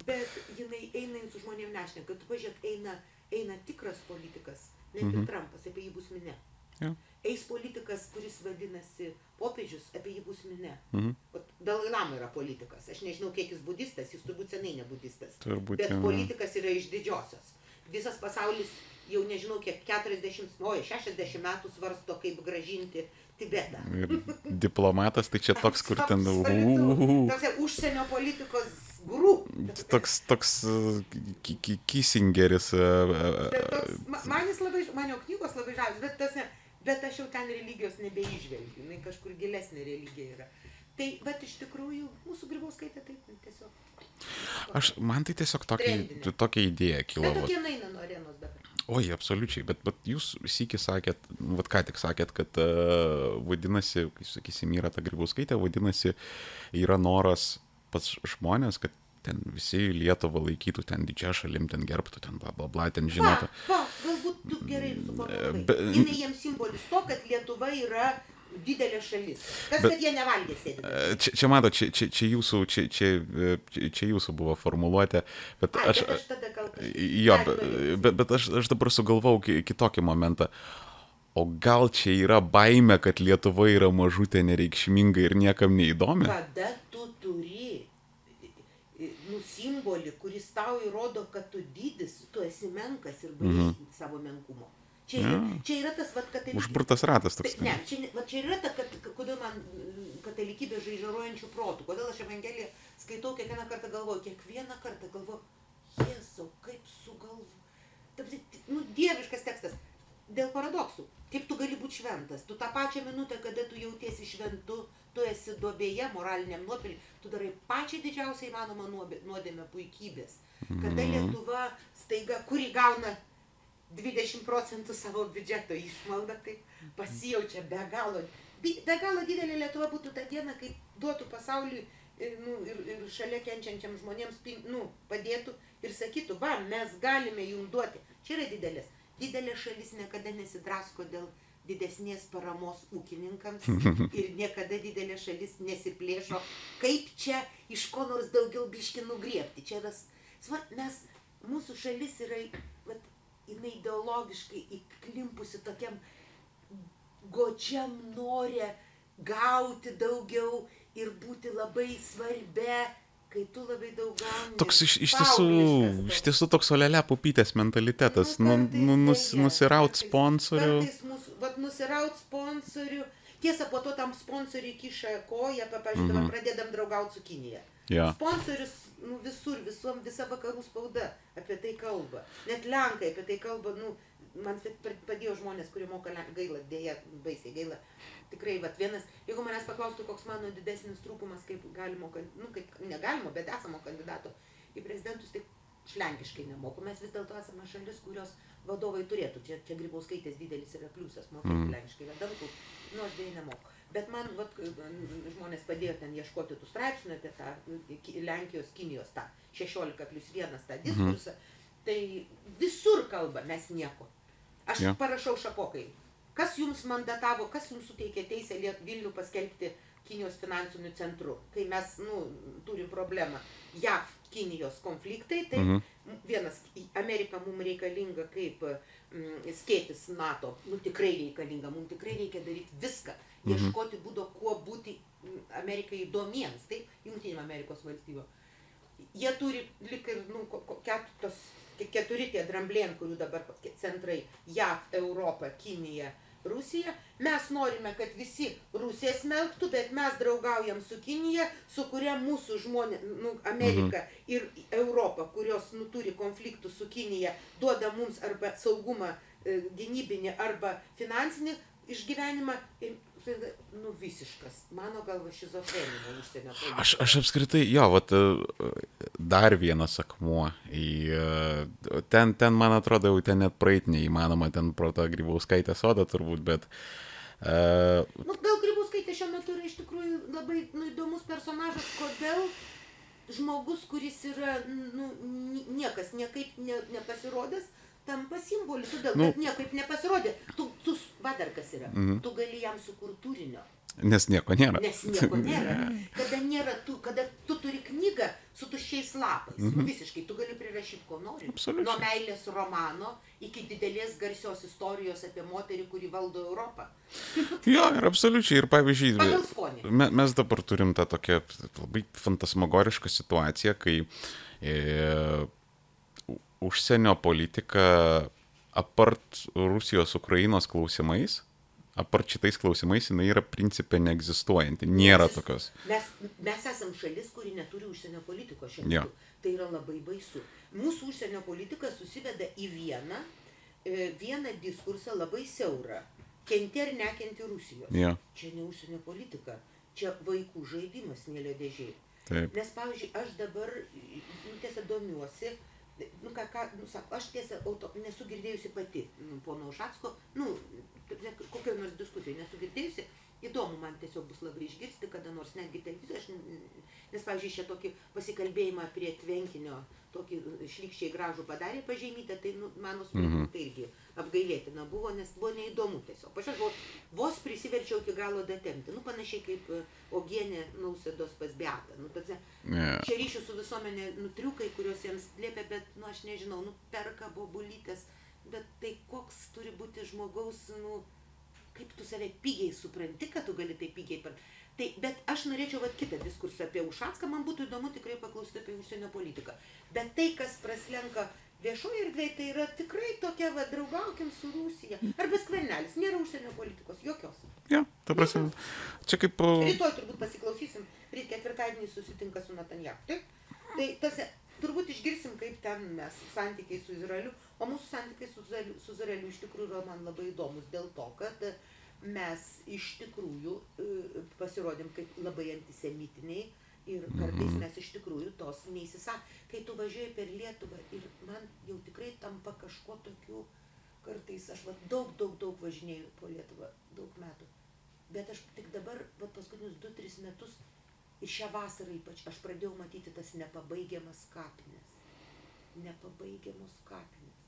Bet jinai eina su žmonėm nešneka. Tu pažiūrėk, eina, eina tikras politikas, net Mhm. ir Trumpas, apie jį bus minė. Jo. Eis politikas, kuris vadinasi popiežius, apie jį bus minė. Mhm. Dalai Lama yra politikas. Aš nežinau, kiek jis budistas, jis turbūt senai ne budistas. Turbūt Bet jo. politikas yra iš didžiosios. Visas pasaulis jau nežinau, kiek 40, oi, 60 metų svarsto, kaip gražinti Tibetą. Ir diplomatas tai čia toks, kur ten... <laughs> Užsienio politikos guru. Toks, toks ki- ki- Kissingeris. uh, Bet uh, toks, ma- man jis labai, man jo knygos labai žavus, bet, tas, ne, bet aš jau ten religijos nebeižvelgiu, jinai kažkur gilesnė religija yra. Tai, bet iš tikrųjų, mūsų grybauskaitė taip tiesiog. Aš, man tai tiesiog tokia, tokia idėja kilo. Bet tokie naina nuo arenos dabar. Oi, absoliučiai, bet, bet jūs sėki sakėt, vad ką tik sakėt, kad uh, vadinasi, kai sakysim, yra ta grybauskaitė, vadinasi, yra noras pats žmonės, kad ten visi Lietuvą laikytų ten didžią šalim, ten gerbtų, ten bla bla bla, ten žinotų. Va, va, galbūt tu gerai suformulavai. Be- Jinai jiems simbolis to, kad Lietuva yra didelė šalis. Kas, Bet- kad jie nevalgė sėdėti. E, Čia, čia mato, čia, čia, čia, jūsų, čia, čia, e, čia, jūsų buvo formuluotė, bet Ai, aš... bet aš tada gal kažkaip Jo, bet, bet, bet aš, aš dabar sugalvau ki- kitokį momentą. O gal čia yra baime, kad Lietuva yra mažutė, nereikšminga ir niekam neįdomi? Kada tu turi e, simbolį, kuris tau įrodo, kad tu didis, tu esi menkas ir Mhm. savo menkumo. Čia, yra, čia yra tas, vat, kad... Užburtas ratas toks. Tai, ne, čia, va, čia yra ta, kad, kodėl man mm, katalikybė žaižaruojančių protų, kodėl aš Evangeliją skaitau kiekvieną kartą galvoju, kiekvieną kartą galvoju, Jėzau, kaip sugalvoju. Nu, dieviškas tekstas. Dėl paradoksų. Kaip tu gali būti šventas? Tu tą pačią minutę, kada tu jautiesi šventu, tu esi duobėje, moraliniam nuopelį, tu darai pačią didžiausią įmanomą nuodėmę puikybės. Kada Lietuva staiga, kuri gauna 20 procentų savo biudžeto išmaldą, tai pasijaučia be galo. Be, galo didelė Lietuva būtų ta diena, kai duotų pasauliui ir, nu, ir, ir šalia kenčiančiam žmonėms nu, padėtų ir sakytų, va, mes galime jums duoti. Čia yra didelės. Didelė šalis niekada nesidrasko dėl didesnės paramos ūkininkams <laughs> ir niekada didelė šalis nesiplėšo, kaip čia iš ko nors daugiau biški nugriepti. Čia yra, s- sva- mes, mūsų šalis yra, vat, jinai ideologiškai įklimpusi tokiam godžiam norė gauti daugiau ir būti labai svarbia, kai tu labai daug gauni. Toks iš, iš tiesų, iš toks. tiesų toks olelė pupytės mentalitetas. Nu, kartais nu, nus, deja, nusiraut sponsorių. Mūsų, vat nusiraut sponsorių. Tiesa, po to tam sponsoriui kiša koją, pa- pavyzdžiui, dabar pradedam draugauti su Kinija. Jo. Sponsorius nu, visur, visom, visa vakarų spauda apie tai kalba. Net Lenkai apie tai kalba, nu, man padėjo žmonės, kurie moka gaila, dėja, baisiai gaila. Tikrai, vat, vienas, jeigu manęs paklaustų, koks mano didesnis trūkumas, kaip galimo, nu, kaip negalimo, bet esamo kandidato į prezidentus, tai šlenkiškai nemoku. Mes vis dėlto esame šalis, kurios vadovai turėtų. Čia, čia grybauskaitės didelis yra pliusas, mokėti mm. lenkiškai. Vedantų, nu, aš dėja nemoku. Bet man vat, žmonės padėjo ten ieškoti tų straipsnių apie tą Ki- Lenkijos, Kinijos tą 16 plus 1 tą diskursą. Mm. Tai visur kalba, mes nieko. Aš yeah. parašau šapokai. Kas jums mandatavo, kas jums suteikė teisę Vilnių paskelbti Kinijos finansiniu centru, kai mes nu, turim problemą. JAV, Kinijos konfliktai, tai Mhm. vienas, Amerika mums reikalinga kaip mm, skėtis NATO, nu tikrai reikalinga, mums tikrai reikia daryti viską, ieškoti būdo, kuo būti mm, Amerikai įdomiems, taip, Junktinėm Amerikos valstybių. Jie turi lik ir, nu, ko- ko- ket, tos, ke- keturi tie dramblien, kurių dabar centrai - JAV, Europa, Kinija, Rusija. Mes norime, kad visi Rusiją smelktų, bet mes draugaujam su Kinija, su kuria mūsų žmonės, nu, Amerika mhm. ir Europa, kurios nu, turi konfliktų su Kinija, duoda mums arba saugumą e, gynybinį, arba finansinį išgyvenimą. Ir, nu, visiškas, mano galva, šizofreninė užsienio politika. Aš, aš apskritai, jo, vat, e, dar vienas akmuo. Į, e, ten, ten, man atrodo, jau ten net praeit neįmanoma, ten pro tą grybauskaitę sodą turbūt, bet... Uh, Nu, gal Grybauskaitė šiuo metu yra iš tikrųjų labai nu, įdomus personažas, kodėl žmogus, kuris yra nu, ni- niekas niekaip ne, nepasirodęs, tampa simboliu, todėl Nu. kad niekaip nepasirodė. Tu, tu, va dar kas yra, Mhm. tu gali jam sukurti turinio, nes nieko nėra. nes nieko <laughs> nėra. Kada, nėra tu, kada tu turi knygą su tuščiais lapais, mhm. visiškai, tu gali prirašyti, ko nori. Absoliučiai. Nuo meilės romano iki didelės garsios istorijos apie moterį, kuri valdo Europą. Jo, ir absoliučiai. Ir pavyzdžiui, me, mes dabar turim tą tokią labai fantasmagorišką situaciją, kai e, užsienio politika apart Rusijos, Ukrainos klausimais apart šitais klausimais, jinai yra principė neegzistuojanti. Nėra tokios. Mes, mes esam šalis, kuri neturi užsienio politikos šiandien. Jo. Tai yra labai baisu. Mūsų užsienio politika susiveda į vieną, e, vieną diskursą labai siaurą. Kenti ar nekenti Rusijos. Jo. Čia ne užsienio politika, čia vaikų žaidimas smėlio dėžiai. Taip. Nes, pavyzdžiui, aš dabar, nu, tiesa, domiuosi, nu, ką, ką, nu, sako, aš tiesa, auto, nesu girdėjusi pati, nu, pono Ušatsko, nu, kokioje nors diskusijoje nesu girdėjusi, įdomu man tiesiog bus labai išgirsti, kada nors netgi televizijoje, aš, nes, pavyzdžiui, čia tokį pasikalbėjimą prie tvenkinio, tokį šlikščiai gražų padarė pažymytę, tai, nu, mano supratimu, tai irgi apgailėtina buvo, nes buvo neįdomu tiesiog. Aš vos, vos prisiverčiau iki galo datemti, nu, panašiai kaip e, Ogienė nausėdos pas Beatą. Nu, tada, Ne. čia ryšių su visuomenė, nu, triukai, kuriuos jiems liepia, bet, nu, aš nežinau, nu, perka bobulytės, bet tai koks turi būti žmogaus, nu, kaip tu save pigiai supranti, kad tu gali tai pigiai per... Tai, bet aš norėčiau vat kitą diskursą apie Ušacką, man būtų įdomu tikrai paklausti apie užsienio politiką. Bet tai, kas praslenka viešoje erdvėje, tai yra tikrai tokia, va, draugaukim su Rusija. Arba skvernelis, nėra užsienio politikos, jokios. Jo, ta prasme. Čia kaip... o, Rytoj turbūt pasiklausysim, ryt ketvirtadienį susitinka su Netanjahu. Taip? Tai tas, turbūt išgirsim, kaip ten mes santykiai su Izraeliu, o mūsų santykiai su Izraeliu, su Izraeliu iš tikrųjų yra man labai įdomus dėl to, kad e, mes iš tikrųjų e, pasirodėm kaip labai antisemitiniai ir kartais mes iš tikrųjų tos neįsisa. Kai tu važiuoji per Lietuvą ir man jau tikrai tampa kažko tokiu, kartais aš va, daug, daug, daug važinėjau po Lietuvą, daug metų. Bet aš tik dabar, va, paskutinius 2-3 metus ir šią vasarą ypač, aš pradėjau matyti tas nepabaigiamas kapines. Nepabaigiamos kapines.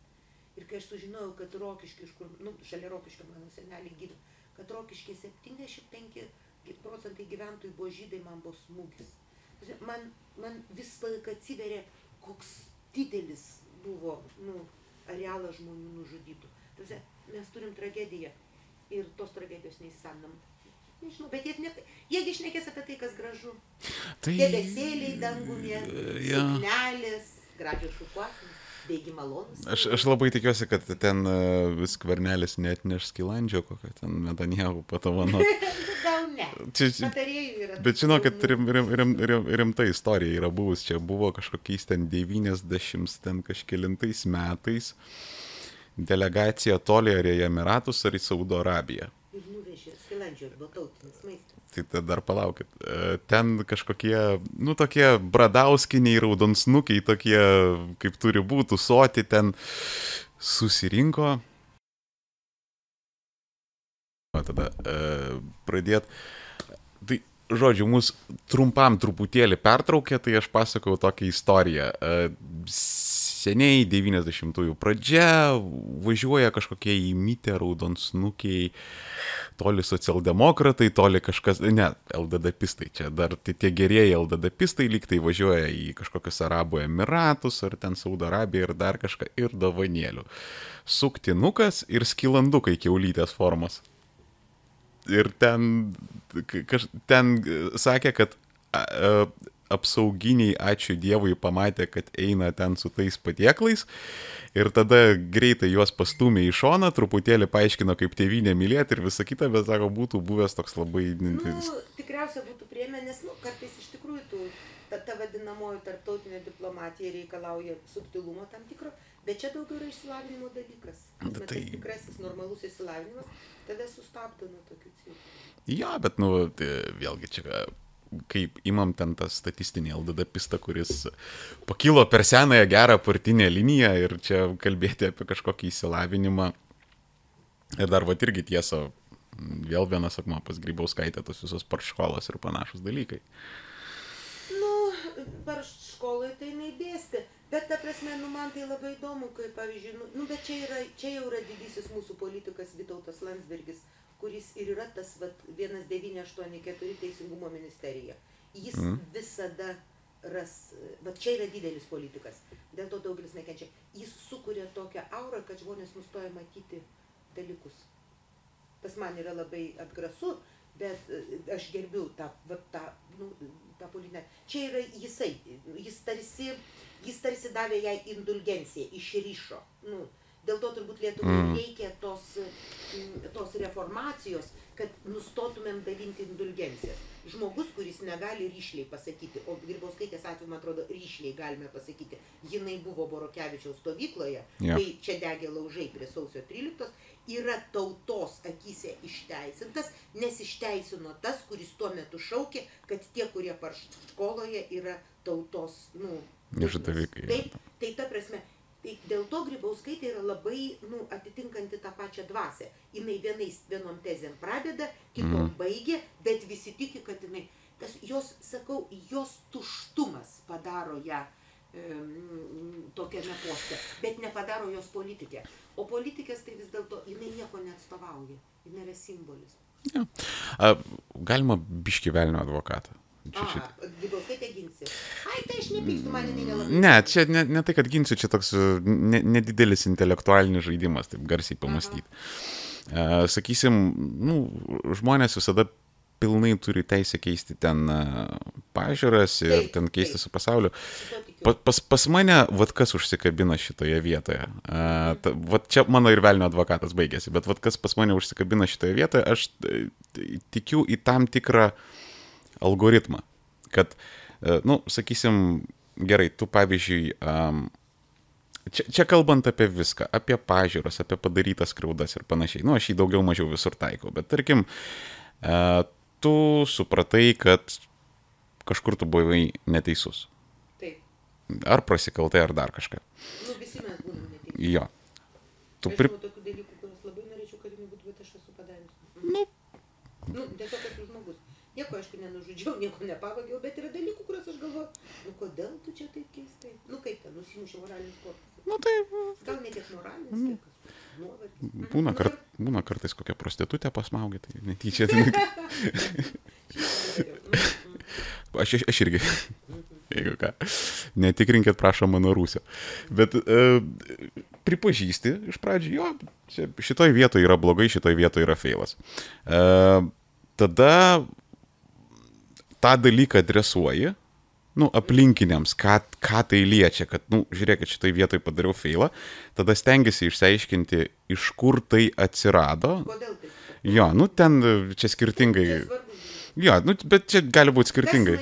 Ir kai aš sužinojau, kad Rokiškė, iš kur, nu, šalia Rokiškio mano seneliai gydo, kad Rokiškė 75 procentai gyventojų buvo žydai, man buvo smūgis. Man, man vis laiką atsiverė, koks didelis buvo, nu, arealas žmonių nužudytų. Tuose, mes turim tragediją ir tos tragedijos neįsisamdam. Nežinau, bet jie, ne, jiegi šnekės apie tai, kas gražu. Tai... Debesėliai dangumė, Jo. suknelės, gražios šukuosenos, beigi malonus. Aš, aš labai tikiuosi, kad ten uh, vis kvarnelis net neš skilandžio, kokio ten Netanjahu patavano. <laughs> Gal ne. Čia, yra. bet žinokit, rim, rim, rim, rim, rimta istorija yra buvus. Čia buvo kažkokiais ten 90 ten kažkelintais metais delegacija toli ar į Emiratus ar į Saudo Arabiją. Ir nuvežė skilandžio, buvo tautinis maistas. Tai dar palaukit. E, Ten kažkokie, nu, tokie bradauskiniai, raudonsnukiai, tokie, kaip turi būti, soti ten susirinko. O tada e, pradėt. Tai, žodžiu, mus trumpam truputėlį pertraukė, tai aš pasakau tokią istoriją. E, seniai, 90-ųjų pradžia, važiuoja kažkokie įmytę raudonsnukiai toli socialdemokratai, toli kažkas, ne, LDDpistai, čia dar tai tie gerieji LDDpistai lyg tai važiuoja į kažkokius Arabų Emiratus ar ten Saudo Arabiją ir dar kažką ir davanėlių. Suktinukas ir skilandukai keulytės formos. Ir ten, kaž, ten e, sakė, kad a, a, apsauginiai, ačiū Dievui, pamatė, kad eina ten su tais patieklais ir tada greitai juos pastumė į šoną, truputėlį paaiškino, kaip tėvynė mylėti ir visa kita, bet sako, būtų buvęs toks labai... Nu, tikriausia būtų priėmę, nes, nu, kartais iš tikrųjų tų, ta, ta vadinamoji tarptautinė diplomatija reikalauja subtilumo tam tikro, bet čia daugiau yra išsilavinimo dalykas. Bet Tai- tai... Tikrasis normalus išsilavinimas tave sustabdo nuo tokių cirkų. Jo, bet, nu, tai vėlgi čia, kaip imam ten tą statistinį LDD pistą, kuris pakilo per senąją gerą partinę liniją ir čia kalbėti apie kažkokį įsilavinimą. Ir dar va irgi tiesa, vėl vienas akmuo pas Grybauskaitė, tos visos parškolos ir panašus dalykai. Nu, per školai tai neįdėsti. Bet ta prasme, nu man tai labai įdomu, kai pavyzdžiui, nu, nu bet čia, yra, čia jau yra didysis mūsų politikas Vitautas Landsbergis, kuris ir yra tas vat, 1984 Teisingumo ministerija. Jis mm. visada ras, va čia yra didelis politikas, dėl to daugelis nekenčia. Jis sukuria tokią aurą, kad žmonės nustoja matyti dalykus. Tas man yra labai atgrasu, bet e, aš gerbiu tą, va, tą, nu, tą politinę. Čia yra jisai, jis tarsi, jis tarsi davė jai indulgenciją, išryšo. Nu, Dėl to turbūt Lietuvai mm. reikia tos, mm, tos reformacijos, kad nustotumėm dalinti indulgencijas. Žmogus, kuris negali ryšliai pasakyti, o Grybauskaitės atveju, man atrodo, ryšliai galime pasakyti, jinai buvo Borokevičiaus stovykloje, ja. kai čia degė laužai prie sausio 13, yra tautos akise išteisintas, nes išteisino tas, kuris tuo metu šaukė, kad tie, kurie parškoloje, yra tautos, nu, Išdavikai. Taip, tai ta prasme, tai dėl to grybauskaitė yra labai nu, atitinkanti tą pačią dvasę. Jis vienais vienom tezėm pradeda, kitom mm. baigia, bet visi tiki, kad jinai, tas, jos, sakau, jos tuštumas padaro ją tokiame poste, bet nepadaro jos politikė. O politikės tai vis dėlto, jinai nieko neatstovauja, jinai yra simbolis. Ja. A, galima biški velnio advokatą. Grybauskaitė ginsi. Ai, tai aš nepykstu, man jinai nelabai. Ne, čia ne, ne tai, kad ginsiu, čia toks ne, nedidelis intelektualinis žaidimas, taip garsiai pamastyti. Uh, sakysim, nu, žmonės visada pilnai turi teisę keisti ten pažiūras ir taip, ten keisti taip. su pasauliu. Pa, pas, pas mane, vad kas užsikabina šitoje vietoje. Uh, ta, vat čia mano ir velnio advokatas baigėsi, bet vad kas pas mane užsikabina šitoje vietoje, aš tikiu į tam tikrą uh, algoritmą. Kad, e, nu, sakysim, gerai, tu pavyzdžiui, um, čia, čia kalbant apie viską, apie pažiūras, apie padarytas skriaudas ir panašiai, nu, aš jį daugiau mažiau visur taikau, bet tarkim, uh, tu supratai, kad kažkur tu buvai neteisus. Taip. Ar prasikaltai, ar dar kažką. Nu, visi mes būname neteisus. Jo. Tu pri... tokių dalykų, kuriuos labai norėčiau, kad jinai būtų, bet aš esu padarius. Nu. Nu, tiesiog žmogus. Nieko, aišku, nenužudžiau, <laughs> nieko nepavagiau, bet yra dalykų, kuriuos aš galvoju, nu kodėl tu čia taip keistai? Nu kaip ten, nusimušė moralinis korpusas. Nu tai. Gal ne tiek moralinis, mm. kiek nuovargis. Būna, nu, kart, būna kartais kokią prostitutę pasmaugė, tai netyčia. Tai... <laughs> aš, aš irgi. <laughs> Jeigu ką. Netikrinkit, prašom, mano rūsio. Bet e, pripažįsti iš pradžių, jo, šitoj vietoje yra blogai, šitoj vietoje yra feilas. E, tada tą dalyką adresuoji, nu, aplinkiniams, ką, ką tai liečia, kad, nu, žiūrėkit, šitai vietoj padariau feilą, tada stengiasi išsiaiškinti, iš kur tai atsirado. Kodėl tai? Jo, nu, ten čia skirtingai. Jo, nu, bet čia gali būti skirtingai.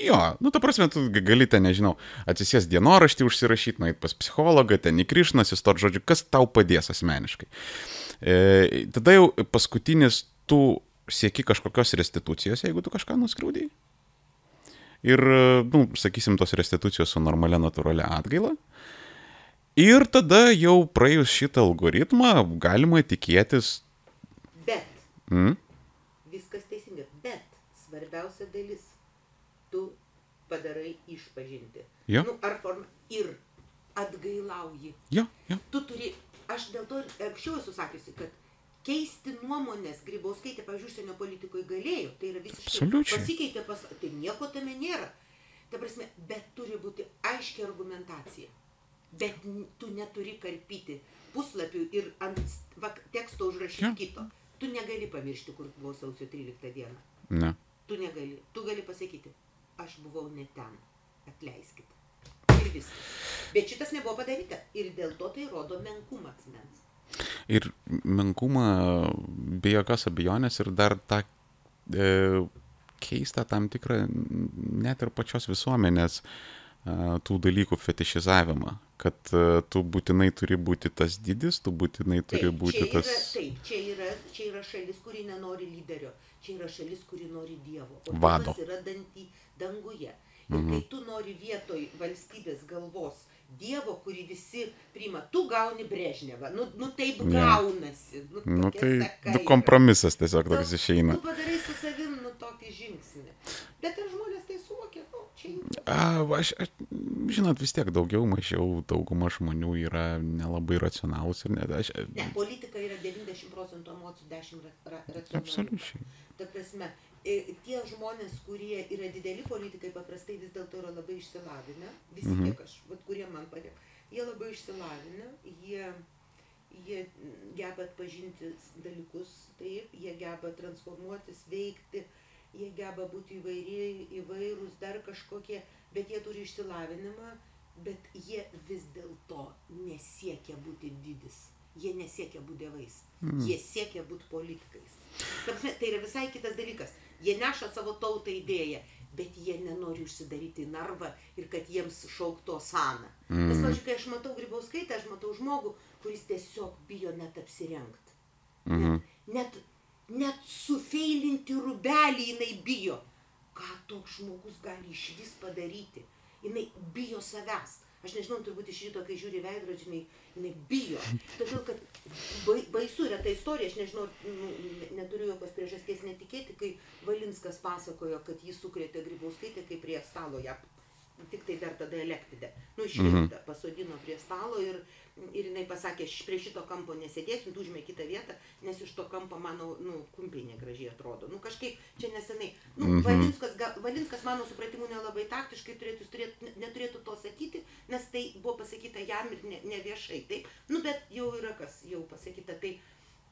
Jo, nu, ta prasme, tu gali ten, nežinau, atsisės dienoraštį užsirašyti, nueit pas psichologą, ten įkrišnas, įstot žodžiu, kas tau padės asmeniškai. E, tada jau paskutinis tų sieki kažkokios restitucijos, jeigu tu kažką nuskriaudai. Ir, nu, sakysim, tos restitucijos su normalia natūralia atgaila. Ir tada jau praėjus šitą algoritmą galima tikėtis. Bet. Mm? Viskas teisinga. Bet svarbiausia dalis. Tu padarai išpažinti. Jo. Nu, ar form... Ir atgailauji. Jo, jo. Tu turi. Aš dėl to anksčiau esu sakiusi, kad keisti nuomonės Grybauskaitė, pavyzdžiui, užsienio politikoje galėjo, tai yra visiškai Absoliučiai. pasikeitė, pas, tai nieko tame nėra. Ta prasme, bet turi būti aiškia argumentacija. Bet tu neturi karpyti puslapių ir ant va, teksto užrašyti ja. kito. Tu negali pamiršti, kur buvo sausio 13 dieną. Ne. Tu negali. Tu gali pasakyti, aš buvau ne ten. Atleiskit. Ir viskas. Bet šitas nebuvo padaryta. Ir dėl to tai rodo menkumą asmens. Ir menkumą be jokios abejonės ir dar tą e, keistą tam tikrą net ir pačios visuomenės e, tų dalykų fetišizavimą, kad e, tu būtinai turi būti tas didis, tu būtinai turi taip, būti yra, tas... Taip, čia yra, čia yra šalis, kuri nenori lyderio, čia yra šalis, kuri nori Dievo, o Vado. Dievas yra dantį danguje. Ir mhm. kai tu nori vietoj valstybės galvos Dievo, kurį visi priima, tu gauni Brežnevą. Nu, nu taip ne. gaunasi. Nu, nu tai nu, kompromisas tiesiog toks išeina. Tu padarai su savim nu tokį žingsnį. Bet ar žmonės tai suvokia? Nu, čia. A, aš, aš, žinot, vis tiek daugiau, mažiau dauguma žmonių yra nelabai racionalūs ir net aš. Ne, politika yra 90 procentų emocijų, 10 ra ra racionalų. Absoliučiai. Ta prasme, tie žmonės, kurie yra dideli politikai, paprastai vis dėlto yra labai išsilavinę, visi mhm. tiek aš, vat, kurie man padėjo, jie labai išsilavinę, jie, jie geba atpažinti dalykus, taip, jie geba transformuotis, veikti, jie geba būti įvairiai, įvairūs, dar kažkokie, bet jie turi išsilavinimą bet jie vis dėlto nesiekia būti didis. Jie nesiekia būti dievais. Mm. Jie siekia būti politikais. Ta prasme, tai yra visai kitas dalykas. Jie neša savo tautą idėją, bet jie nenori užsidaryti į narvą ir kad jiems šaukto sana. Mm. Nes, pavyzdžiui, kai aš matau grybauskaitę, aš matau žmogų, kuris tiesiog bijo net apsirengti. Mm -hmm. Net, net, net sufeilinti rubelį jinai bijo. Ką toks žmogus gali iš vis padaryti? Jinai bijo savęs. Aš nežinau, turbūt iš ryto, kai žiūri veidrodžiai, jinai, jinai bijo. Todėl, kad bai, baisu yra ta istorija, aš nežinau, nu, neturiu jokios priežasties netikėti, kai Valinskas pasakojo, kad jis sukrėtė Grybauskaitę, kai prie stalo ją, tik tai dar tada elektridę, nu išrinktą, mm -hmm. pasodino prie stalo ir, ir jinai pasakė, aš prie šito kampo nesėdėsiu, tu užmė kitą vietą, nes iš to kampo mano, nu, kumpiai negražiai atrodo. Nu, kažkaip čia nesenai. Nu, -hmm. Valinskas, ga, Valinskas, mano supratimu, nelabai taktiškai turėtų, turėtų, neturėtų to sakyti, nes tai buvo pasakyta jam ir ne, ne viešai. Taip, nu, bet jau yra kas jau pasakyta. Tai,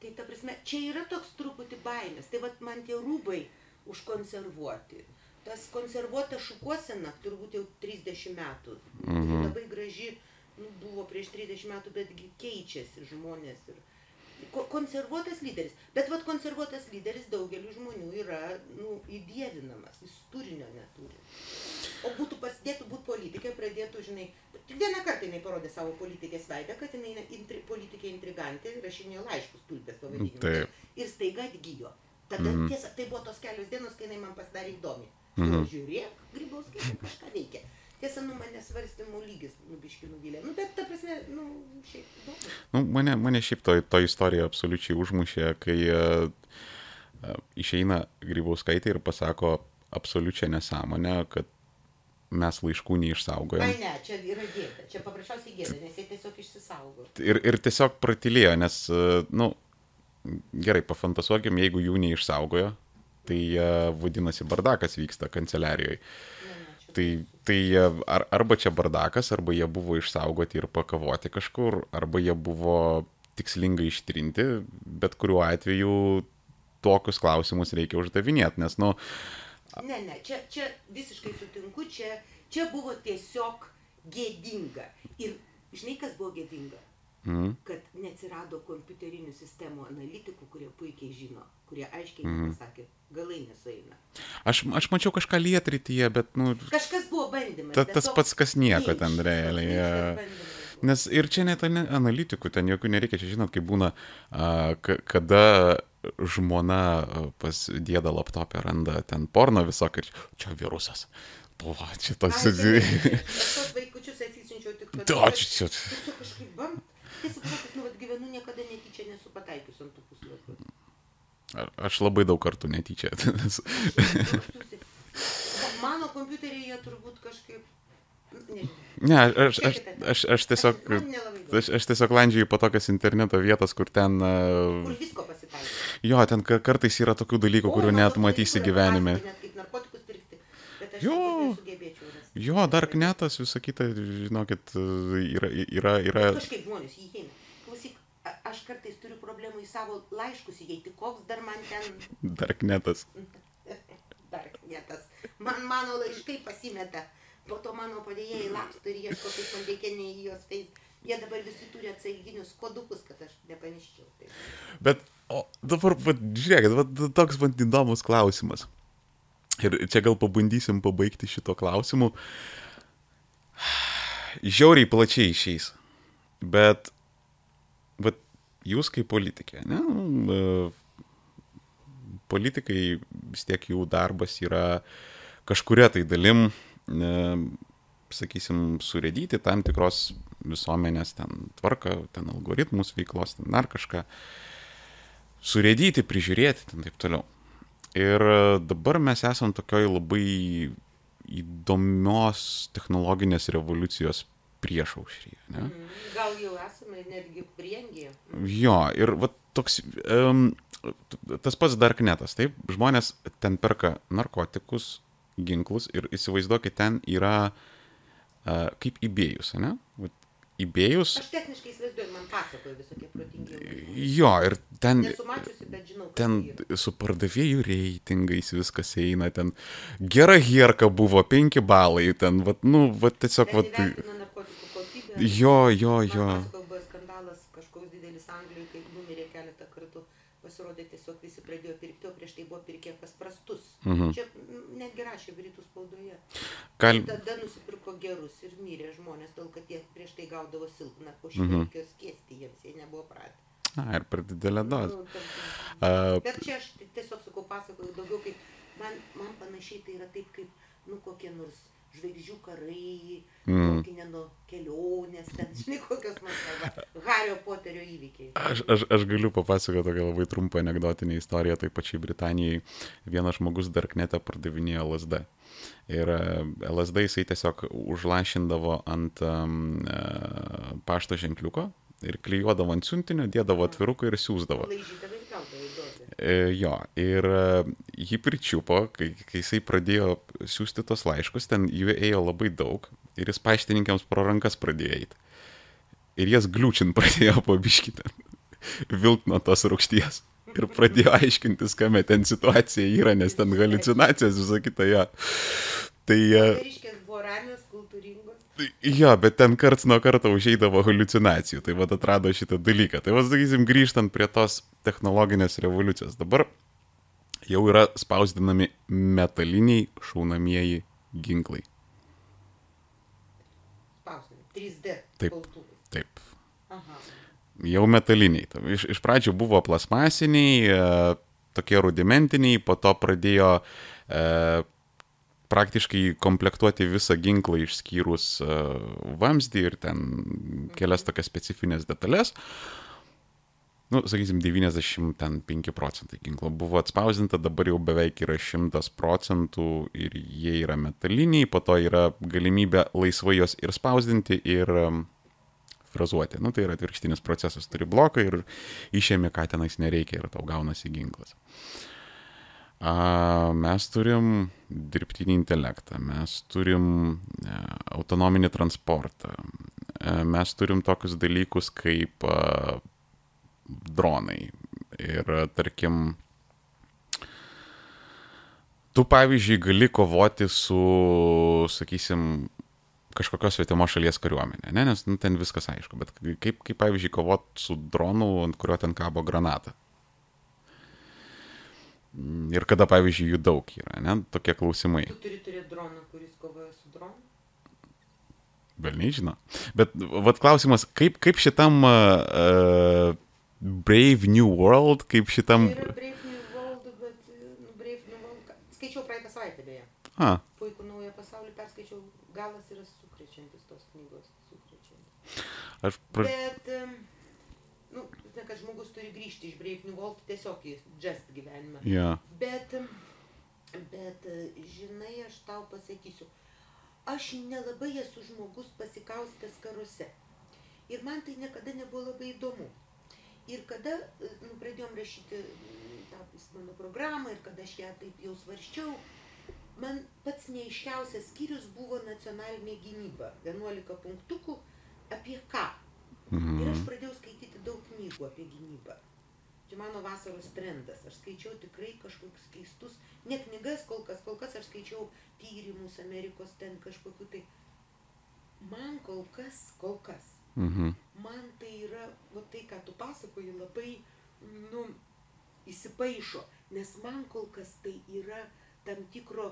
tai ta prasme, čia yra toks truputį baimės. Tai vad man tie rūbai užkonservuoti. Tas konservuota šukuosena turbūt jau 30 metų. Mhm. Labai graži nu, buvo prieš 30 metų, betgi keičiasi žmonės. Ir, ko, konservuotas lyderis. Bet vat konservuotas lyderis daugeliu žmonių yra nu, įdėvinamas, jis turinio neturi. O būtų pasidėtų būti politikė, pradėtų, žinai, tik vieną kartą jinai parodė savo politikės veidą, kad jinai intri, politikė intrigantė, rašinėjo laiškus tulpės pavadinimu. Ir staiga atgyjo. Tada mm -hmm. tiesa, tai buvo tos kelios dienos, kai jinai man pasidarė įdomi. -hmm. Žiūrėk, grybauskaitė kažką veikia. Tiesa, nu, mane svarstymų lygis nubiški nuvylė. Nu, bet ta prasme, nu, šiaip įdomu. Nu, mane, mane šiaip to, to istorija absoliučiai užmušė, kai uh, išeina Grybauskaitė ir pasako absoliučią nesąmonę, kad mes laiškų neišsaugojame. Ai ne, čia yra gėda, čia paprasčiausiai gėda, nes jie tiesiog išsisaugo. Ir, ir tiesiog pratilėjo, nes, uh, nu, gerai, pafantazuokim, jeigu jų neišsaugojo, tai uh, vadinasi bardakas vyksta kanceliarijoje. Tai, tai ar, arba čia bardakas, arba jie buvo išsaugoti ir pakavoti kažkur, arba jie buvo tikslingai ištrinti, bet kuriuo atveju tokius klausimus reikia uždavinėti, nes, nu... Ne, ne, čia, čia visiškai sutinku, čia, čia buvo tiesiog gėdinga. Ir žinai, kas buvo gėdinga? Mm. Kad neatsirado kompiuterinių sistemų analitikų, kurie puikiai žino, kurie aiškiai mm. pasakė, galai nesueina. Aš, aš mačiau kažką lietrityje, bet, nu... Kažkas buvo bandymas. Ta, tas pats, kas nieko ten realiai. Nes ir čia net analitikų, ten jokių nereikia, čia žinot, kaip būna, a, kada žmona pas dėdą laptopę randa ten porno visokį ir čia virusas. Buvo, čia tas... <laughs> Aš tos vaikučius atsisinčiau tik tada. Tiesiog kažkaip bam. Tiesiog, nu, vat gyvenu niekada netyčia nesu pataikius ant tų puslapių. Aš labai daug kartų netyčia. <laughs> Mano kompiuteriai jie turbūt kažkaip. Ne, aš, aš, aš, aš tiesiog, aš, aš tiesiog landžiu po tokias interneto vietas, kur ten... Kur visko pasitaiko. Jo, ten kartais yra tokių dalykų, kurių net matysi gyvenime. Jo, jo, dar knetas, visą kitą, žinokit, yra... yra, yra... Kažkaip žmonės jį eina aš kartais turiu problemų į savo laiškus įeiti, koks dar man ten... Darknetas. <laughs> Darknetas. Man mano laiškai pasimeta. Po to mano padėjėjai laksto ir ieško, kaip man reikia ne į jos feis. Jie dabar visi turi atsaiginius kodukus, kad aš nepaniščiau. Bet, o dabar, bet, žiūrėkit, bet, toks man įdomus klausimas. Ir čia gal pabandysim pabaigti šito klausimu. Žiauriai plačiai išeis. Bet, bet jūs kaip politikė, ne? E, politikai vis tiek jų darbas yra kažkuria tai dalim, e, sakysim, surėdyti tam tikros visuomenės ten tvarką, ten algoritmus veiklos, ten dar kažką, surėdyti, prižiūrėti, ten taip toliau. Ir dabar mes esam tokioj labai įdomios technologinės revoliucijos priešaušryje. Mm, gal jau esame netgi priengyje. Jo, ir va, toks, um, tas pats darknetas, taip, žmonės ten perka narkotikus, ginklus ir įsivaizduokit, ten yra uh, kaip įbėjus, ne? Vat, įbėjus. Aš techniškai įsivaizduoju, man pasakoja visokie protingi. Jo, ir ten. Žinau. Ten su pardavėjų reitingais viskas eina, ten gera hierka buvo, penki balai, ten, vat, nu, vat tiesiog, vat. Įvertino Jo, jo, jo. buvo skandalas kažkoks didelis Anglijoje, kai numirė keletą kartų, pasirodė tiesiog visi pradėjo pirkti, o prieš tai buvo pirkę pas prastus. Mhm. Čia netgi rašė Britų spaudoje. Gal... Tada nusipirko gerus ir mirė žmonės, dėl kad jie prieš tai gaudavo silpną, po Mhm. skiesti jiems, jie nebuvo pratę. A, ir per didelę dozę. Nu, tarkim. A, Bet čia aš ti- tiesiog sakau, pasakoju daugiau kaip, man, man panašiai tai yra taip kaip, nu, kokie nors žvaigždžių karai, Mm. Tolkieno kelionės, ten, žinai, kokios man arba Hario Poterio įvykiai. Aš, aš, aš galiu papasakoti tokią labai trumpą anegdotinę istoriją. Tai pačiai Britanijai vienas žmogus darknete pardavinėjo LSD. Ir e, LSD jisai tiesiog užlašindavo ant um, pašto ženkliuko ir klyjuodavo ant siuntinio, dėdavo atviruką ir siūsdavo. Laižydavai ir gaudavai dozę. E, jo, ir e, jį pričiupo, kai, kai jisai pradėjo siūsti tos laiškus, ten jų ėjo labai daug ir jis paštininkėms pro rankas pradėjo eiti. Ir jas gliūčin <laughs> pradėjo pabiškyti, vilk nuo tos rūkšties. Ir pradėjo aiškintis, kame ten situacija yra, nes ten halucinacijos visą kitą ją. Tai, e, Kariškės buvo ramios. Jo, bet ten karts nuo karto užeidavo halucinacijų. Tai vad atrado šitą dalyką. Tai vad, sakysim, grįžtant prie tos technologinės revoliucijos. Dabar jau yra spausdinami metaliniai šaunamieji ginklai. Spausdami. 3D. Taip. spaustuvai. Taip. Aha. Jau metaliniai. Ta- Iš, iš pradžių buvo plasmasiniai, e, tokie rudimentiniai, po to pradėjo e, praktiškai komplektuoti visą ginklą išskyrus e, vamzdį ir ten kelias tokias specifines detalės. Nu, sakysim, 95 procentai ginklo buvo atspausdinta, dabar jau beveik yra 100 procentų ir jie yra metaliniai, po to yra galimybė laisvai juos ir spausdinti, ir em, frazuoti. Nu, tai yra atvirkštinis procesas, turi bloką ir išėmė, ką tenais nereikia ir tau gaunasi ginklas. A, mes turim dirbtinį intelektą, mes turim e, autonominį transportą, e, mes turim tokius dalykus kaip a, dronai. Ir tarkim, tu pavyzdžiui gali kovoti su, sakysim, kažkokios svetimos šalies kariuomenė, ne? nes nu, ten viskas aišku, bet kaip, kaip pavyzdžiui, kovot su dronu, ant kurio ten kabo granata. Mm, Ir kada, pavyzdžiui, jų daug yra, ne? Tokie klausimai. Tu turi turėti droną, kuris kovoja su dronu. Velniai žino. Bet vad klausimas, kaip, kaip šitam uh, Brave New World, kaip šitam... Tai Brave New World, bet nu, Brave New World. Skaičiau praeitą savaitę beje. A, Puikų naują pasaulį perskaičiau. Galas yra sukrečiantis tos knygos. Sukrečiantis. aš pra... Bet, žinai, kad žmogus turi grįžti iš New World tiesiog į just gyvenimą. Ja. Bet, bet, žinai, aš tau pasakysiu, aš nelabai esu žmogus pasikaustęs karuose. Ir man tai niekada nebuvo labai įdomu. Ir kada nu, pradėjom rašyti mm, tą mano programą ir kada aš ją taip jau svarščiau, man pats neiškiausias skyrius buvo nacionalinė gynyba. 11 punktukų apie ką. Ir aš Mhm. pradėjau skaityti daug knygų apie gynybą. Čia mano vasaros trendas. Aš skaičiau tikrai kažkokius keistus, ne knygas kol kas, kol kas aš skaičiau tyrimus Amerikos ten kažkokiu tai. Man kol kas, kol kas, Mhm. man tai yra, va tai, ką tu pasakoji, labai, nu, įsipaišo, nes man kol kas tai yra tam tikro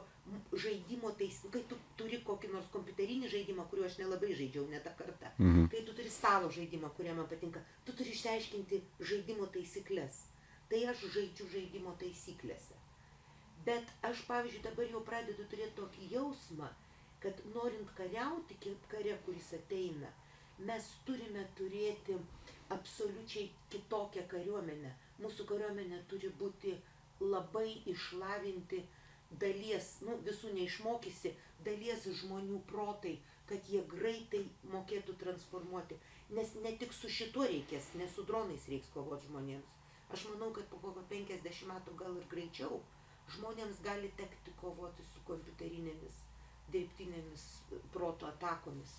žaidimo taisyklių, kai tu turi kokį nors kompiuterinį žaidimą, kuriuo aš nelabai žaidžiau ne tą kartą, Mhm. kai tu turi stalo žaidimą, kurie man patinka, tu turi išsiaiškinti žaidimo taisyklės. Tai aš žaidžiu žaidimo taisyklėse. Bet aš, pavyzdžiui, dabar jau pradedu turėti tokį jausmą, kad norint kariauti ki- kare, kuris ateina, mes turime turėti absoliučiai kitokią kariuomenę. Mūsų kariuomenė turi būti labai išlavinti dalies, nu visų neišmokysi, dalies žmonių protai, kad jie greitai mokėtų transformuoti. Nes ne tik su šituo reikės, ne su dronais reiks kovoti žmonėms. Aš manau, kad po kokio 50 metų gal ir greičiau žmonėms gali tekti kovoti su kompiuterinėmis, dirbtinėmis e, proto atakomis.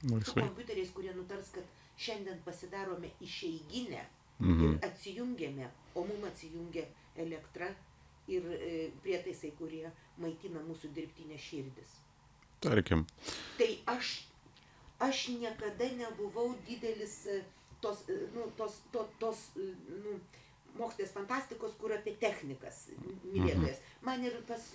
Su Laisvai. kompiuteriais, kurie nutars, kad šiandien pasidarome išeiginę Mhm. ir atsijungiame, o mum atsijungia elektra ir e, prietaisai, kurie maitina mūsų dirbtinę širdis. Tarkim. Tai aš, aš niekada nebuvau didelis e, tos, e, nu, tos, to, tos, nu, mokslinės fantastikos, kur apie technikas mylėtojas. Man ir pas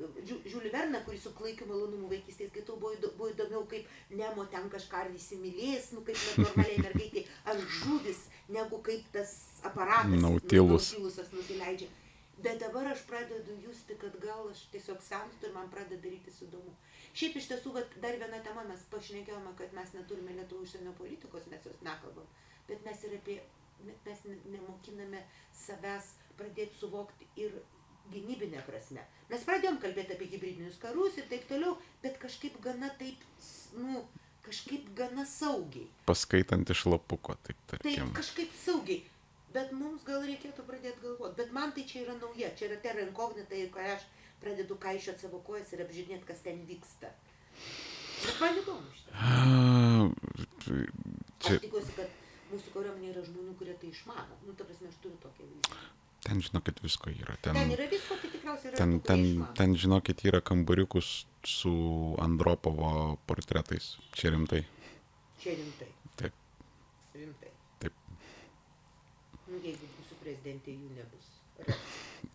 Žiulį Verną, kurį su klaikiu malonumu vaikystės skaitau, buvo, buvo įdomiau, kaip Nemo ten kažką ar įsimylės, nu kaip normaliai mergaitė, ar žuvis, negu kaip tas aparatas. Nautilus. Nu, nautilusas nusileidžia. Bet dabar aš pradedu justi, kad gal aš tiesiog senstu ir man pradeda darytis įdomu. Šiaip iš tiesų, vat, dar viena tema, mes pašnekėjome, kad mes neturime lietuvų užsienio politikos, mes jos nekalbam, bet mes ir apie, mes nemokiname savęs pradėti suvokti ir gynybinė prasme. Mes pradėjom kalbėti apie hybridinius karus ir taip toliau, bet kažkaip gana taip, nu, kažkaip gana saugiai. Paskaitant iš lapuko, taip tarkim. Taip, kažkaip saugiai. Bet mums gal reikėtų pradėti galvoti. Bet man tai čia yra nauja, čia yra terra incognita ir kai aš pradedu kaišiot savo kojas ir apžiūrėti, kas ten vyksta. Bet man įdomu šitą. Čia... Aš tikiuosi, kad mūsų kariuomenė yra žmonių, kurie tai išmano. Nu, ta prasme, aš turiu tokią viziją. Ten, žinokit, visko yra. Ten, ten yra visko, tai tikriausiai yra. Ten, tų, ten, išmano. ten, žinokit, yra kambariukus su Andropovo portretais. Čia rimtai. Čia. Rimtai. Taip. Nu, jeigu būsiu prezidentė, jų nebus.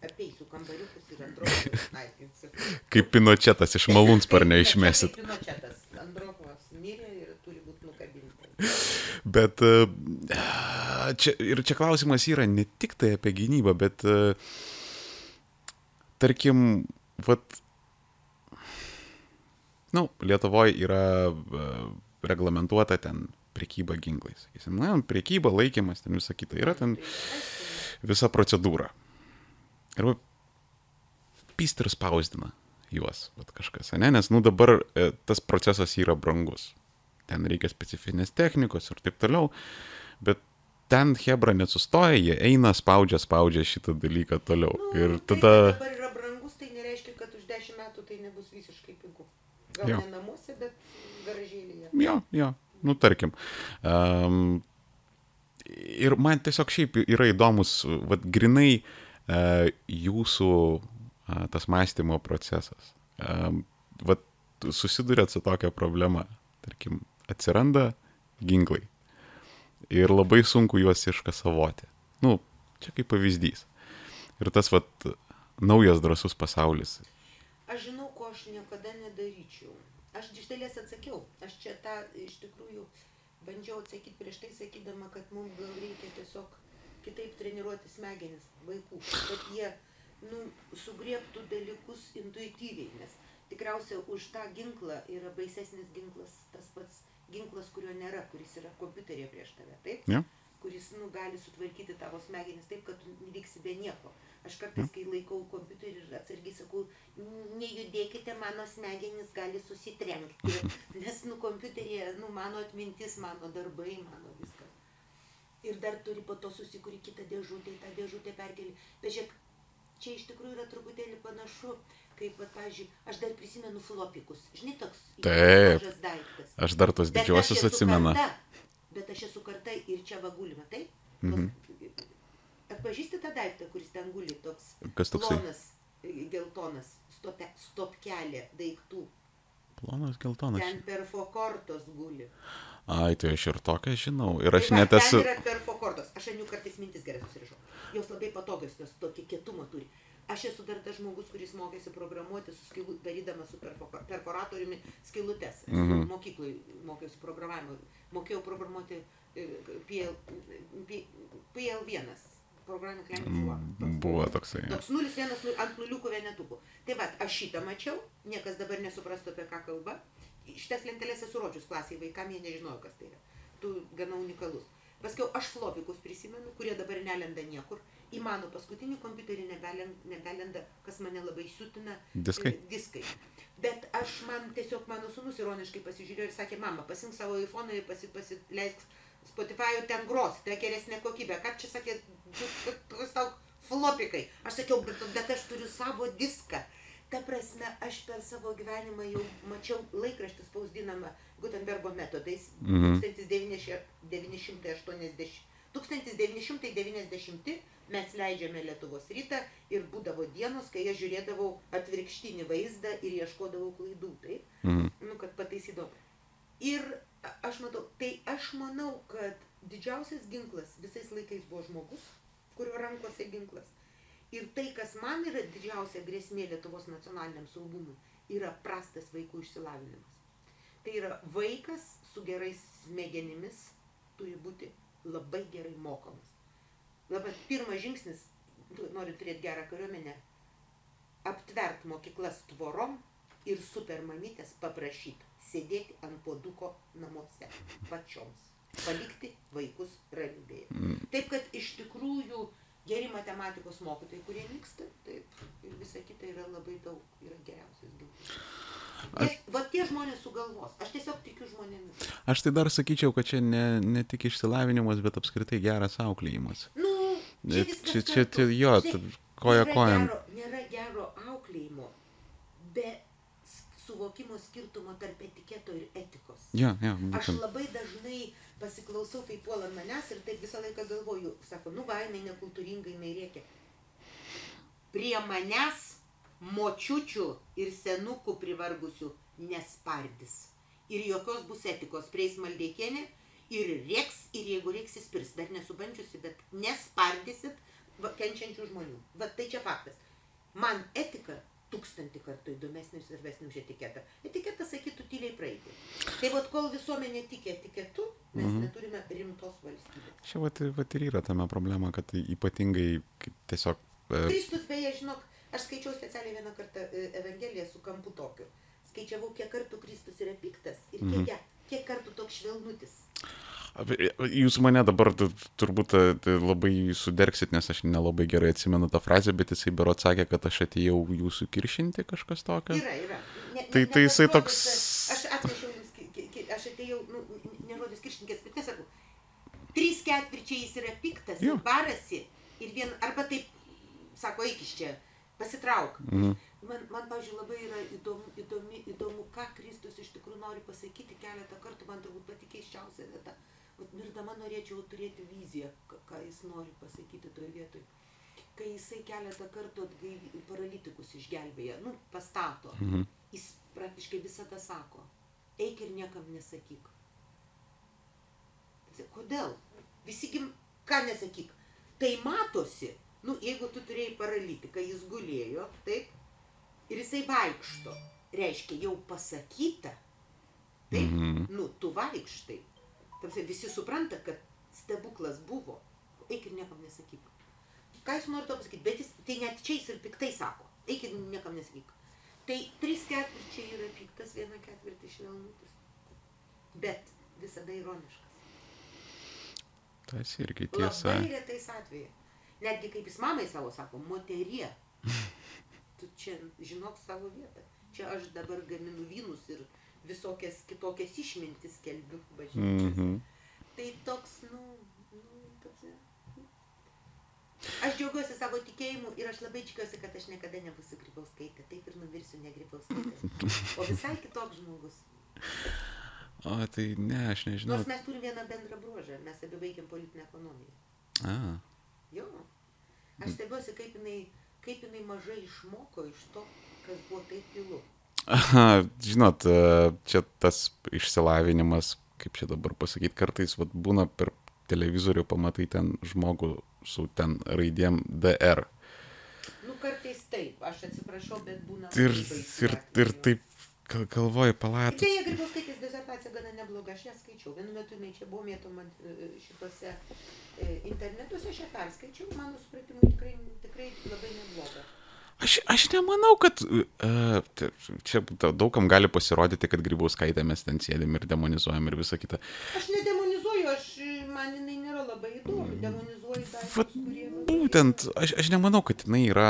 Apeisiu kambariukus ir Andropovą išnaikinsiu. Kaip Pinochetas iš malūnsparnio <laughs> išmesit. Pinochetas. Andropovas mirė ir turi būti nukabinta. Bet e, čia, ir čia klausimas yra ne tik tai apie gynybą, bet e, tarkim, vat, nu, Lietuvoje yra e, reglamentuota ten priekyba ginklais. Sakysim, na, priekyba, laikymas, ten visa kita. Yra ten visa procedūra. Ir pyst ir spausdina juos, bet kažkas, ne? Nes, nu, dabar e, tas procesas yra brangus. Ten reikia specifinės technikos ir taip toliau. Bet ten Hebra nesustoja, jie eina, spaudžia, spaudžia šitą dalyką toliau. Nu, ir tai, tada... kad dabar yra brangus, tai nereiškia, kad už dešimt metų tai nebus visiškai pigu. Gal Jo. ne namuose, bet garažėlėje. Jo, jo, nu tarkim. Um, ir man tiesiog šiaip yra įdomus, vad, grinai uh, jūsų uh, tas mąstymo procesas. Um, vad, susidurėt su tokia problema, tarkim, atsiranda ginklai ir labai sunku juos iškasavoti. Nu, čia kaip pavyzdys. Ir tas, vad, naujas drasus pasaulis. Aš žinau, ko aš niekada nedaryčiau. Aš iš dalies atsakiau. Aš čia tą iš tikrųjų bandžiau atsakyti prieš tai, sakydama, kad mums gal reikia tiesiog kitaip treniruoti smegenis vaikų. Kad jie nu, sugriebtų dalykus intuityviai. Nes tikriausiai už tą ginklą yra baisesnis ginklas, tas pats ginklas, kurio nėra, kuris yra kompiuterėje prieš tave. Taip? Ja? Kuris nu, gali sutvarkyti tavo smegenis taip, kad tu liksi be nieko. Aš kartais, kai laikau kompiuterį ir atsargiai sakau, nejudėkite, mano smegenys gali susitrenkti, <laughs> nes nu, kompiuterėje nu, mano atmintis, mano darbai, mano viskas. Ir dar turi po to susikūri kitą dėžutę, tą dėžutę perkeli. Bet žiūrėk, čia iš tikrųjų yra truputėlį panašu, kaip, va, pavyzdžiui, aš dar prisimenu flopikus. Žinai, toks Taip. Aš dar tos esu atsimenu. Karta, bet aš esu karta ir čia va guli, matai? Mhm. Atpažįsti tą daiktą, kuris ten guli, toks Kas toksai? plonas, geltonas, stote, stopkelė daiktų. Plonas geltonas. Ten perfokortos guli. Ai, tai aš ir tokią žinau. Ir aš Tai va, net esu... Ten yra perfokortos. Aš ant jų kartais mintis gerai susirašau. Jos labai patogios, jos tokį kietumą turi. Aš esu dar tas žmogus, kuris mokėsi programuoti, su skilu, darydamas su perforatoriumi skilutes. Mhm. Mhm. Mokyklai mokėausi programavimo. Mokėjau programuoti PL, P- PL1. Programinį klenį Mm, Buvo toksai. Toks 0,1 nu- ant nuliukų vienetukų. Tai va, aš šitą mačiau, niekas dabar nesuprastų apie ką kalba. Šitas lentelės esu rodžius klasiai, vaikam jie nežinojo, kas tai yra. Tu gana unikalus. Paskiau aš flopikus prisimenu, kurie dabar nelenda niekur. Į mano paskutinį kompiuterį nebelenda, nebelenda kas mane labai siutina. Diskai? e, Diskai. Bet aš man tiesiog mano sunus ironiškai pasižiūrėjo ir sakė, mama, pasink savo iPhone ir pasi, pasileisk Spotify ten gros, tai geresnė kokybė. Ką čia sakė, kas tau flopikai. Aš sakiau, bet, bet aš turiu savo diską. Ta prasme, aš per savo gyvenimą jau mačiau laikraštį spausdinamą Gutenbergo metodais Mhm. 1980. 1990 mes leidžiame Lietuvos rytą ir būdavo dienos, kai aš žiūrėdavau atvirkštinį vaizdą ir ieškodavau klaidų, taip? Mhm. nu, kad pataisydavom. Ir aš matau, tai aš manau, kad didžiausias ginklas visais laikais buvo žmogus, kurio rankose ginklas. Ir tai, kas man yra didžiausia grėsmė Lietuvos nacionaliniam saugumui, yra prastas vaikų išsilavinimas. Tai yra vaikas su gerais smegenimis turi būti labai gerai mokomas. Labai pirmas žingsnis, tu nori turėti gerą kariuomenę, aptvert mokyklas tvorom ir supermamytės paprašyti sėdėti ant poduko namuose pačioms. Palikti vaikus ramybėje. Taip kad iš tikrųjų geri matematikos mokytojai, kurie nyksta, taip, ir visa kita yra labai daug, yra geriausias ginklas. Aš... Va tie žmonės sugalvos. Aš tiesiog tikiu žmonėmis. Aš tai dar sakyčiau, kad čia ne, ne tik išsilavinimas, bet apskritai geras auklėjimas. Nu, čia, Čia, čia, čia, čia jo, koja nėra kojan. Gero, nėra gero auklėjimo be s- suvokimo skirtumo tarp etiketo ir etikos. Jo, Aš būtent. labai dažnai pasiklausau, kai puola manęs ir taip visą laiką galvoju, sako, nu va, jinai nekultūringai, jinai rėkia. Prie manęs močiučių ir senukų privargusių nespardys. Ir jokios bus etikos prieis maldeikienė ir rėks, ir jeigu rėks įspirs, dar nesubandžiusi, bet nespardysit kenčiančių žmonių. Va tai čia faktas. Man etika tūkstantį kartų įdomesnė ir svarbesnė už etiketą. Etiketą sakytų tyliai praeiti. Tai vad kol visuomenė tiki etiketu, mes Mhm. neturime rimtos valstybės. Čia vat, vat ir yra tame problema, kad ypatingai tiesiog... E, Kristus beje, žinok, aš skaičiau specialiai vieną kartą e, Evangeliją su kampu tokiu. Skaičiavau, kiek kartų Kristus yra piktas ir kiek, Mhm. mhm. kiek kartų toks švelnutis. Jūs mane dabar tu- turbūt e, tai labai suderksit, nes aš nelabai gerai atsimenu tą frazę, bet jisai berot sakė, kad aš atėjau jūsų kiršinti kažkas tokio. Yra, yra. Ne, Tai- ne, tai ne jisai toks- Aš atnešiau jums, aš atėjau, nu, n- ne žodis kiršininkės, bet nesakau. Trys ketvirčiai jis yra piktas, Jo. ir barasi ir vien, arba taip, sako, eik iš čia, pasitrauk. Mhm. Man, man pavyzdžiui, labai yra įdomu, įdomi, įdomu, ką Kristus iš tikrųjų nori pasakyti keletą kartų, man turbūt pati keiščiausia vieta. Vat mirdama norėčiau turėti viziją, ką, jis nori pasakyti toje vietoje. Kai jisai keletą kartų atgaivi, paralitikus išgelbėja, nu, pastato, Mhm. jis praktiškai visada sako, eik ir niekam nesakyk. Kodėl? Visi gim, ką nesakyk. Tai matosi, nu, jeigu tu turėjai paralitiką, jis gulėjo, taip, ir jisai vaikšto, reiškia jau pasakyta, taip, Mhm. nu, tu vaikštai. Tarsi visi supranta, kad stebuklas buvo, eik ir niekam nesakyk. Ką jis nori to pasakyti, bet jis, tai net čia jis ir piktai sako, eik ir niekam nesakyk. Tai trys ketvirčiai yra piktas, viena ketvirtį švelnutis. Bet visada ironiškas. Tas irgi tiesa. Labai retais atvejais. Netgi kaip jis mamai savo sako, moterie, <laughs> tu čia žinok savo vietą. Čia aš dabar gaminu vynus ir visokias kitokias išmintis kelbiu bažnyčiose. Mhm. Tai toks, nu, nu toks, ne. Aš džiaugiuosi savo tikėjimu ir aš labai tikiuosi, kad aš niekada nebūsiu grybauskaitė. Taip ir numirsiu ne grybauskaitė. O visai kitoks žmogus. O, tai ne, aš nežinau. Nors mes turime vieną bendrą bruožą. Mes abi baigiam politinę ekonomiją. A, Jo. Aš stebiuosi, kaip jinai, kaip jinai mažai išmoko iš to, kas buvo taip tylu. Aha, žinot, e, čia tas išsilavinimas, kaip čia dabar pasakyti, kartais vat, būna per televizorių pamatai ten žmogų su ten raidėm DR. Nu, kartais taip, aš atsiprašau, bet būna. Ir, ir, ir taip gal- galvoju, palatų. Beje, Grybauskaitės disertacija gana nebloga, aš ją skaičiau. Vienu metu jinai čia buvo mėtoma e, šitose e, internetuose, aš ją perskaičiau, mano supratimu tikrai, tikrai labai nebloga. Aš, aš nemanau, kad uh, čia daugam gali pasirodyti, kad grybauskaitę mes ten sėdim ir demonizuojam ir visa kita. Aš nedemonizuoju, aš, man jinai nėra labai įdomi, demonizuoju daiktus, Vat Būtent, aš, aš nemanau, kad jinai yra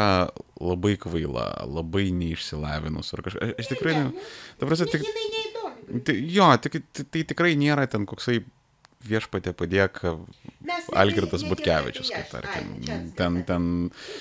labai kvaila, labai neišsilavinus ar kažkas. Aš, aš tikrai... Ne, Ne, ta prasme, tik, jinai neįdomi. tai, jo, tik, tai, tai tikrai nėra ten koksai viešpatė padėk Algirdas Butkevičius, kaip tarkim. Ten, ten,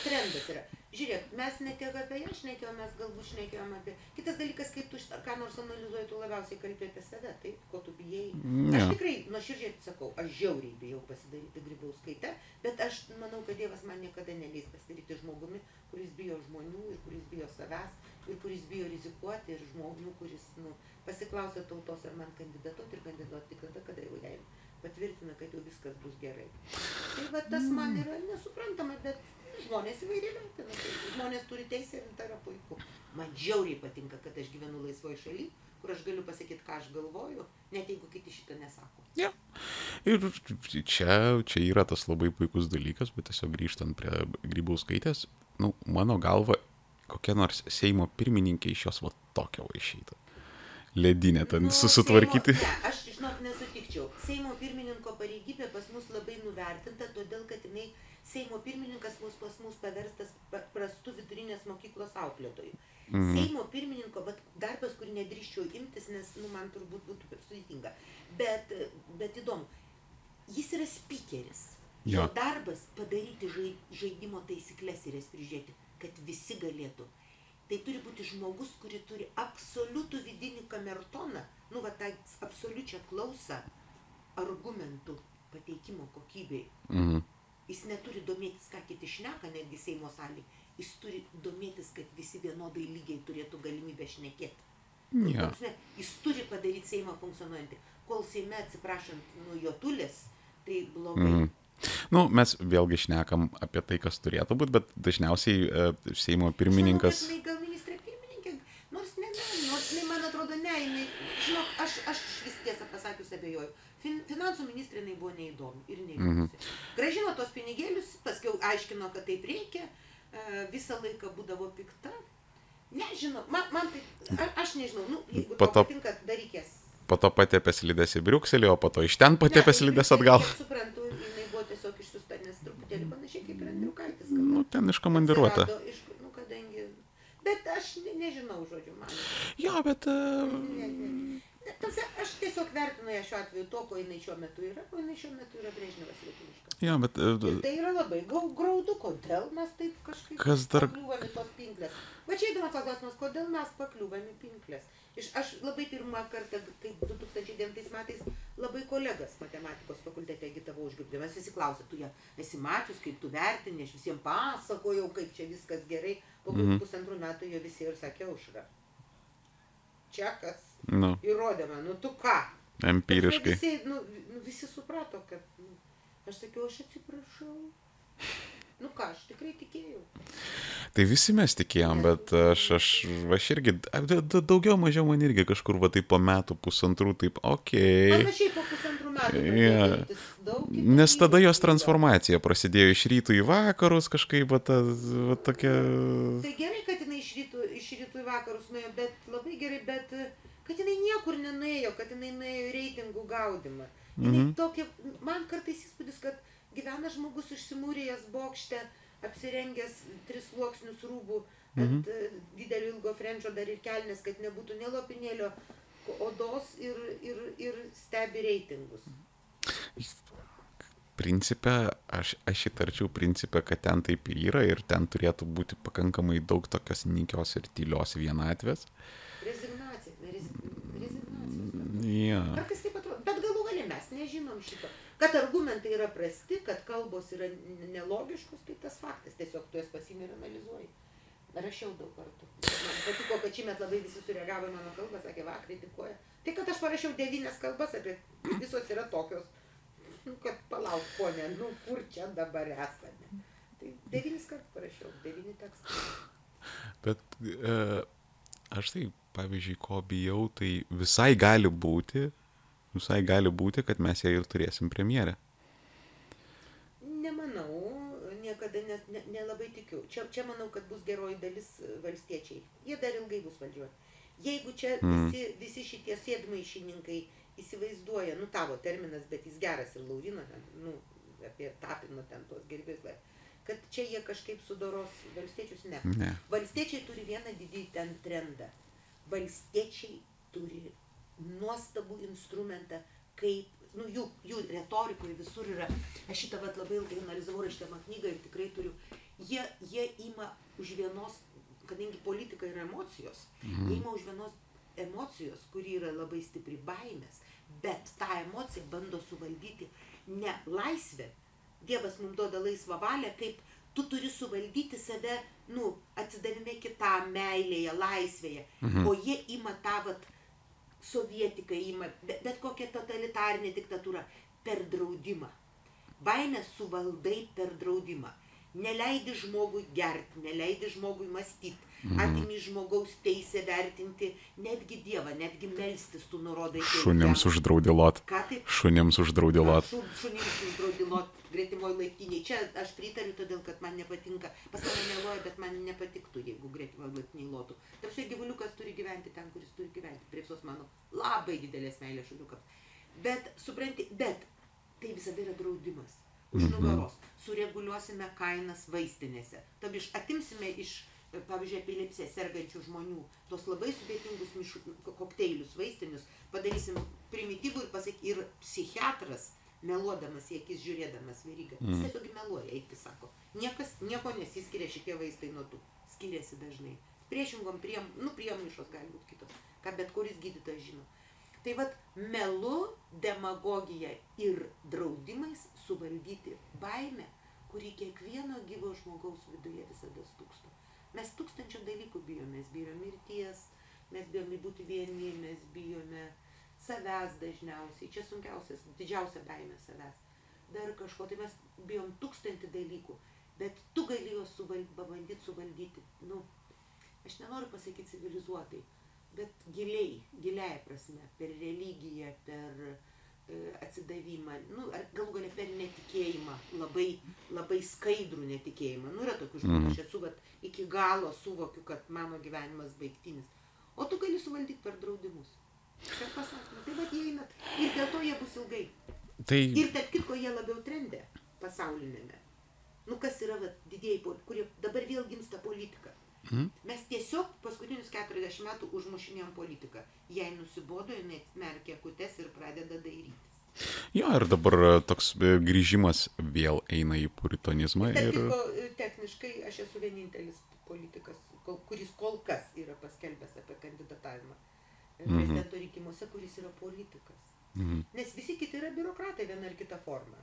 Trendas yra. Žiūrėk, mes ne tiek apie ją šnekėjom, mes galbūt šnekėjom apie... Kitas dalykas, kai tu šitą- ką nors analizuoji, tu labiausiai kalbė apie save, taip, ko tu bijai. Ne. Aš tikrai, nuoširdžiai sakau, aš žiauriai bijau pasidaryti grybauskaitę, bet aš manau, kad Dievas man niekada neleis pasidaryti žmogumi, kuris bijo žmonių ir kuris bijo savęs ir kuris bijo rizikuoti ir žmogų, kuris nu, pasiklausia tautos, ar man kandidatuoti ir kandidatuoti tik tada, kada jau jai patvirtina, kad jau viskas bus gerai. Tai va tas man yra nesuprantama, bet žmonės įvairiai vertina. Tai žmonės turi teisę ir tai yra puiku. Man žiauriai patinka, kad aš gyvenu laisvoje šalyje, kur aš galiu pasakyti, ką aš galvoju, net jeigu kiti šito nesako. Ja. Ir čia, čia yra tas labai puikus dalykas, bet tiesiog grįžtant prie grybauskaitės, nu, mano galva, kokia nors Seimo pirmininkė iš jos va tokia va išeitų. Ledinė ten Nu, susitvarkyti. Seimo, ne, aš žinok nesutikčiau. Seimo pirmininko pareigybė pas mus labai nuvertinta, todėl kad jinai Seimo pirmininkas mus pas mus paverstas pa- prastu vidurinės mokyklos auklėtojų. Mhm. Seimo pirmininko vat, darbas, kurį nedrįščiau imtis, nes nu, man turbūt būtų per sudėtinga. Bet, bet įdomu, jis yra spikeris. Jo Jo. darbas padaryti žai- žaidimo taisyklės ir jas prižiūrėti, kad visi galėtų. Tai turi būti žmogus, kuri turi absoliutų vidinį kamertoną, nu va tą absoliučią klausą argumentų pateikimo kokybei. Mhm. Jis neturi domėtis, ką kiti šneka, netgi Seimo salė. Jis turi domėtis, kad visi vienodai lygiai turėtų galimybę šnekėti. Nu, Ja. prasme, Jis turi padaryti Seimą funkcionuojantį. Kol Seime, atsiprašant, nu, jo tulės, tai blogai. Mhm. Nu, mes vėlgi šnekam apie tai, kas turėtų būti, bet dažniausiai e, Seimo pirmininkas. Jinai gal ministrė pirmininkė, nors ne, ne, nors jinai, man atrodo, ne, jinai, žinok, aš, aš vis tiesą pasakius abejoju. Fin, finansų ministrė buvo neįdomi ir neįdomi. Mhm. Gražino tos pinigėlius, paskui aiškino, kad taip reikia, e, visą laiką būdavo pikta. Nežinau, man, man tai, a, aš nežinau, nu, jeigu to- patinka, daryk jas. Po to patepė slidės į Briukselį, o po to iš ten slidės kiek- atgal. kiek Suprantu, jinai buvo tiesiog išsiusta, nes truputėlį panašiai kaip ir Andriukaitis. Nu, ten iš komandiruotę. Atsirado Iš, nu, kadangi, bet aš ne, nežinau žodžiu, man. Jo, bet. Ne, ne. Ne, tamsi, aš tiesiog vertinu ją šiuo atveju to, ko jinai šiuo metu yra, o jinai šiuo metu yra Brežnevas lietuviškas. Jo, bet. Ir e, tai yra labai graudu, kodėl mes taip kažkaip Kas dar- pakliūvam į tos pinklės. Va čia įdomus klausimas, kodėl mes pakliūvam į pinklės. Iš, aš labai pirmą kartą, kai 2009 metais, labai kolegas matematikos fakultete agitavau užgirdė. Mes visi klausė, tu ją esi mačius, kaip tu vertini, aš visiems pasakojau, kaip čia viskas gerai. Po kokių Mhm. pusantrų metų jo visi ir sakė aušra. Čekas Nu, įrodė man, nu tu ką? empiriškai. Visi, nu, nu, visi suprato, kad nu, aš sakiau, aš atsiprašau. Nu ką, aš tikrai tikėjau. Tai visi mes tikėjom, bet aš, aš, aš irgi, da- da- daugiau mažiau man irgi kažkur va taip po metų, pusantrų, taip, okei. Okay. Panašiai po pusantrų metų. Darytis daug Nes tada jos transformacija prasidėjo iš rytų į vakarus, kažkaip va, ta, va tokia... Tai gerai, kad jinai iš rytų, iš rytų į vakarus nuėjo, bet labai gerai, bet kad jinai niekur nenuėjo, kad jinai nuėjo reitingų gaudimą. Jinai Mhm. tokia, man kartais įspūdis, kad gyvena žmogus užsimūrėjęs bokšte, apsirengęs tris sluoksnius rūbų, ant e, didelio ilgo frenčio dar ir kelnes, kad nebūtų nelopinėlio odos ir, ir, ir stebi reitingus. Principė, aš, aš įtarčiau principę, kad ten taip ir yra ir ten turėtų būti pakankamai daug tokios nykios ir tylios vienatvės. Rezig- Ja. Kartais taip atrodo, bet galų galę mes nežinom šito. Kad argumentai yra prasti, kad kalbos yra nelogiškos, tai tas faktas, tiesiog tu jas pasimė ir analizuoji. Rašiau daug kartų. Man patiko, kad šiemet labai visi sureagavo į mano kalbą, sakė, va, kritikuoja. Tai, kad aš parašiau devynias kalbas, apie visos yra tokios, nu, kad palauk, ponė, nu, kur čia dabar esame. Tai devynis kartus parašiau, devyni tekstai. Bet e, aš tai, pavyzdžiui, ko bijau, tai visai gali būti, visai gali būti, kad mes ją ir turėsim premjerę. Nemanau, niekada nes, ne, nelabai tikiu. Čia, čia manau, kad bus geroji dalis valstiečiai. Jie dar ilgai bus valdžioje. Jeigu čia Mm. visi, visi šitie sėdmaišininkai įsivaizduoja, nu tavo terminas, bet jis geras ir Laurino, nu, apie tapino ten tuos gerbės, kad čia jie kažkaip sudoros valstiečius, ne. Ne. Valstiečiai turi vieną didį ten trendą. Valstiečiai turi nuostabų instrumentą, kaip, nu, jų, jų retorikoje visur yra. Aš šitą vat labai ilgai analizavau raštamą knygą ir tikrai turiu. Jie, jie ima už vienos, kadangi politika yra emocijos, mm. jie ima už vienos emocijos, kuri yra labai stipri baimės, bet tą emociją bando suvaldyti ne laisvė. Dievas mums duoda laisvą valią, kaip tu turi suvaldyti save, nu, atsidavime kitam, meilėje, laisvėje. Mhm. O jie ima tą, vat, sovietiką ima, bet, bet kokia totalitarinė diktatūra per draudimą. Baimę suvaldai per draudimą neleidi žmogui gerti, neleidi žmogui mąstyti, mhm. atimi žmogaus teisę vertinti, netgi Dievą, netgi melstis tu nurodai. Šunims uždraudi lot. Ką taip? Šunims uždraudi lot. Šu, šunims uždraudi lot gretimoj laiptiniai. Čia aš pritariu, todėl kad man nepatinka. Pas mane meluoja, bet man nepatiktų, jeigu gretimoj laiptiniai lotų. Tarsi gyvuliukas turi gyventi ten, kuris turi gyventi. Prie visos mano labai didelės meilės šuniukams. Bet, supranti, bet tai visada yra draudimas už mhm. nugaros. Sureguliuosime kainas vaistinėse. Tabi atimsime iš, pavyzdžiui, epilepsiją sergančių žmonių tos labai sudėtingus mišu, kokteilius vaistinius, padarysim primityvų ir pasak, ir psichiatras, meluodamas į akis žiūrėdamas verygą, jis mhm. tiesiog meluoja, eiti sako. Niekas, nieko nesiskiria šitie vaistai nuo tų. Skiriasi dažnai. Priešingom priem, nu, priemaišos gali būti kitos, ką bet kuris gydytojas žino. Tai vad melu, demagogija ir draudimais suvaldyti baimę, kuri kiekvieno gyvo žmogaus viduje visada stūksto. Mes tūkstančio dalykų bijome, mes bijome mirties, mes bijome būti vieni, mes bijome savęs dažniausiai, čia sunkiausias, didžiausia baimė savęs. Dar kažko, tai mes bijom tūkstantį dalykų, bet tu gali juos suvaldyti, pabandyti suvaldyti, nu, aš nenoriu pasakyti civilizuotai, bet giliai, giliai prasme, per religiją, per atsidavimą, nu, ar galų galia per netikėjimą, labai, labai skaidrų netikėjimą. Nu, yra tokių žmonių, aš esu, bet iki galo suvokiu, kad mano gyvenimas baigtinis. O tu gali suvaldyti per draudimus. Per pasakymą. Tai vad jie eina. Ir dėl to jie bus ilgai. Tai... Ir tarp kitko jie labiau trendė pasaulinėme. Nu, kas yra vat, didėjai, kurie dabar vėl gimsta politika. Mhm. Mes tiesiog paskutinius 40 metų užmušinėjom politiką. Jei nusibodo, jinai merkia kutes ir pradeda dairytis. Jo, ir dabar e, toks e, grįžimas vėl eina į puritonizmą. Ir... Ko, e, techniškai aš esu vienintelis politikas, kuris kol kas yra paskelbęs apie kandidatavimą mhm. prezidento rinkimuose, kuris yra politikas. Mhm. Nes visi kiti yra biurokratai viena ar kita forma.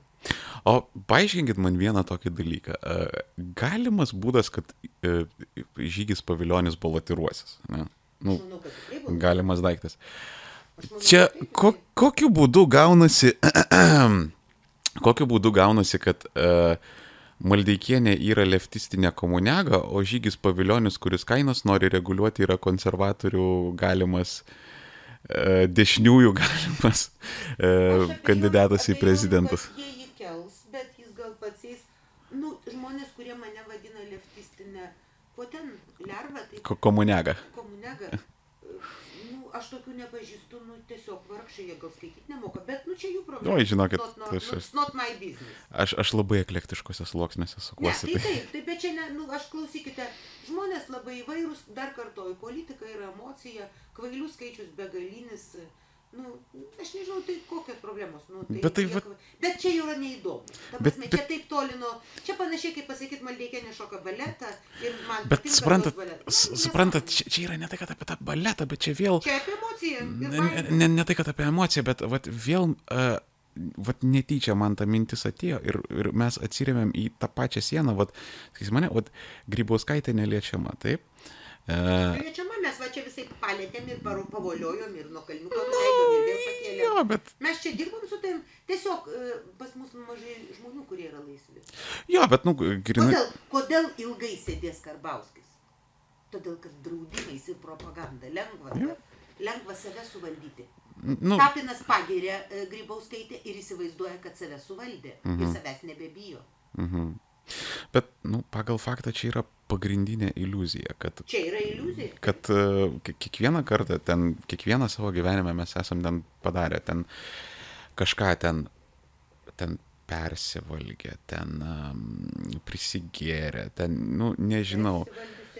O paaiškinkit man vieną tokį dalyką. E, galimas būdas, kad e, žygis paviljonis balotiruosis. Ne? Nu, manau, galimas daiktas. Manau, Čia ko, kokiu būdu gaunasi, <clears throat> kokiu būdu gaunasi, kad uh, Maldeikienė yra leftistinė komuniaga, o žygis paviljonis, kuris kainas nori reguliuoti, yra konservatorių galimas uh, dešiniųjų galimas e, kandidatas į prezidentus. Jie jį kels, bet jis gal pats jais, nu, žmonės, kurie mane vadina leftistinė, po ten lerva, tai... Komuniaga. Komuniaga <laughs> aš tokių nepažįstu, nu, tiesiog vargšai, jie gal skaityti nemoka, bet, nu, čia jų problema. Oi, žinokit, not, not, aš, aš, not my business. Aš, aš labai eklektiškose sluoksnėse sukuosi. Ne, tai taip, taip, bet čia, ne, nu, aš klausykite, žmonės labai įvairūs, dar kartoju, politika yra emocija, kvailių skaičius begalinis. Uh, Nu, aš nežinau, tai kokios problemos. Nu, tai bet, tai, kiek... va... bet čia jau yra neįdomu. Ta bet, prasme, bet, čia taip toli nuo... Čia panašiai, kaip pasakyti, Maldeikia nešoka baletą ir man... Bet suprantat, suprantat čia, čia yra ne tai, kad apie tą baletą, bet čia vėl... Čia apie emociją. Ne, ne, ne tai, kad apie emociją, bet vat, vėl... Uh, Vat netyčia man ta mintis atėjo ir, ir mes atsiriamėm į tą pačią sieną, vat, sakys mane, vat, Grybauskaitė neliečiama, taip? Liečiama, mes palėtėm ir pavoliojom ir nuo kalniuko nuleidom ir vėl pakėlėm. Jo, bet... Mes čia dirbam su tavim, tiesiog e, pas mus mažai žmonių, kurie yra laisvi. Jo, bet, nu, grinai. Kodėl, kodėl ilgai sėdės Karbauskis? Todėl, kad draudimais ir propaganda lengva, jo. lengva save suvaldyti. Nu, Tapinas pagiria e, Grybauskaitę ir įsivaizduoja, kad save suvaldė mhm. ir savęs nebebijo. Mhm. Bet, nu, pagal faktą čia yra pagrindinė iliuzija, kad... Čia yra iliuzija. Kad uh, kiekvieną kartą, ten, kiekvieną savo gyvenime mes esam ten padarę, ten kažką ten, ten persivalgę, ten um, prisigėrę, ten, nu, nežinau.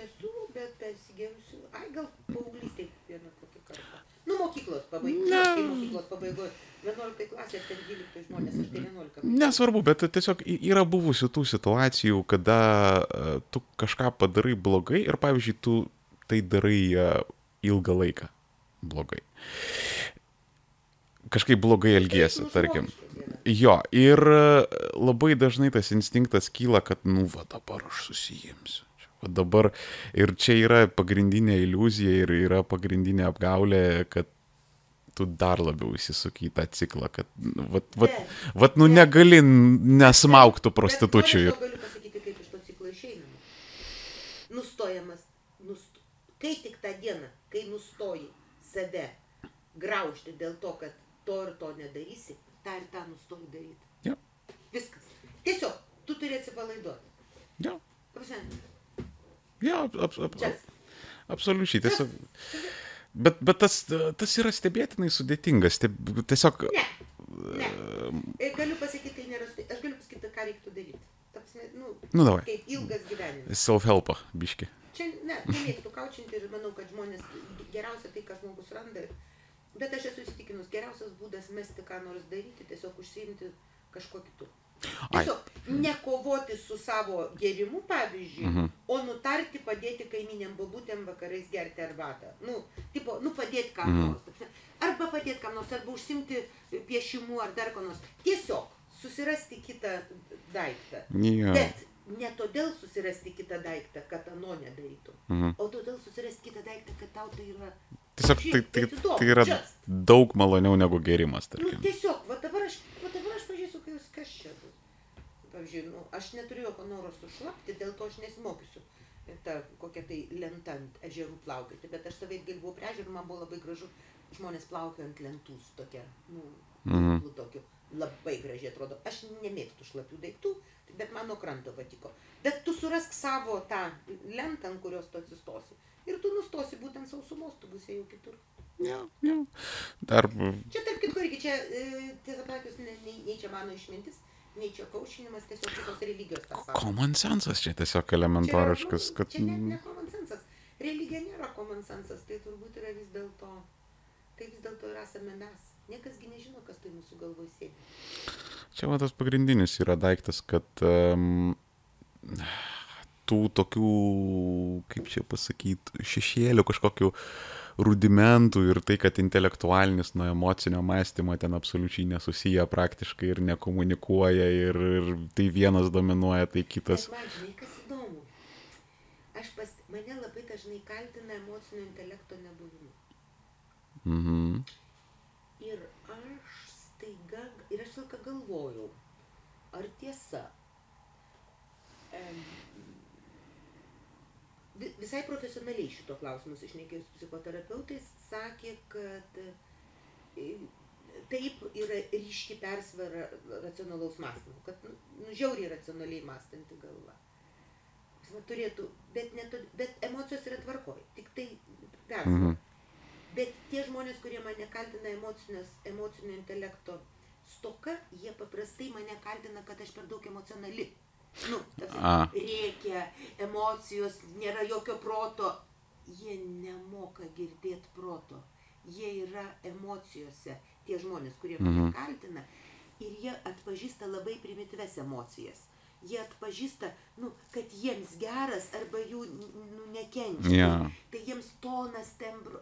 Esu, bet ai gal paauglystėje vieną kokį kartą. Nu, mokyklos pabaigoje, mokyklos pabaigoje 11 klasės, ten 12 žmonės, aš tai 11. Nesvarbu, bet tiesiog yra buvusių tų situacijų, kada uh, tu kažką padarai blogai ir, pavyzdžiui, tu tai darai uh, ilgą laiką blogai. kažkaip blogai elgiesi, Nu, tarkim. Jo, ir e, labai dažnai tas instinktas kyla, kad, nu, va dabar aš susijimsiu. Va dabar ir čia yra pagrindinė iliuzija ir yra pagrindinė apgaulė, kad tu dar labiau įsisuki į tą ciklą, kad, nu, vat, vat, Bet- vat nu, bet- negali nesmauktų prostitučių. Ir... galiu pasakyti, kaip iš to ciklo išeinama. Nustojamas, nust... kai tik tą dieną, kai nustoji save graužti dėl to, kad to ir to nedarysi, tą ir tą nustoji daryti. Jo, Viskas. Tiesiog, tu turi atsipalaiduoti. jo, Ta prasme, jo, ap, ap, ap, Just. absoliučiai. Tiesiog, bet, bet tas, tas yra stebėtinai sudėtingas. Steb, tiesiog, Ne. Ne. E, Galiu pasakyti, tai nėra. sudė- Aš galiu pasakyti, ką reiktų daryti. Ta prasme, nu, nu, davai. kaip ilgas gyvenimas. Self-helpą, biški. Čia, ne, nemėgtų kaučinti ir manau, kad žmonės geriausia tai, ką žmogus randa. Bet aš esu įsitikinus, geriausias būdas mesti ką nors daryti, tiesiog užsiimti kažkuo kitu. Tiesiog nekovoti su savo gerimu, pavyzdžiui, Mhm. o nutarti padėti kaiminėm babutėm vakarais gerti arbatą. Nu, tipo, nu padėti kam Mhm. nors. prasme, Arba padėti kam nors, arba užsimti piešimu ar dar ko nors. Tiesiog susirasti kitą daiktą. Jo. Bet ne todėl susirasti kitą daiktą, kad ano nedarytum, Mhm. o todėl susirasti kitą daiktą, kad tau tai yra... Tiesiog tai, tai, įdomu, tai yra just. daug maloniau negu gerimas, Nu, tarkim. tiesiog, va dabar aš, va dabar aš pažiūrėsiu, kas, čia bus. Pavyzdžiui, nu, aš neturiu jokio noro sušlapti, dėl to aš nesimokysiu tą kokią tai lentą ant ežerų plaukioti, bet aš savaip galvojau prie ežerų, man buvo labai gražu, žmonės plaukioja ant lentų su tokia, nu, Mhm. tokiu, labai gražiai atrodo. Aš nemėgstu šlapių daiktų, bet man nuo kranto patiko. Bet tu surask savo tą lentą, ant kurios tu atsistosi. Ir tu nustosi būtent sausumos, tu būsi jau kitur. Jo, jo. Dar, Čia tarp kitko irgi čia, e, tiesą pasakius, ne, nei, nei čia mano išmintis, nei čia kaušinimas, tiesiog kitos religijos sako. common sensas čia tiesiog Čia yra, elementariškas, nu, kad... Čia net ne common sensas. Religija nėra common sensas, tai turbūt yra vis dėlto, tai vis dėlto ir esame mes. Niekasgi nežino, kas tai mūsų galvoje sėdi. Čia va tas pagrindinis yra daiktas, kad um, tų tokių, kaip čia pasakyti, šešėlių kažkokių rudimentų ir tai, kad intelektualinis nuo emocinio mąstymo ten absoliučiai nesusiję praktiškai ir nekomunikuoja ir, ir tai vienas dominuoja, tai kitas. Bet man, žinai, kas įdomu. Aš pas, mane labai dažnai kaltina emocinio intelekto nebuvimu. Mhm. Ir aš staiga, ir aš ilgą galvojau, ar tiesa. Vi- visai profesionaliai šito klausimus išnekėjus psichoterapeutais, sakė, kad e, taip yra ryški persvara racionalaus mąstymo, kad nu, nu, žiauriai racionaliai mąstanti galva. Va, turėtų, bet, ne, bet emocijos yra tvarkoj, tik tai persvara. Mhm. Bet tie žmonės, kurie mane kaltina emocinio intelekto stoka, jie paprastai mane kaltina, kad aš per daug emocionali. Nu, reikia, emocijos, nėra jokio proto. Jie nemoka girdėti proto. Jie yra emocijose, tie žmonės, kurie mane Mhm. kaltina. Ir jie atpažįsta labai primityves emocijas. Jie atpažįsta, nu, kad jiems geras arba jų nu, nekenčia. Jo. Tai jiems tonas tembro.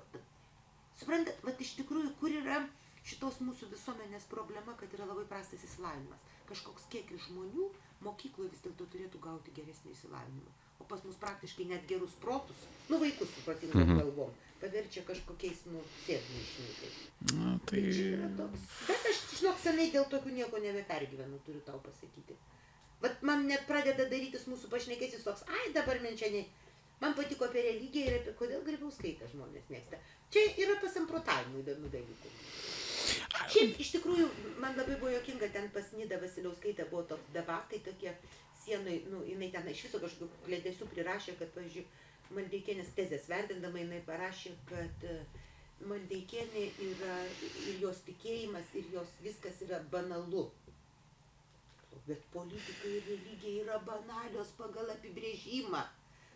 Suprantat, vat iš tikrųjų, kur yra šitos mūsų visuomenės problema, kad yra labai prastas įsilavinimas. Kažkoks kiekis žmonių mokykloje vis dėlto turėtų gauti geresnį išsilavinimą. O pas mus praktiškai net gerus protus, nu vaikus su protingom Mhm. galvom, paverčia kažkokiais, nu, sėdmaišininkais. Na, tai... Tai. Bet aš, žinok, senai dėl tokių nieko nebepergyvenu, turiu tau pasakyti. Vat man net pradeda darytis mūsų pašnekėsis toks, ai dabar man čia ne. Man patiko apie religiją ir apie kodėl grybauskaitę žmonės mėgsta. Čia yra pasamprotavimų įdomių dalykų. Šiaip iš tikrųjų, man labai buvo jokinga, ten pas Nida Vasiliauskaitė buvo toks debatai tokie sienai, nu, jinai ten iš viso kažkokių klėdesių prirašė, kad, pavyzdžiui, Maldeikienės tezės vertindama jinai parašė, kad e, Maldeikienė yra ir jos tikėjimas, ir jos viskas yra banalu. Bet politika ir religija yra banalios pagal apibrėžimą.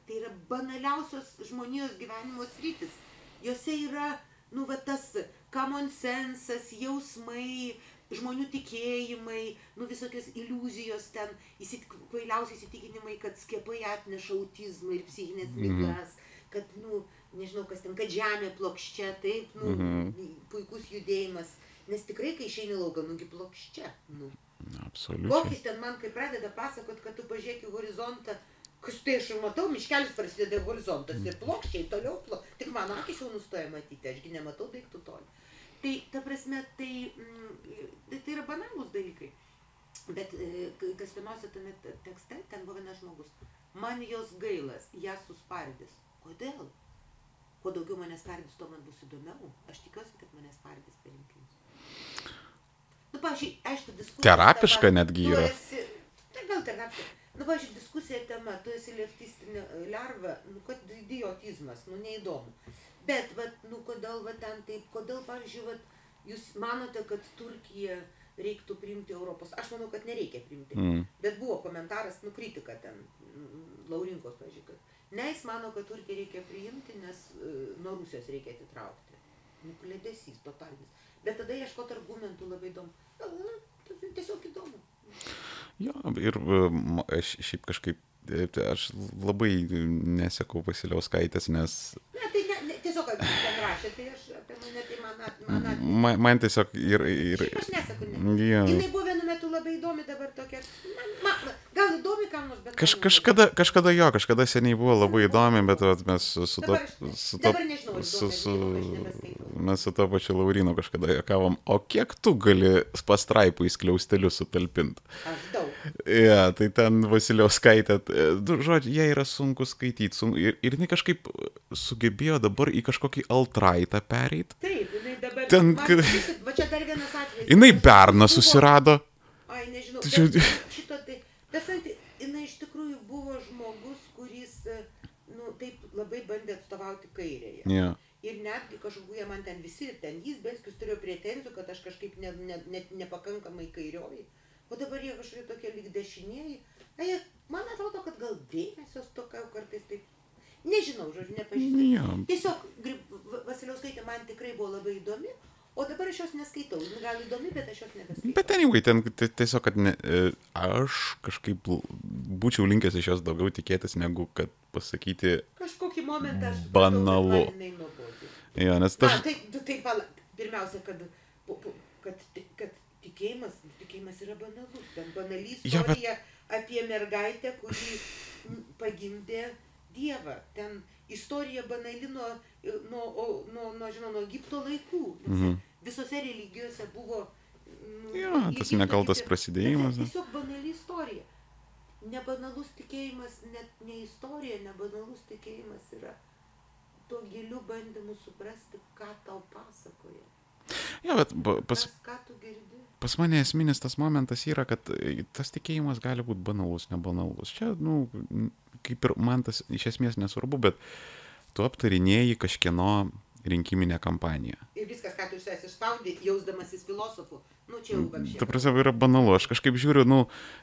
Tai yra banaliausios žmonijos gyvenimo sritis. Jose yra, nu, va tas common sensas, jausmai, žmonių tikėjimai, nu, visokios iliuzijos ten, įsit, kvailiausi įsitikinimai, kad skiepai atneša autizmą ir psichinės Mhm. ligas, kad, nu, nežinau kas ten, kad žemė plokščia, taip, nu, Mhm. puikus judėjimas Nes tikrai, kai išeini lauką, nugi plokščia. Nu. Absoliučiai. Kokis ten man, kai pradeda pasakot, kad tu pažiūrėk į horizontą, kas tai aš matau, miškelis prasideda horizontas ir plokščiai toliau, plo... tik mano akis jau nustoja matyti, ašgi nematau daiktų toli. Tai, ta prasme, tai, mm, tai, tai yra banalūs dalykai. Bet e, kas įdomiausia tame te- tekste, ten buvo vienas žmogus. Man jos gailas, ją suspardys. Kodėl? Kuo daugiau manęs spardys, tuo man bus įdomiau. Aš tikiuosi, kad manęs spardys per rinkimus. Nu, pavyzdžiui, aišku, diskusija. Terapiška netgi yra. Esi, tai gal terapiška. Nu, pavyzdžiui, diskusija tema, tu esi leftistinė lerva, nu, kad idiotizmas, nu, neįdomu. Bet, vat, nu, kodėl, va, ten taip, kodėl, pavyzdžiui, vat, jūs manote, kad Turkija reiktų priimti Europos. Aš manau, kad nereikia priimti. Mm. Bet buvo komentaras, nu, kritika ten, mm, Laurinkos, pažiūrėk, kad ne, jis mano, kad Turkiją reikia priimti, nes uh, nuo Rusijos reikia atitraukti. Nu, klėdesys totalinis. Bet tada ieškoti argumentų labai įdomu. Na, tiesiog įdomu. Jo, ir e, aš šiaip kažkaip, aš labai nesekau Vasiliauskaitės, nes Ne, tai ne, ne, tiesiog, kad rašė, tai aš apie mane, tai man, man man, man tiesiog ir... ir aš nesaku, ne. jo. Jinai buvo vienu metu labai įdomi, dabar tokia, gal įdomi kam nors, bet... Kaž, kažkada, kažkada jo, kažkada seniai buvo labai įdomi, bet vat, mes su, su to... Su to nežinau, su, su, mes su to pačiu Laurinu kažkada juokavom, o kiek tu gali pastraipų į skliaustelius sutalpinti? Aš daug. Ja, tai ten Vasiliauskaitė, e, du žodžiu, jie yra sunku skaityti. Sun, ir, ir jinai kažkaip sugebėjo dabar į kažkokį altraitą pereiti. Taip, jinai dabar... Ten, kad- Va čia dar vienas atvejis. Jinai berną susirado. Ai, nežinau. Tai čia- bet Šito tai... Bet santi, jinai iš tikrųjų buvo žmogus, kuris, e, nu, taip labai bandė atstovauti kairėje. Ja. Ir netgi kažkokie jie man ten visi, ten jis, Belskis turėjo pretenzijų, kad aš kažkaip ne, ne, ne, nepakankamai kairioji. O dabar jie kažkokie tokie lyg dešinieji. Ai, jie- man atrodo, kad gal dėmesio stoka kartais taip. Nežinau, žodžiu, nepažįstu. Ja. Tiesiog Vasiliauskaitė man tikrai buvo labai įdomi, o dabar aš jos neskaitau. Jin gal įdomi, bet aš jos nebeskaitau. Bet anyway, ten ti- tiesiog, kad ne, e, aš kažkaip būčiau linkęs iš jos daugiau tikėtis, negu kad pasakyti, Kažkokį momentą aš... Banalu. ja, nes Na, tas... tai, tu tai pala, pirmiausia, kad, kad, kad tikėjimas, tikėjimas yra banalus. Ten banali Jo, bet- istorija apie mergaitę, kuri pagimdė Dievą. Ten istorija banali nuo, nuo, nuo, žinau, nuo Egipto laikų. Mhm. Visose religijose buvo... nu, Jo, tas nekaltas kiti- prasidėjimas, ne? Tiesiog banali istorija. Nebanalus tikėjimas, net ne istorija, nebanalus tikėjimas yra tuo giliu bandymu suprasti, ką tau pasakoja. Ja, bet pas, girdi. pas mane esminis tas momentas yra, kad e, tas tikėjimas gali būti banalus, nebanalus. Čia, nu, kaip ir man tas iš esmės nesvarbu, bet tu aptarinėjai kažkieno rinkiminę kampaniją. Ir viskas, ką tu iš savęs išspaudai, jausdamasis filosofu, nu čia jau Ta vapšė. prasme, yra banalu. Aš kažkaip žiūriu, nu,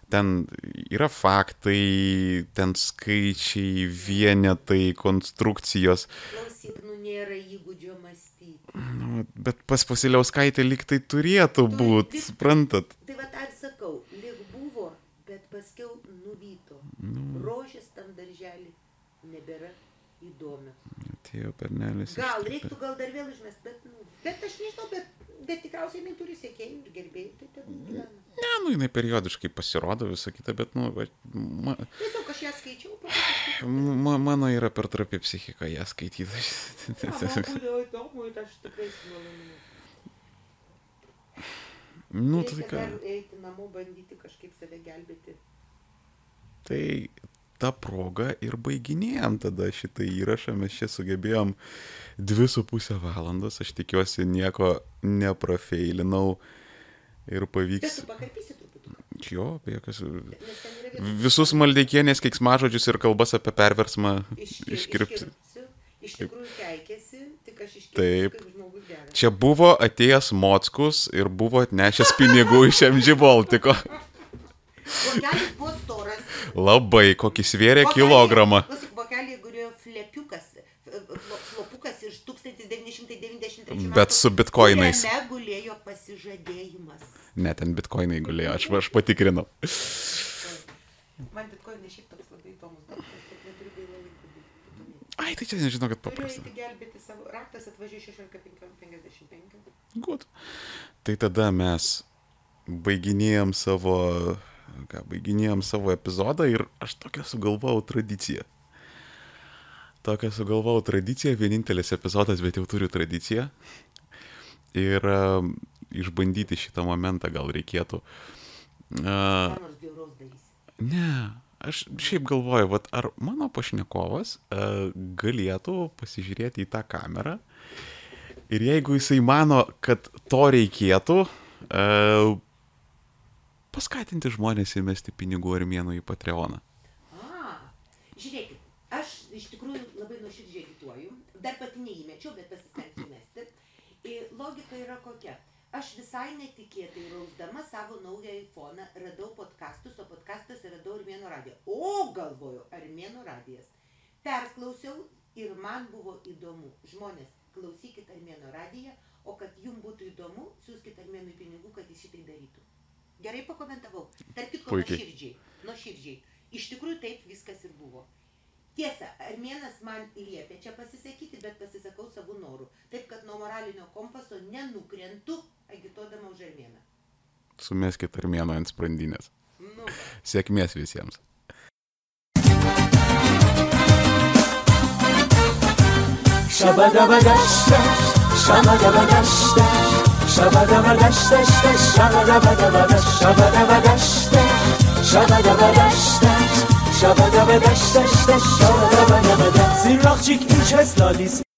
ten yra faktai, ten skaičiai, vienetai, konstrukcijos. Klausyk, nu nėra įgūdžio mąstyti. Nu, bet pas Vasiliauskaitė lyg tai turėtų Tu- būti, suprantat? Tai va ir sakau, lyg buvo, bet paskiau nuvyto. Nu, Rožės tam darželį nebėra įdomios. Atėjo pernelis. Gal reiktų gal dar vėl išmest, bet, nu, bet aš nežinau, bet, bet tikriausiai jinai turi sėkėjų ir gerbėjų, tai ten gyvena. Ne, nu, jinai periodiškai pasirodo visą kitą, bet, nu, va, ma, Tiesiog aš ją skaičiau, ma, mano yra per trapi psichika ją skaityti. <laughs> Nu, tai ką. eiti namo, bandyti kažkaip save gelbėti. Tai tą progą ir baiginėjom tada šitą įrašą, mes čia sugebėjom dvi su pusę valandos, aš tikiuosi nieko neprafeilinau ir pavyks. Jo, be jokios. Visus maldeikienės keiksmažodžius ir kalbas apie perversmą iškirpsiu. Iš tikrųjų keikėsi, tik aš iškirpsiu Taip. Čia buvo atėjęs Mockus ir buvo atnešęs pinigų iš MG Baltiko. <laughs> Vokelis buvo storas. Labai, kokį svėrė Vokelyje- kilogramą. Vokelį gulėjo flepiukas, flo- flopukas iš 1993 Bet su bitkoinais. Kuriame gulėjo pasižadėjimas. Ne, ten bitkoinai gulėjo, aš, aš patikrinau. Man bitkoinai šiaip toks labai įdomus dalykas, bet neturiu gaila domėtis. Ai, tai čia nežinau, kad paprasta. eiti gelbėti savo raktas, atvažiuoju 16.55. Good. Tai tada mes baiginėjom savo, ką, baiginėjom savo epizodą ir aš tokią sugalvojau tradiciją. Tokią sugalvojau tradiciją, vienintelis epizodas, bet jau turiu tradiciją. Ir uh, išbandyti šitą momentą gal reikėtų. Uh. Ne, aš šiaip galvoju, vat, ar mano pašnekovas uh, galėtų pasižiūrėti į tą kamerą ir jeigu jisai mano, kad to reikėtų, uh, paskatinti žmonės įmesti pinigų ar mėnų į Patreoną. A, žiūrėkit, aš iš tikrųjų labai nuoširdžiai agituoju. Dar pati neįmečiau, bet pasistengsiu mesti. Ir logika yra kokia. Aš visai netikėtai rausdama savo naują iPhone radau podcastus, o podcastas radau Armėno radiją. O galvoju, Armėno radijas. Persklausiau ir man buvo įdomu. Žmonės, klausykit Armėno radiją, o kad jums būtų įdomu, siūskit Armėnui pinigų, kad jis šitai darytų. Gerai pakomentavau. Tarp kitko, nuoširdžiai. Nuoširdžiai. Iš tikrųjų taip viskas ir buvo. Tiesa, Armėnas man liepė čia pasisakyti, bet pasisakau savo norų. Taip, kad nuo moralinio kompaso nenukrentu agituodama už Armėną. Sumeskit ar mėno ant sprandinės. Nu. Sėkmės visiems. شبده و دشتش شبده و دبدش شبده و دشتش شبده و دشتش شبده و دشتش شبده و دبدش زیر چیک این چه